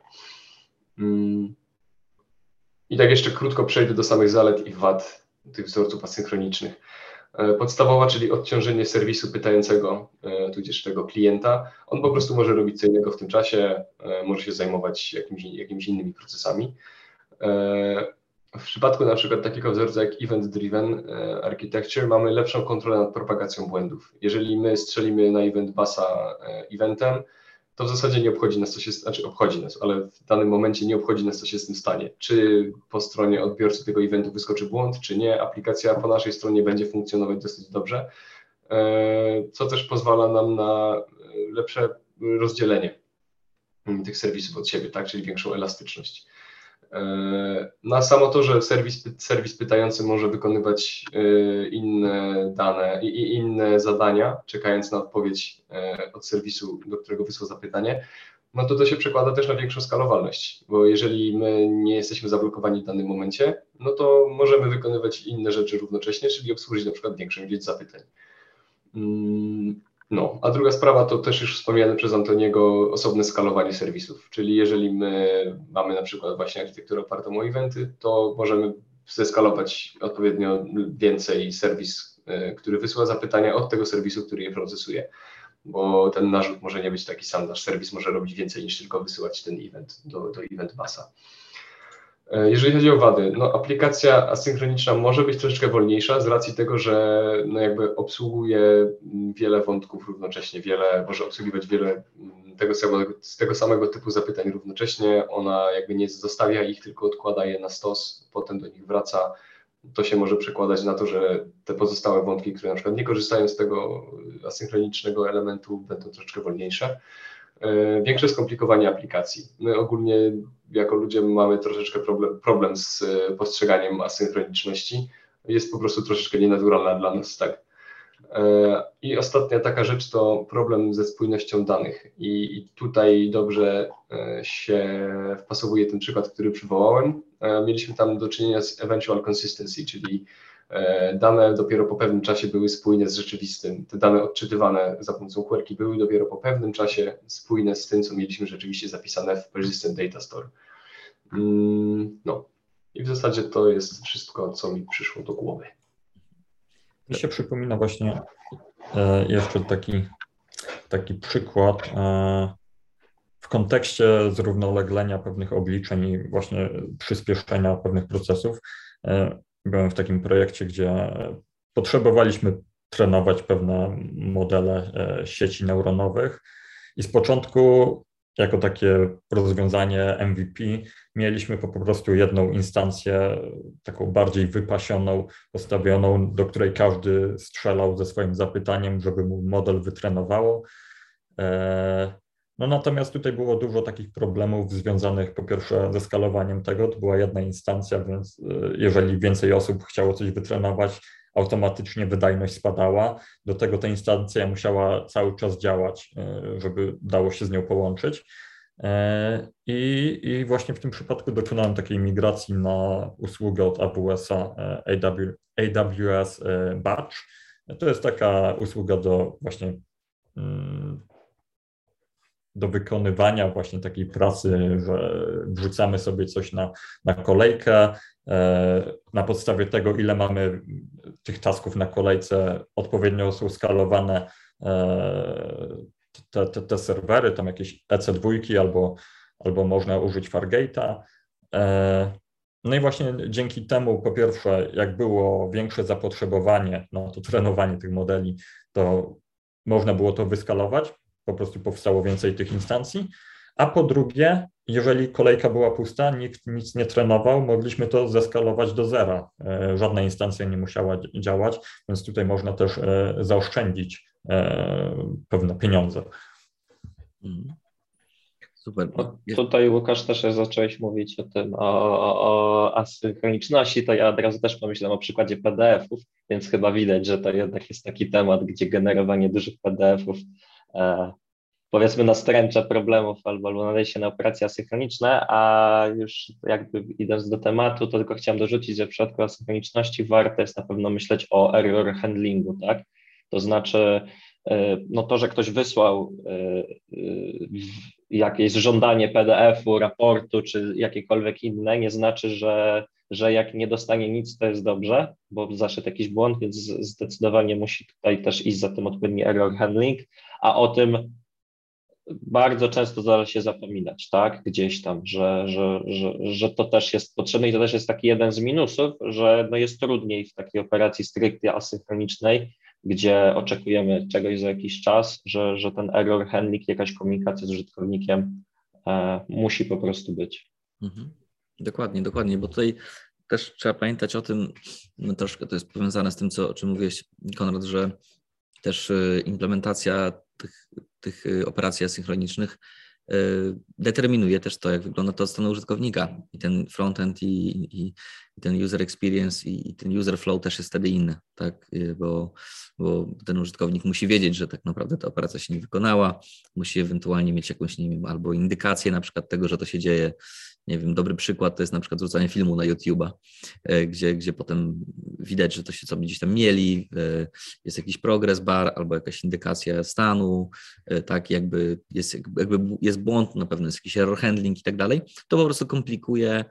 I tak jeszcze krótko przejdę do samych zalet i wad tych wzorców asynchronicznych. E, podstawowa, czyli odciążenie serwisu pytającego, e, tudzież tego klienta. On po prostu może robić co innego w tym czasie, e, może się zajmować jakimiś, jakimiś innymi procesami. W przypadku na przykład takiego wzorca jak Event Driven Architecture mamy lepszą kontrolę nad propagacją błędów. Jeżeli my strzelimy na event basa eventem, to w zasadzie nie obchodzi nas, co się, znaczy obchodzi nas, ale w danym momencie nie obchodzi nas, co się z tym stanie. Czy po stronie odbiorcy tego eventu wyskoczy błąd, czy nie, aplikacja po naszej stronie będzie funkcjonować dosyć dobrze, e, co też pozwala nam na lepsze rozdzielenie tych serwisów od siebie, tak, czyli większą elastyczność. E, na samo to, że serwis, serwis pytający może wykonywać e, inne dane i inne zadania, czekając na odpowiedź e, od serwisu, do którego wysłał zapytanie, no to to się przekłada też na większą skalowalność, bo jeżeli my nie jesteśmy zablokowani w danym momencie, no to możemy wykonywać inne rzeczy równocześnie, czyli obsłużyć na przykład większą ilość zapytań. No, a druga sprawa to też już wspomniane przez Antoniego osobne skalowanie serwisów, czyli jeżeli my mamy na przykład właśnie architekturę opartą o eventy, to możemy zeskalować odpowiednio więcej serwis, e, który wysyła zapytania od tego serwisu, który je procesuje, bo ten narzut może nie być taki sam, nasz serwis może robić więcej niż tylko wysyłać ten event do, do event basa. E, jeżeli chodzi o wady, no aplikacja asynchroniczna może być troszeczkę wolniejsza z racji tego, że no jakby obsługuje wiele wątków równocześnie, wiele, może obsługiwać wiele tego samego, z tego samego typu zapytań równocześnie. Ona jakby nie zostawia ich, tylko odkłada je na stos, potem do nich wraca. To się może przekładać na to, że te pozostałe wątki, które na przykład nie korzystają z tego asynchronicznego elementu, będą troszeczkę wolniejsze. E, większe skomplikowanie aplikacji. My ogólnie jako ludzie mamy troszeczkę problem, problem z e, postrzeganiem asynchroniczności. Jest po prostu troszeczkę nienaturalna dla nas, tak. E, I ostatnia taka rzecz to problem ze spójnością danych. I tutaj dobrze się wpasowuje ten przykład, który przywołałem. Mieliśmy tam do czynienia z eventual consistency, czyli dane dopiero po pewnym czasie były spójne z rzeczywistym. Te dane odczytywane za pomocą queryki były dopiero po pewnym czasie spójne z tym, co mieliśmy rzeczywiście zapisane w Persistent Data Store. Mm, no i w zasadzie to jest wszystko, co mi przyszło do głowy.
Mi się przypomina właśnie e, jeszcze taki, taki przykład e, w kontekście zrównoleglenia pewnych obliczeń i właśnie przyspieszenia pewnych procesów byłem w takim projekcie, gdzie potrzebowaliśmy trenować pewne modele e, sieci neuronowych i z początku jako takie rozwiązanie MVP mieliśmy po prostu jedną instancję, taką bardziej wypasioną, postawioną, do której każdy strzelał ze swoim zapytaniem, żeby mu model wytrenowało. No natomiast tutaj było dużo takich problemów związanych po pierwsze ze skalowaniem tego, to była jedna instancja, więc e, jeżeli więcej osób chciało coś wytrenować, automatycznie wydajność spadała. Do tego ta instancja musiała cały czas działać, e, żeby dało się z nią połączyć. E, I, I, właśnie w tym przypadku dokonałem takiej migracji na usługę od AWS-a AWS Batch. To jest taka usługa do właśnie mm, do wykonywania właśnie takiej pracy, że wrzucamy sobie coś na, na kolejkę. E, na podstawie tego, ile mamy tych tasków na kolejce, odpowiednio są skalowane e, te, te, te serwery, tam jakieś EC2 albo, albo można użyć Fargate'a. E, no i właśnie dzięki temu, po pierwsze, jak było większe zapotrzebowanie na to trenowanie tych modeli, to można było to wyskalować po prostu powstało więcej tych instancji. A po drugie, jeżeli kolejka była pusta, nikt nic nie trenował, mogliśmy to zeskalować do zera. E, żadna instancja nie musiała działać, więc tutaj można też e, zaoszczędzić e, pewne pieniądze.
Mhm. Super. No, tutaj Łukasz też zacząłeś mówić o tym, o, o, o asynchroniczności, to ja od razu też pomyślałem o przykładzie PDF-ów, więc chyba widać, że to jednak jest taki temat, gdzie generowanie dużych PDF-ów powiedzmy nastręcza problemów albo, albo nadaje się na operacje asynchroniczne, a już jakby idąc do tematu, to tylko chciałem dorzucić, że w przypadku asynchroniczności warto jest na pewno myśleć o error handlingu, tak? To znaczy, e, no to, że ktoś wysłał e, jakieś żądanie PDF-u, raportu czy jakiekolwiek inne, nie znaczy, że, że jak nie dostanie nic, to jest dobrze, bo zaszedł jakiś błąd, więc zdecydowanie musi tutaj też iść za tym odpowiedni error handling, a o tym bardzo często zdarza się zapominać, tak, gdzieś tam, że, że, że, że to też jest potrzebne i to też jest taki jeden z minusów, że no jest trudniej w takiej operacji stricte asynchronicznej, gdzie oczekujemy czegoś za jakiś czas, że, że ten error handling, jakaś komunikacja z użytkownikiem e, musi po prostu być.
Mhm. Dokładnie, dokładnie, bo tutaj też trzeba pamiętać o tym, no troszkę to jest powiązane z tym, co, o czym mówiłeś, Konrad, że też e, implementacja tych, tych y, operacji asynchronicznych y, determinuje też to, jak wygląda to od strony użytkownika. I ten frontend, i, i ten user experience, i, i, ten user flow też jest wtedy inny, tak? Y, bo, bo ten użytkownik musi wiedzieć, że tak naprawdę ta operacja się nie wykonała, musi ewentualnie mieć jakąś, nie wiem, albo indykację na przykład tego, że to się dzieje. Nie wiem, dobry przykład to jest na przykład wrzucanie filmu na YouTube'a, gdzie, gdzie potem widać, że to się sobie gdzieś tam mieli, jest jakiś progress bar albo jakaś indykacja stanu, tak jakby jest, jakby jest błąd, na pewno jest jakiś error handling i tak dalej, to po prostu komplikuje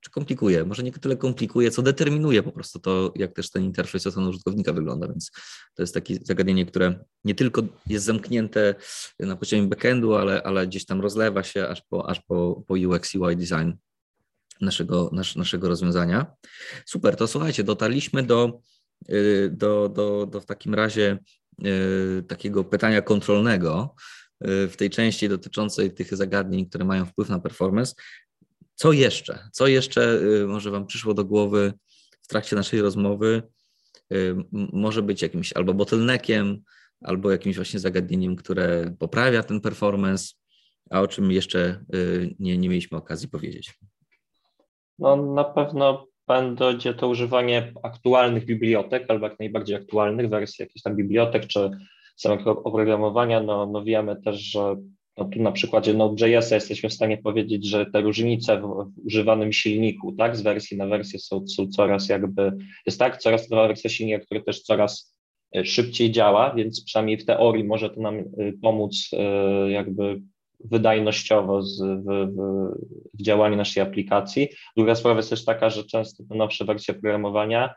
czy komplikuje, może nie tyle komplikuje, co determinuje po prostu to, jak też ten interfejs od użytkownika wygląda, więc to jest takie zagadnienie, które nie tylko jest zamknięte na poziomie backendu, ale, ale gdzieś tam rozlewa się aż po, aż po, po UX UI design naszego, nasz, naszego rozwiązania. Super, to słuchajcie, dotarliśmy do, y, do, do, do w takim razie y, takiego pytania kontrolnego y, w tej części dotyczącej tych zagadnień, które mają wpływ na performance. Co jeszcze? Co jeszcze y, może Wam przyszło do głowy w trakcie naszej rozmowy? Y, może być jakimś albo bottleneckiem, albo jakimś właśnie zagadnieniem, które poprawia ten performance, a o czym jeszcze y, nie, nie mieliśmy okazji powiedzieć.
No na pewno będzie to używanie aktualnych bibliotek, albo jak najbardziej aktualnych wersji jakichś tam bibliotek, czy samego oprogramowania. No, no wiemy też, że no tu na przykładzie Node.js jesteśmy w stanie powiedzieć, że te różnice w, w, używanym silniku, tak, z wersji na wersję są, są coraz jakby, jest tak, coraz nowa wersja silnika, który też coraz e, szybciej działa, więc przynajmniej w teorii może to nam e, pomóc e, jakby wydajnościowo z, w, w, w działaniu naszej aplikacji. Druga sprawa jest też taka, że często te nowsze wersje oprogramowania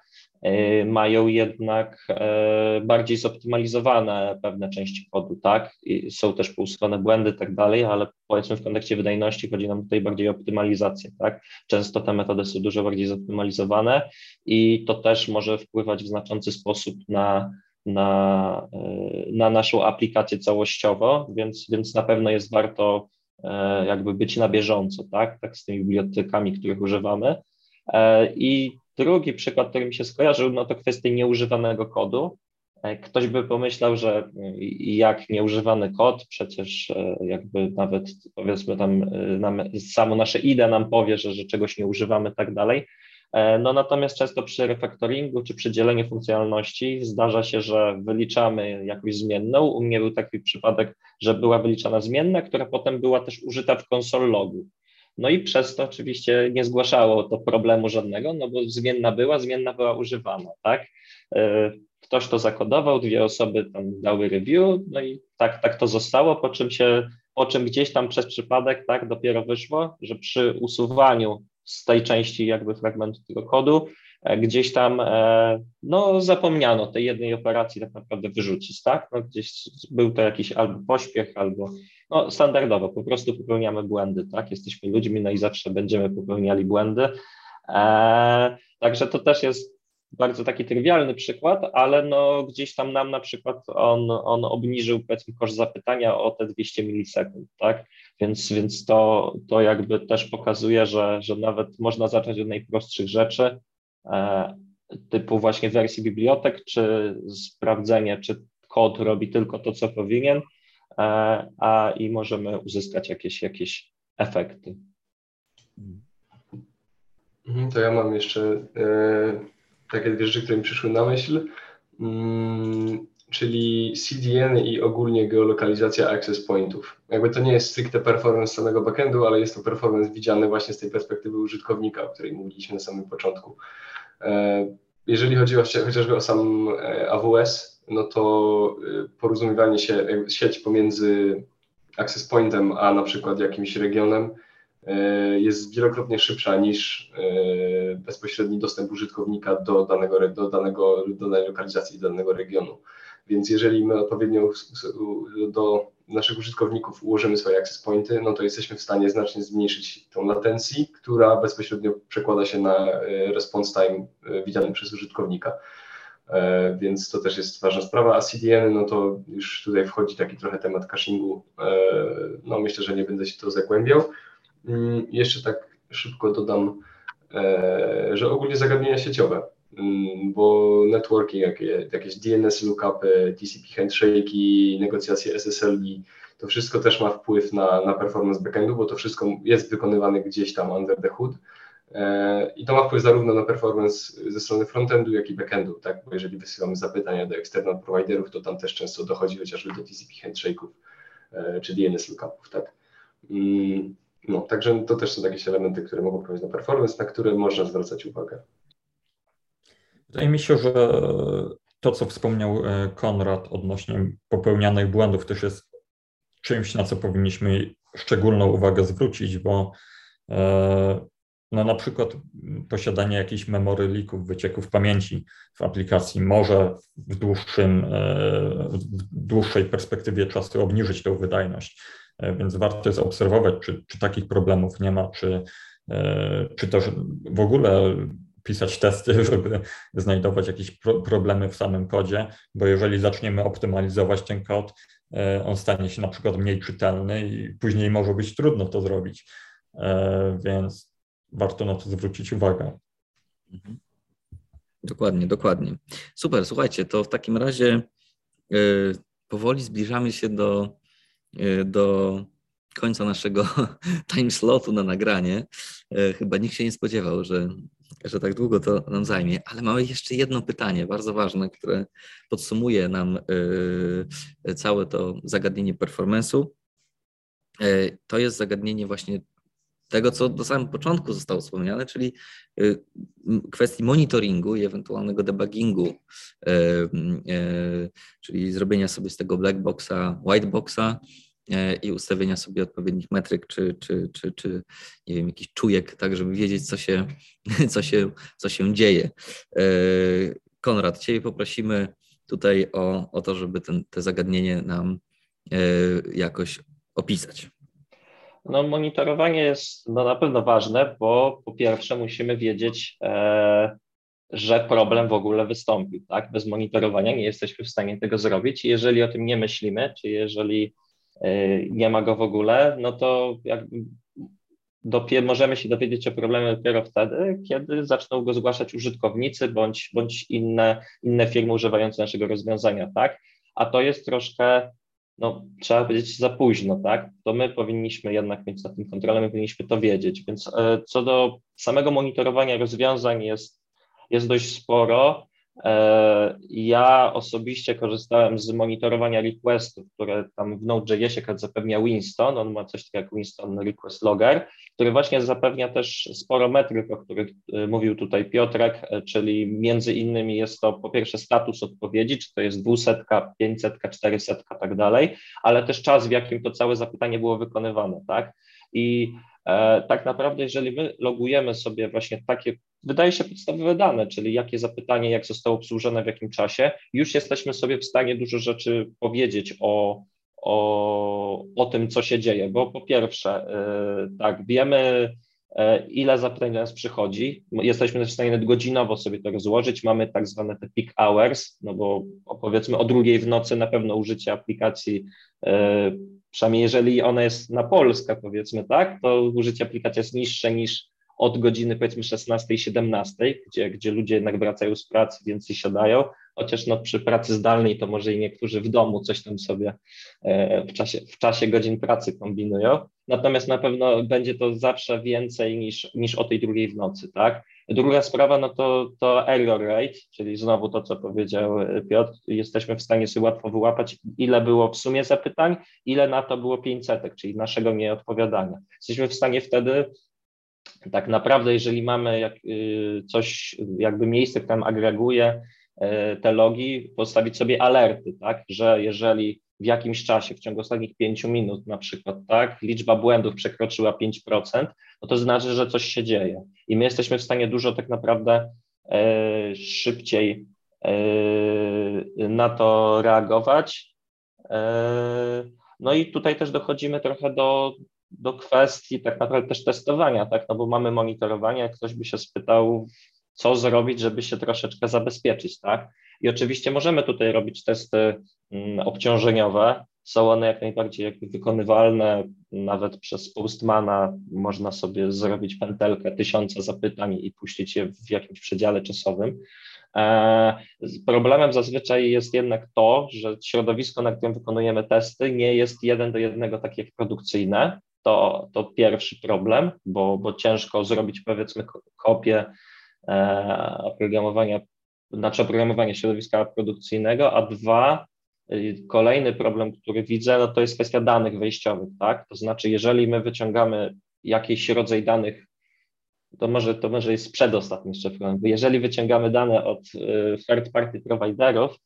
mają jednak e, bardziej zoptymalizowane pewne części kodu, tak? I są też pousuwane błędy i tak dalej, ale powiedzmy w kontekście wydajności chodzi nam tutaj bardziej o optymalizację, tak? Często te metody są dużo bardziej zoptymalizowane i to też może wpływać w znaczący sposób na, na, e, na naszą aplikację całościowo, więc, więc na pewno jest warto jakby być na bieżąco, tak? Tak z tymi bibliotekami, których używamy. I Drugi przykład, który mi się skojarzył, no to kwestia nieużywanego kodu. E, ktoś by pomyślał, że jak nieużywany kod, przecież e, jakby nawet powiedzmy tam e, nam, samo nasze IDE nam powie, że, że czegoś nie używamy tak dalej. No natomiast często przy refaktoringu czy przy dzieleniu funkcjonalności zdarza się, że wyliczamy jakąś zmienną. U mnie był taki przypadek, że była wyliczana zmienna, która potem była też użyta w console logu. No i przez to oczywiście nie zgłaszało to problemu żadnego, no bo zmienna była, zmienna była używana, tak? E, ktoś to zakodował, dwie osoby tam dały review, no i tak, tak to zostało, po czym się, po czym gdzieś tam przez przypadek, tak, dopiero wyszło, że przy usuwaniu z tej części jakby fragmentu tego kodu, e, gdzieś tam e, no, zapomniano tej jednej operacji tak naprawdę wyrzucić, tak? No, gdzieś był to jakiś albo pośpiech, albo no, standardowo, po prostu popełniamy błędy, tak? Jesteśmy ludźmi, no i zawsze będziemy popełniali błędy. E, także to też jest bardzo taki trywialny przykład, ale no gdzieś tam nam na przykład on, on obniżył powiedzmy koszt zapytania o te 200 milisekund, tak? Więc, więc to, to jakby też pokazuje, że, że nawet można zacząć od najprostszych rzeczy, e, typu właśnie wersji bibliotek, czy sprawdzenie, czy kod robi tylko to, co powinien, a i możemy uzyskać jakieś, jakieś efekty.
Mhm, to ja mam jeszcze e, takie dwie rzeczy, które mi przyszły na myśl, mm, czyli CDN i ogólnie geolokalizacja access pointów. Jakby to nie jest stricte performance samego backendu, ale jest to performance widziany właśnie z tej perspektywy użytkownika, o której mówiliśmy na samym początku. E, jeżeli chodzi o, chociażby o sam AWS, no to y, porozumiewanie się, sieć pomiędzy access pointem a na przykład jakimś regionem y, jest wielokrotnie szybsza niż y, bezpośredni dostęp użytkownika do danego, do danego, do danej lokalizacji, do danego regionu. Więc jeżeli my odpowiednio do naszych użytkowników ułożymy swoje access pointy, no to jesteśmy w stanie znacznie zmniejszyć tą latencji, która bezpośrednio przekłada się na response time widziany przez użytkownika. E, więc to też jest ważna sprawa. A CDN, no to już tutaj wchodzi taki trochę temat cachingu. E, no myślę, że nie będę się to zagłębiał. Mm, jeszcze tak szybko dodam, e, że ogólnie zagadnienia sieciowe, mm, bo networking, jakieś DNS lookupy, TCP handshake, negocjacje SSL, to wszystko też ma wpływ na, na performance backendu, bo to wszystko jest wykonywane gdzieś tam under the hood. E, I to ma wpływ zarówno na performance ze strony frontendu, jak i backendu, tak? Bo jeżeli wysyłamy zapytania do external providerów, to tam też często dochodzi chociażby do TCP handshake'ów e, czy DNS lookupów, tak? Mm, no, także to też są jakieś elementy, które mogą wpływać na performance, na które można zwracać uwagę.
Wydaje mi się, że to, co wspomniał e, Konrad odnośnie popełnianych błędów, też jest czymś, na co powinniśmy szczególną uwagę zwrócić, bo no na przykład posiadanie jakichś memory leaków, wycieków pamięci w aplikacji może w, dłuższym, e, w dłuższej perspektywie czasu obniżyć tę wydajność, więc warto jest obserwować, czy, czy takich problemów nie ma, czy, czy też w ogóle pisać testy, żeby znajdować jakieś pro problemy w samym kodzie, bo jeżeli zaczniemy optymalizować ten kod, e, on stanie się na przykład mniej czytelny i później może być trudno to zrobić, e, więc warto na to zwrócić uwagę.
Mhm. Dokładnie, dokładnie. Super, słuchajcie, to w takim razie e, powoli zbliżamy się do, do końca naszego time slotu na nagranie. Chyba nikt się nie spodziewał, że że tak długo to nam zajmie, ale mamy jeszcze jedno pytanie, bardzo ważne, które podsumuje nam y, całe to zagadnienie performance'u. Y, to jest zagadnienie właśnie tego, co do samego początku zostało wspomniane, czyli y, kwestii monitoringu i ewentualnego debuggingu, czyli zrobienia sobie z tego black boxa, white boxa, i ustawienia sobie odpowiednich metryk, czy, czy, czy, czy nie wiem, jakiś czujek, tak, żeby wiedzieć, co się, co się, co się dzieje. Konrad, Ciebie poprosimy tutaj o, o to, żeby ten, te zagadnienie nam jakoś opisać.
No, monitorowanie jest no, na pewno ważne, bo po pierwsze musimy wiedzieć, e, że problem w ogóle wystąpił. Tak? Bez monitorowania nie jesteśmy w stanie tego zrobić. Jeżeli o tym nie myślimy, czy jeżeli Y, nie ma go w ogóle, no to dopiero, możemy się dowiedzieć o problemie dopiero wtedy, kiedy zaczną go zgłaszać użytkownicy bądź, bądź inne, inne firmy używające naszego rozwiązania, tak? A to jest troszkę, no trzeba powiedzieć za późno, tak? To my powinniśmy jednak mieć na tym kontrolę, my powinniśmy to wiedzieć. Więc e, co do samego monitorowania rozwiązań jest, jest dość sporo. E, ja osobiście korzystałem z monitorowania requestów, które tam w Node.jsie zapewnia Winston. On ma coś takiego jak Winston Request Logger, który właśnie zapewnia też sporo metryk, o których e, mówił tutaj Piotrek, e, czyli między innymi jest to po pierwsze status odpowiedzi, czy to jest 200, 500, 400, tak dalej, ale też czas, w jakim to całe zapytanie było wykonywane, tak? I e, tak naprawdę, jeżeli my logujemy sobie właśnie takie wydaje się podstawowe dane, czyli jakie zapytanie, jak zostało obsłużone, w jakim czasie, już jesteśmy sobie w stanie dużo rzeczy powiedzieć o, o, o tym, co się dzieje, bo po pierwsze, yy, tak, wiemy, yy, ile zapytań do nas przychodzi, jesteśmy w stanie godzinowo sobie to rozłożyć, mamy tak zwane te peak hours, no bo powiedzmy o drugiej w nocy na pewno użycie aplikacji yy, przynajmniej jeżeli ona jest na Polskę, powiedzmy tak, to użycie aplikacji jest niższe niż od godziny powiedzmy 16, 17, gdzie, gdzie ludzie jednak wracają z pracy, więcej siadają, chociaż no, przy pracy zdalnej to może i niektórzy w domu coś tam sobie e, w czasie, w czasie godzin pracy kombinują. Natomiast na pewno będzie to zawsze więcej niż, niż o tej drugiej w nocy, tak? Druga sprawa, no to, to error rate, czyli znowu to, co powiedział Piotr, jesteśmy w stanie sobie łatwo wyłapać, ile było w sumie zapytań, ile na to było 500, czyli naszego nieodpowiadania. Jesteśmy w stanie wtedy tak naprawdę, jeżeli mamy jak, y, coś, jakby miejsce, które tam agreguje te logi, postawić sobie alerty, tak, że jeżeli w jakimś czasie, w ciągu ostatnich pięciu minut na przykład, tak, liczba błędów przekroczyła 5%, no to znaczy, że coś się dzieje. I my jesteśmy w stanie dużo tak naprawdę e, szybciej e, na to reagować. E, no i tutaj też dochodzimy trochę do, do kwestii tak naprawdę też testowania, tak, no bo mamy monitorowanie, jak ktoś by się spytał, co zrobić, żeby się troszeczkę zabezpieczyć, tak, i oczywiście możemy tutaj robić testy mm, obciążeniowe, są one jak najbardziej jakby wykonywalne, nawet przez Postmana można sobie zrobić pętelkę tysiąca zapytań i puścić je w jakimś przedziale czasowym. E, problemem zazwyczaj jest jednak to, że środowisko, na którym wykonujemy testy, nie jest jeden do jednego takie jak produkcyjne, to, to pierwszy problem, bo, bo ciężko zrobić powiedzmy kopię oprogramowania, znaczy oprogramowanie środowiska produkcyjnego, a dwa, y, kolejny problem, który widzę, no to jest kwestia danych wejściowych, tak? To znaczy, jeżeli my wyciągamy jakiś rodzaj danych to może, to może jest przedostatni szczyt Jeżeli wyciągamy dane od third party providerów,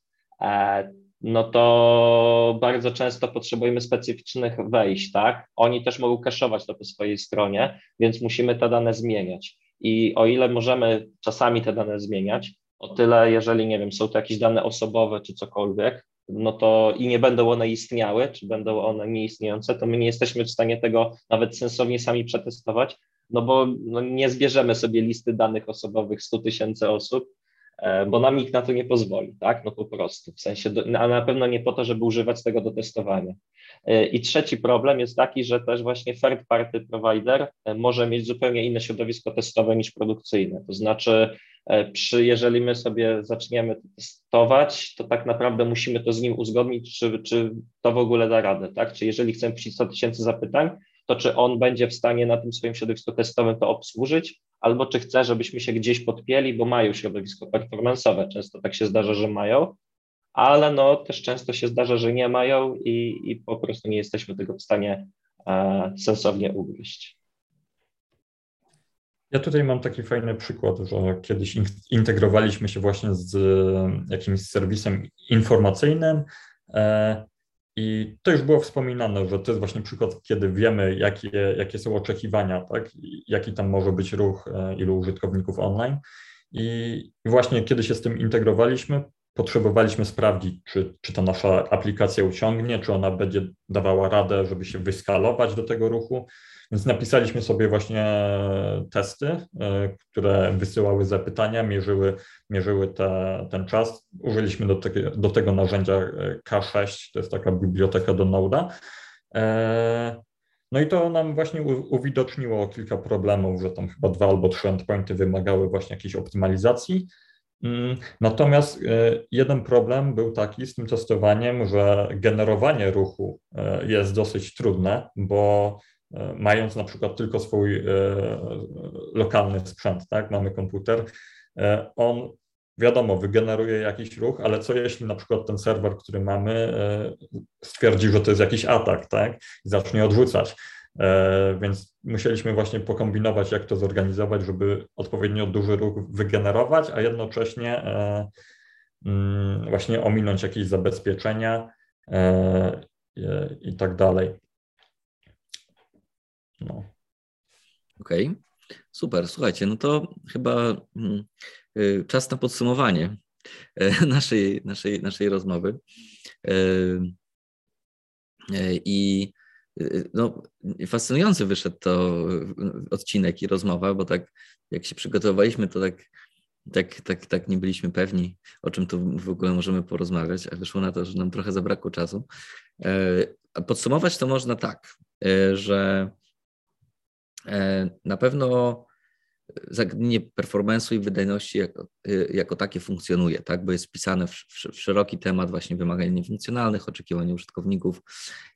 no to bardzo często potrzebujemy specyficznych wejść, tak? Oni też mogą kaszować to po swojej stronie, więc musimy te dane zmieniać. I o ile możemy czasami te dane zmieniać, o tyle, jeżeli, nie wiem, są to jakieś dane osobowe czy cokolwiek, no to i nie będą one istniały, czy będą one nieistniejące, to my nie jesteśmy w stanie tego nawet sensownie sami przetestować, no bo no nie zbierzemy sobie listy danych osobowych 100 tysięcy osób, bo nam nikt na to nie pozwoli, tak? No po prostu, w sensie, a na pewno nie po to, żeby używać tego do testowania. E, I trzeci problem jest taki, że też właśnie third party provider e, może mieć zupełnie inne środowisko testowe niż produkcyjne. To znaczy, przy, jeżeli my sobie zaczniemy testować, to tak naprawdę musimy to z nim uzgodnić, czy, czy to w ogóle da radę, tak? Czy jeżeli chcemy przyjść 100 tysięcy zapytań, to czy on będzie w stanie na tym swoim środowisku testowym to obsłużyć, albo czy chce, żebyśmy się gdzieś podpięli, bo mają środowisko performanceowe. Często tak się zdarza, że mają, ale no też często się zdarza, że nie mają i, i po prostu nie jesteśmy tego w stanie e, sensownie ugryźć.
Ja tutaj mam taki fajny przykład, że kiedyś integrowaliśmy się właśnie z jakimś serwisem informacyjnym e, i to już było wspominane, że to jest właśnie przykład, kiedy wiemy, jakie, jakie są oczekiwania, tak? jaki tam może być ruch, e, ilu użytkowników online. I właśnie kiedy się z tym integrowaliśmy, potrzebowaliśmy sprawdzić, czy, czy ta nasza aplikacja uciągnie, czy ona będzie dawała radę, żeby się wyskalować do tego ruchu. Więc napisaliśmy sobie właśnie testy, e, które wysyłały zapytania, mierzyły, mierzyły te, ten czas. Użyliśmy do, te, do tego narzędzia e, K6, to jest taka biblioteka do Node'a. E, no i to nam właśnie uwidoczniło kilka problemów, że tam chyba dwa albo trzy endpointy wymagały właśnie jakiejś optymalizacji. Mm, natomiast jeden problem był taki z tym testowaniem, że generowanie ruchu jest dosyć trudne, bo E, mając na przykład tylko swój e, lokalny sprzęt, tak, mamy komputer, e, on wiadomo, wygeneruje jakiś ruch, ale co jeśli na przykład ten serwer, który mamy, stwierdzi, że to jest jakiś atak, tak, i zacznie odrzucać. Więc musieliśmy właśnie pokombinować, jak to zorganizować, żeby odpowiednio duży ruch wygenerować, a jednocześnie mm, właśnie ominąć jakieś zabezpieczenia i tak dalej.
No. Okej, okay. super. Słuchajcie, no to chyba y, czas na podsumowanie e, naszej, naszej, naszej rozmowy. E, e, I no, fascynujący wyszedł to odcinek i rozmowa, bo tak jak się przygotowaliśmy, to tak, tak, tak, tak nie byliśmy pewni, o czym tu w ogóle możemy porozmawiać, a wyszło na to, że nam trochę zabrakło czasu. Podsumować to można tak, że E, na pewno zagadnienie performance'u i wydajności jako, jako, takie funkcjonuje, tak? bo jest wpisane w, w, w szeroki temat właśnie wymagań niefunkcjonalnych, oczekiwań użytkowników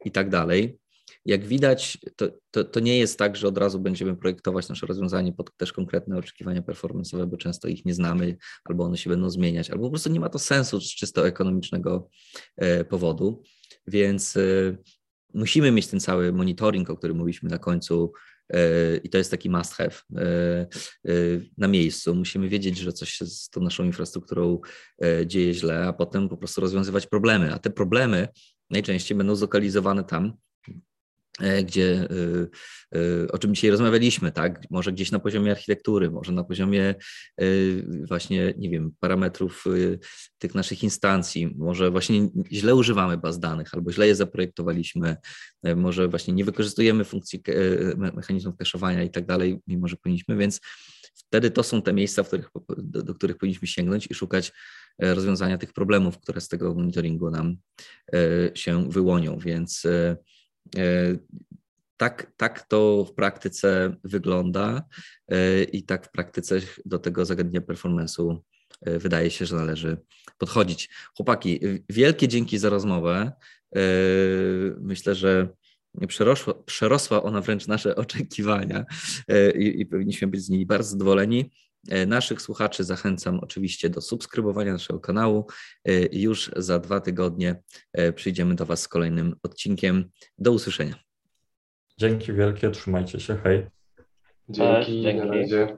i tak dalej. Jak widać, to, to, to, nie jest tak, że od razu będziemy projektować nasze rozwiązanie pod też konkretne oczekiwania performance'owe, bo często ich nie znamy, albo one się będą zmieniać, albo po prostu nie ma to sensu z czysto ekonomicznego e, powodu. Więc e, musimy mieć ten cały monitoring, o którym mówiliśmy na końcu, i to jest taki must have e, e, na miejscu. Musimy wiedzieć, że coś się z tą naszą infrastrukturą e, dzieje źle, a potem po prostu rozwiązywać problemy. A te problemy najczęściej będą zlokalizowane tam, E, gdzie, e, e, o czym dzisiaj rozmawialiśmy, tak? Może gdzieś na poziomie architektury, może na poziomie właśnie, nie wiem, parametrów tych naszych instancji, może właśnie źle używamy baz danych albo źle je zaprojektowaliśmy, może właśnie nie wykorzystujemy funkcji mechanizmów cache'owania i tak dalej, mimo że powinniśmy, więc wtedy to są te miejsca, których, do, do których powinniśmy sięgnąć i szukać rozwiązania tych problemów, które z tego monitoringu nam się wyłonią, więc E, tak, tak to w praktyce wygląda e, i tak w praktyce do tego zagadnienia performance'u e, wydaje się, że należy podchodzić. Chłopaki, wielkie dzięki za rozmowę. Myślę, że przerosła, przerosła ona wręcz nasze oczekiwania i, i powinniśmy być z niej bardzo zadowoleni. Naszych słuchaczy zachęcam oczywiście do subskrybowania naszego kanału. Już za dwa tygodnie przyjdziemy do Was z kolejnym odcinkiem. Do usłyszenia.
Dzięki wielkie, trzymajcie się, hej.
Dzięki,
dzięki.
na razie.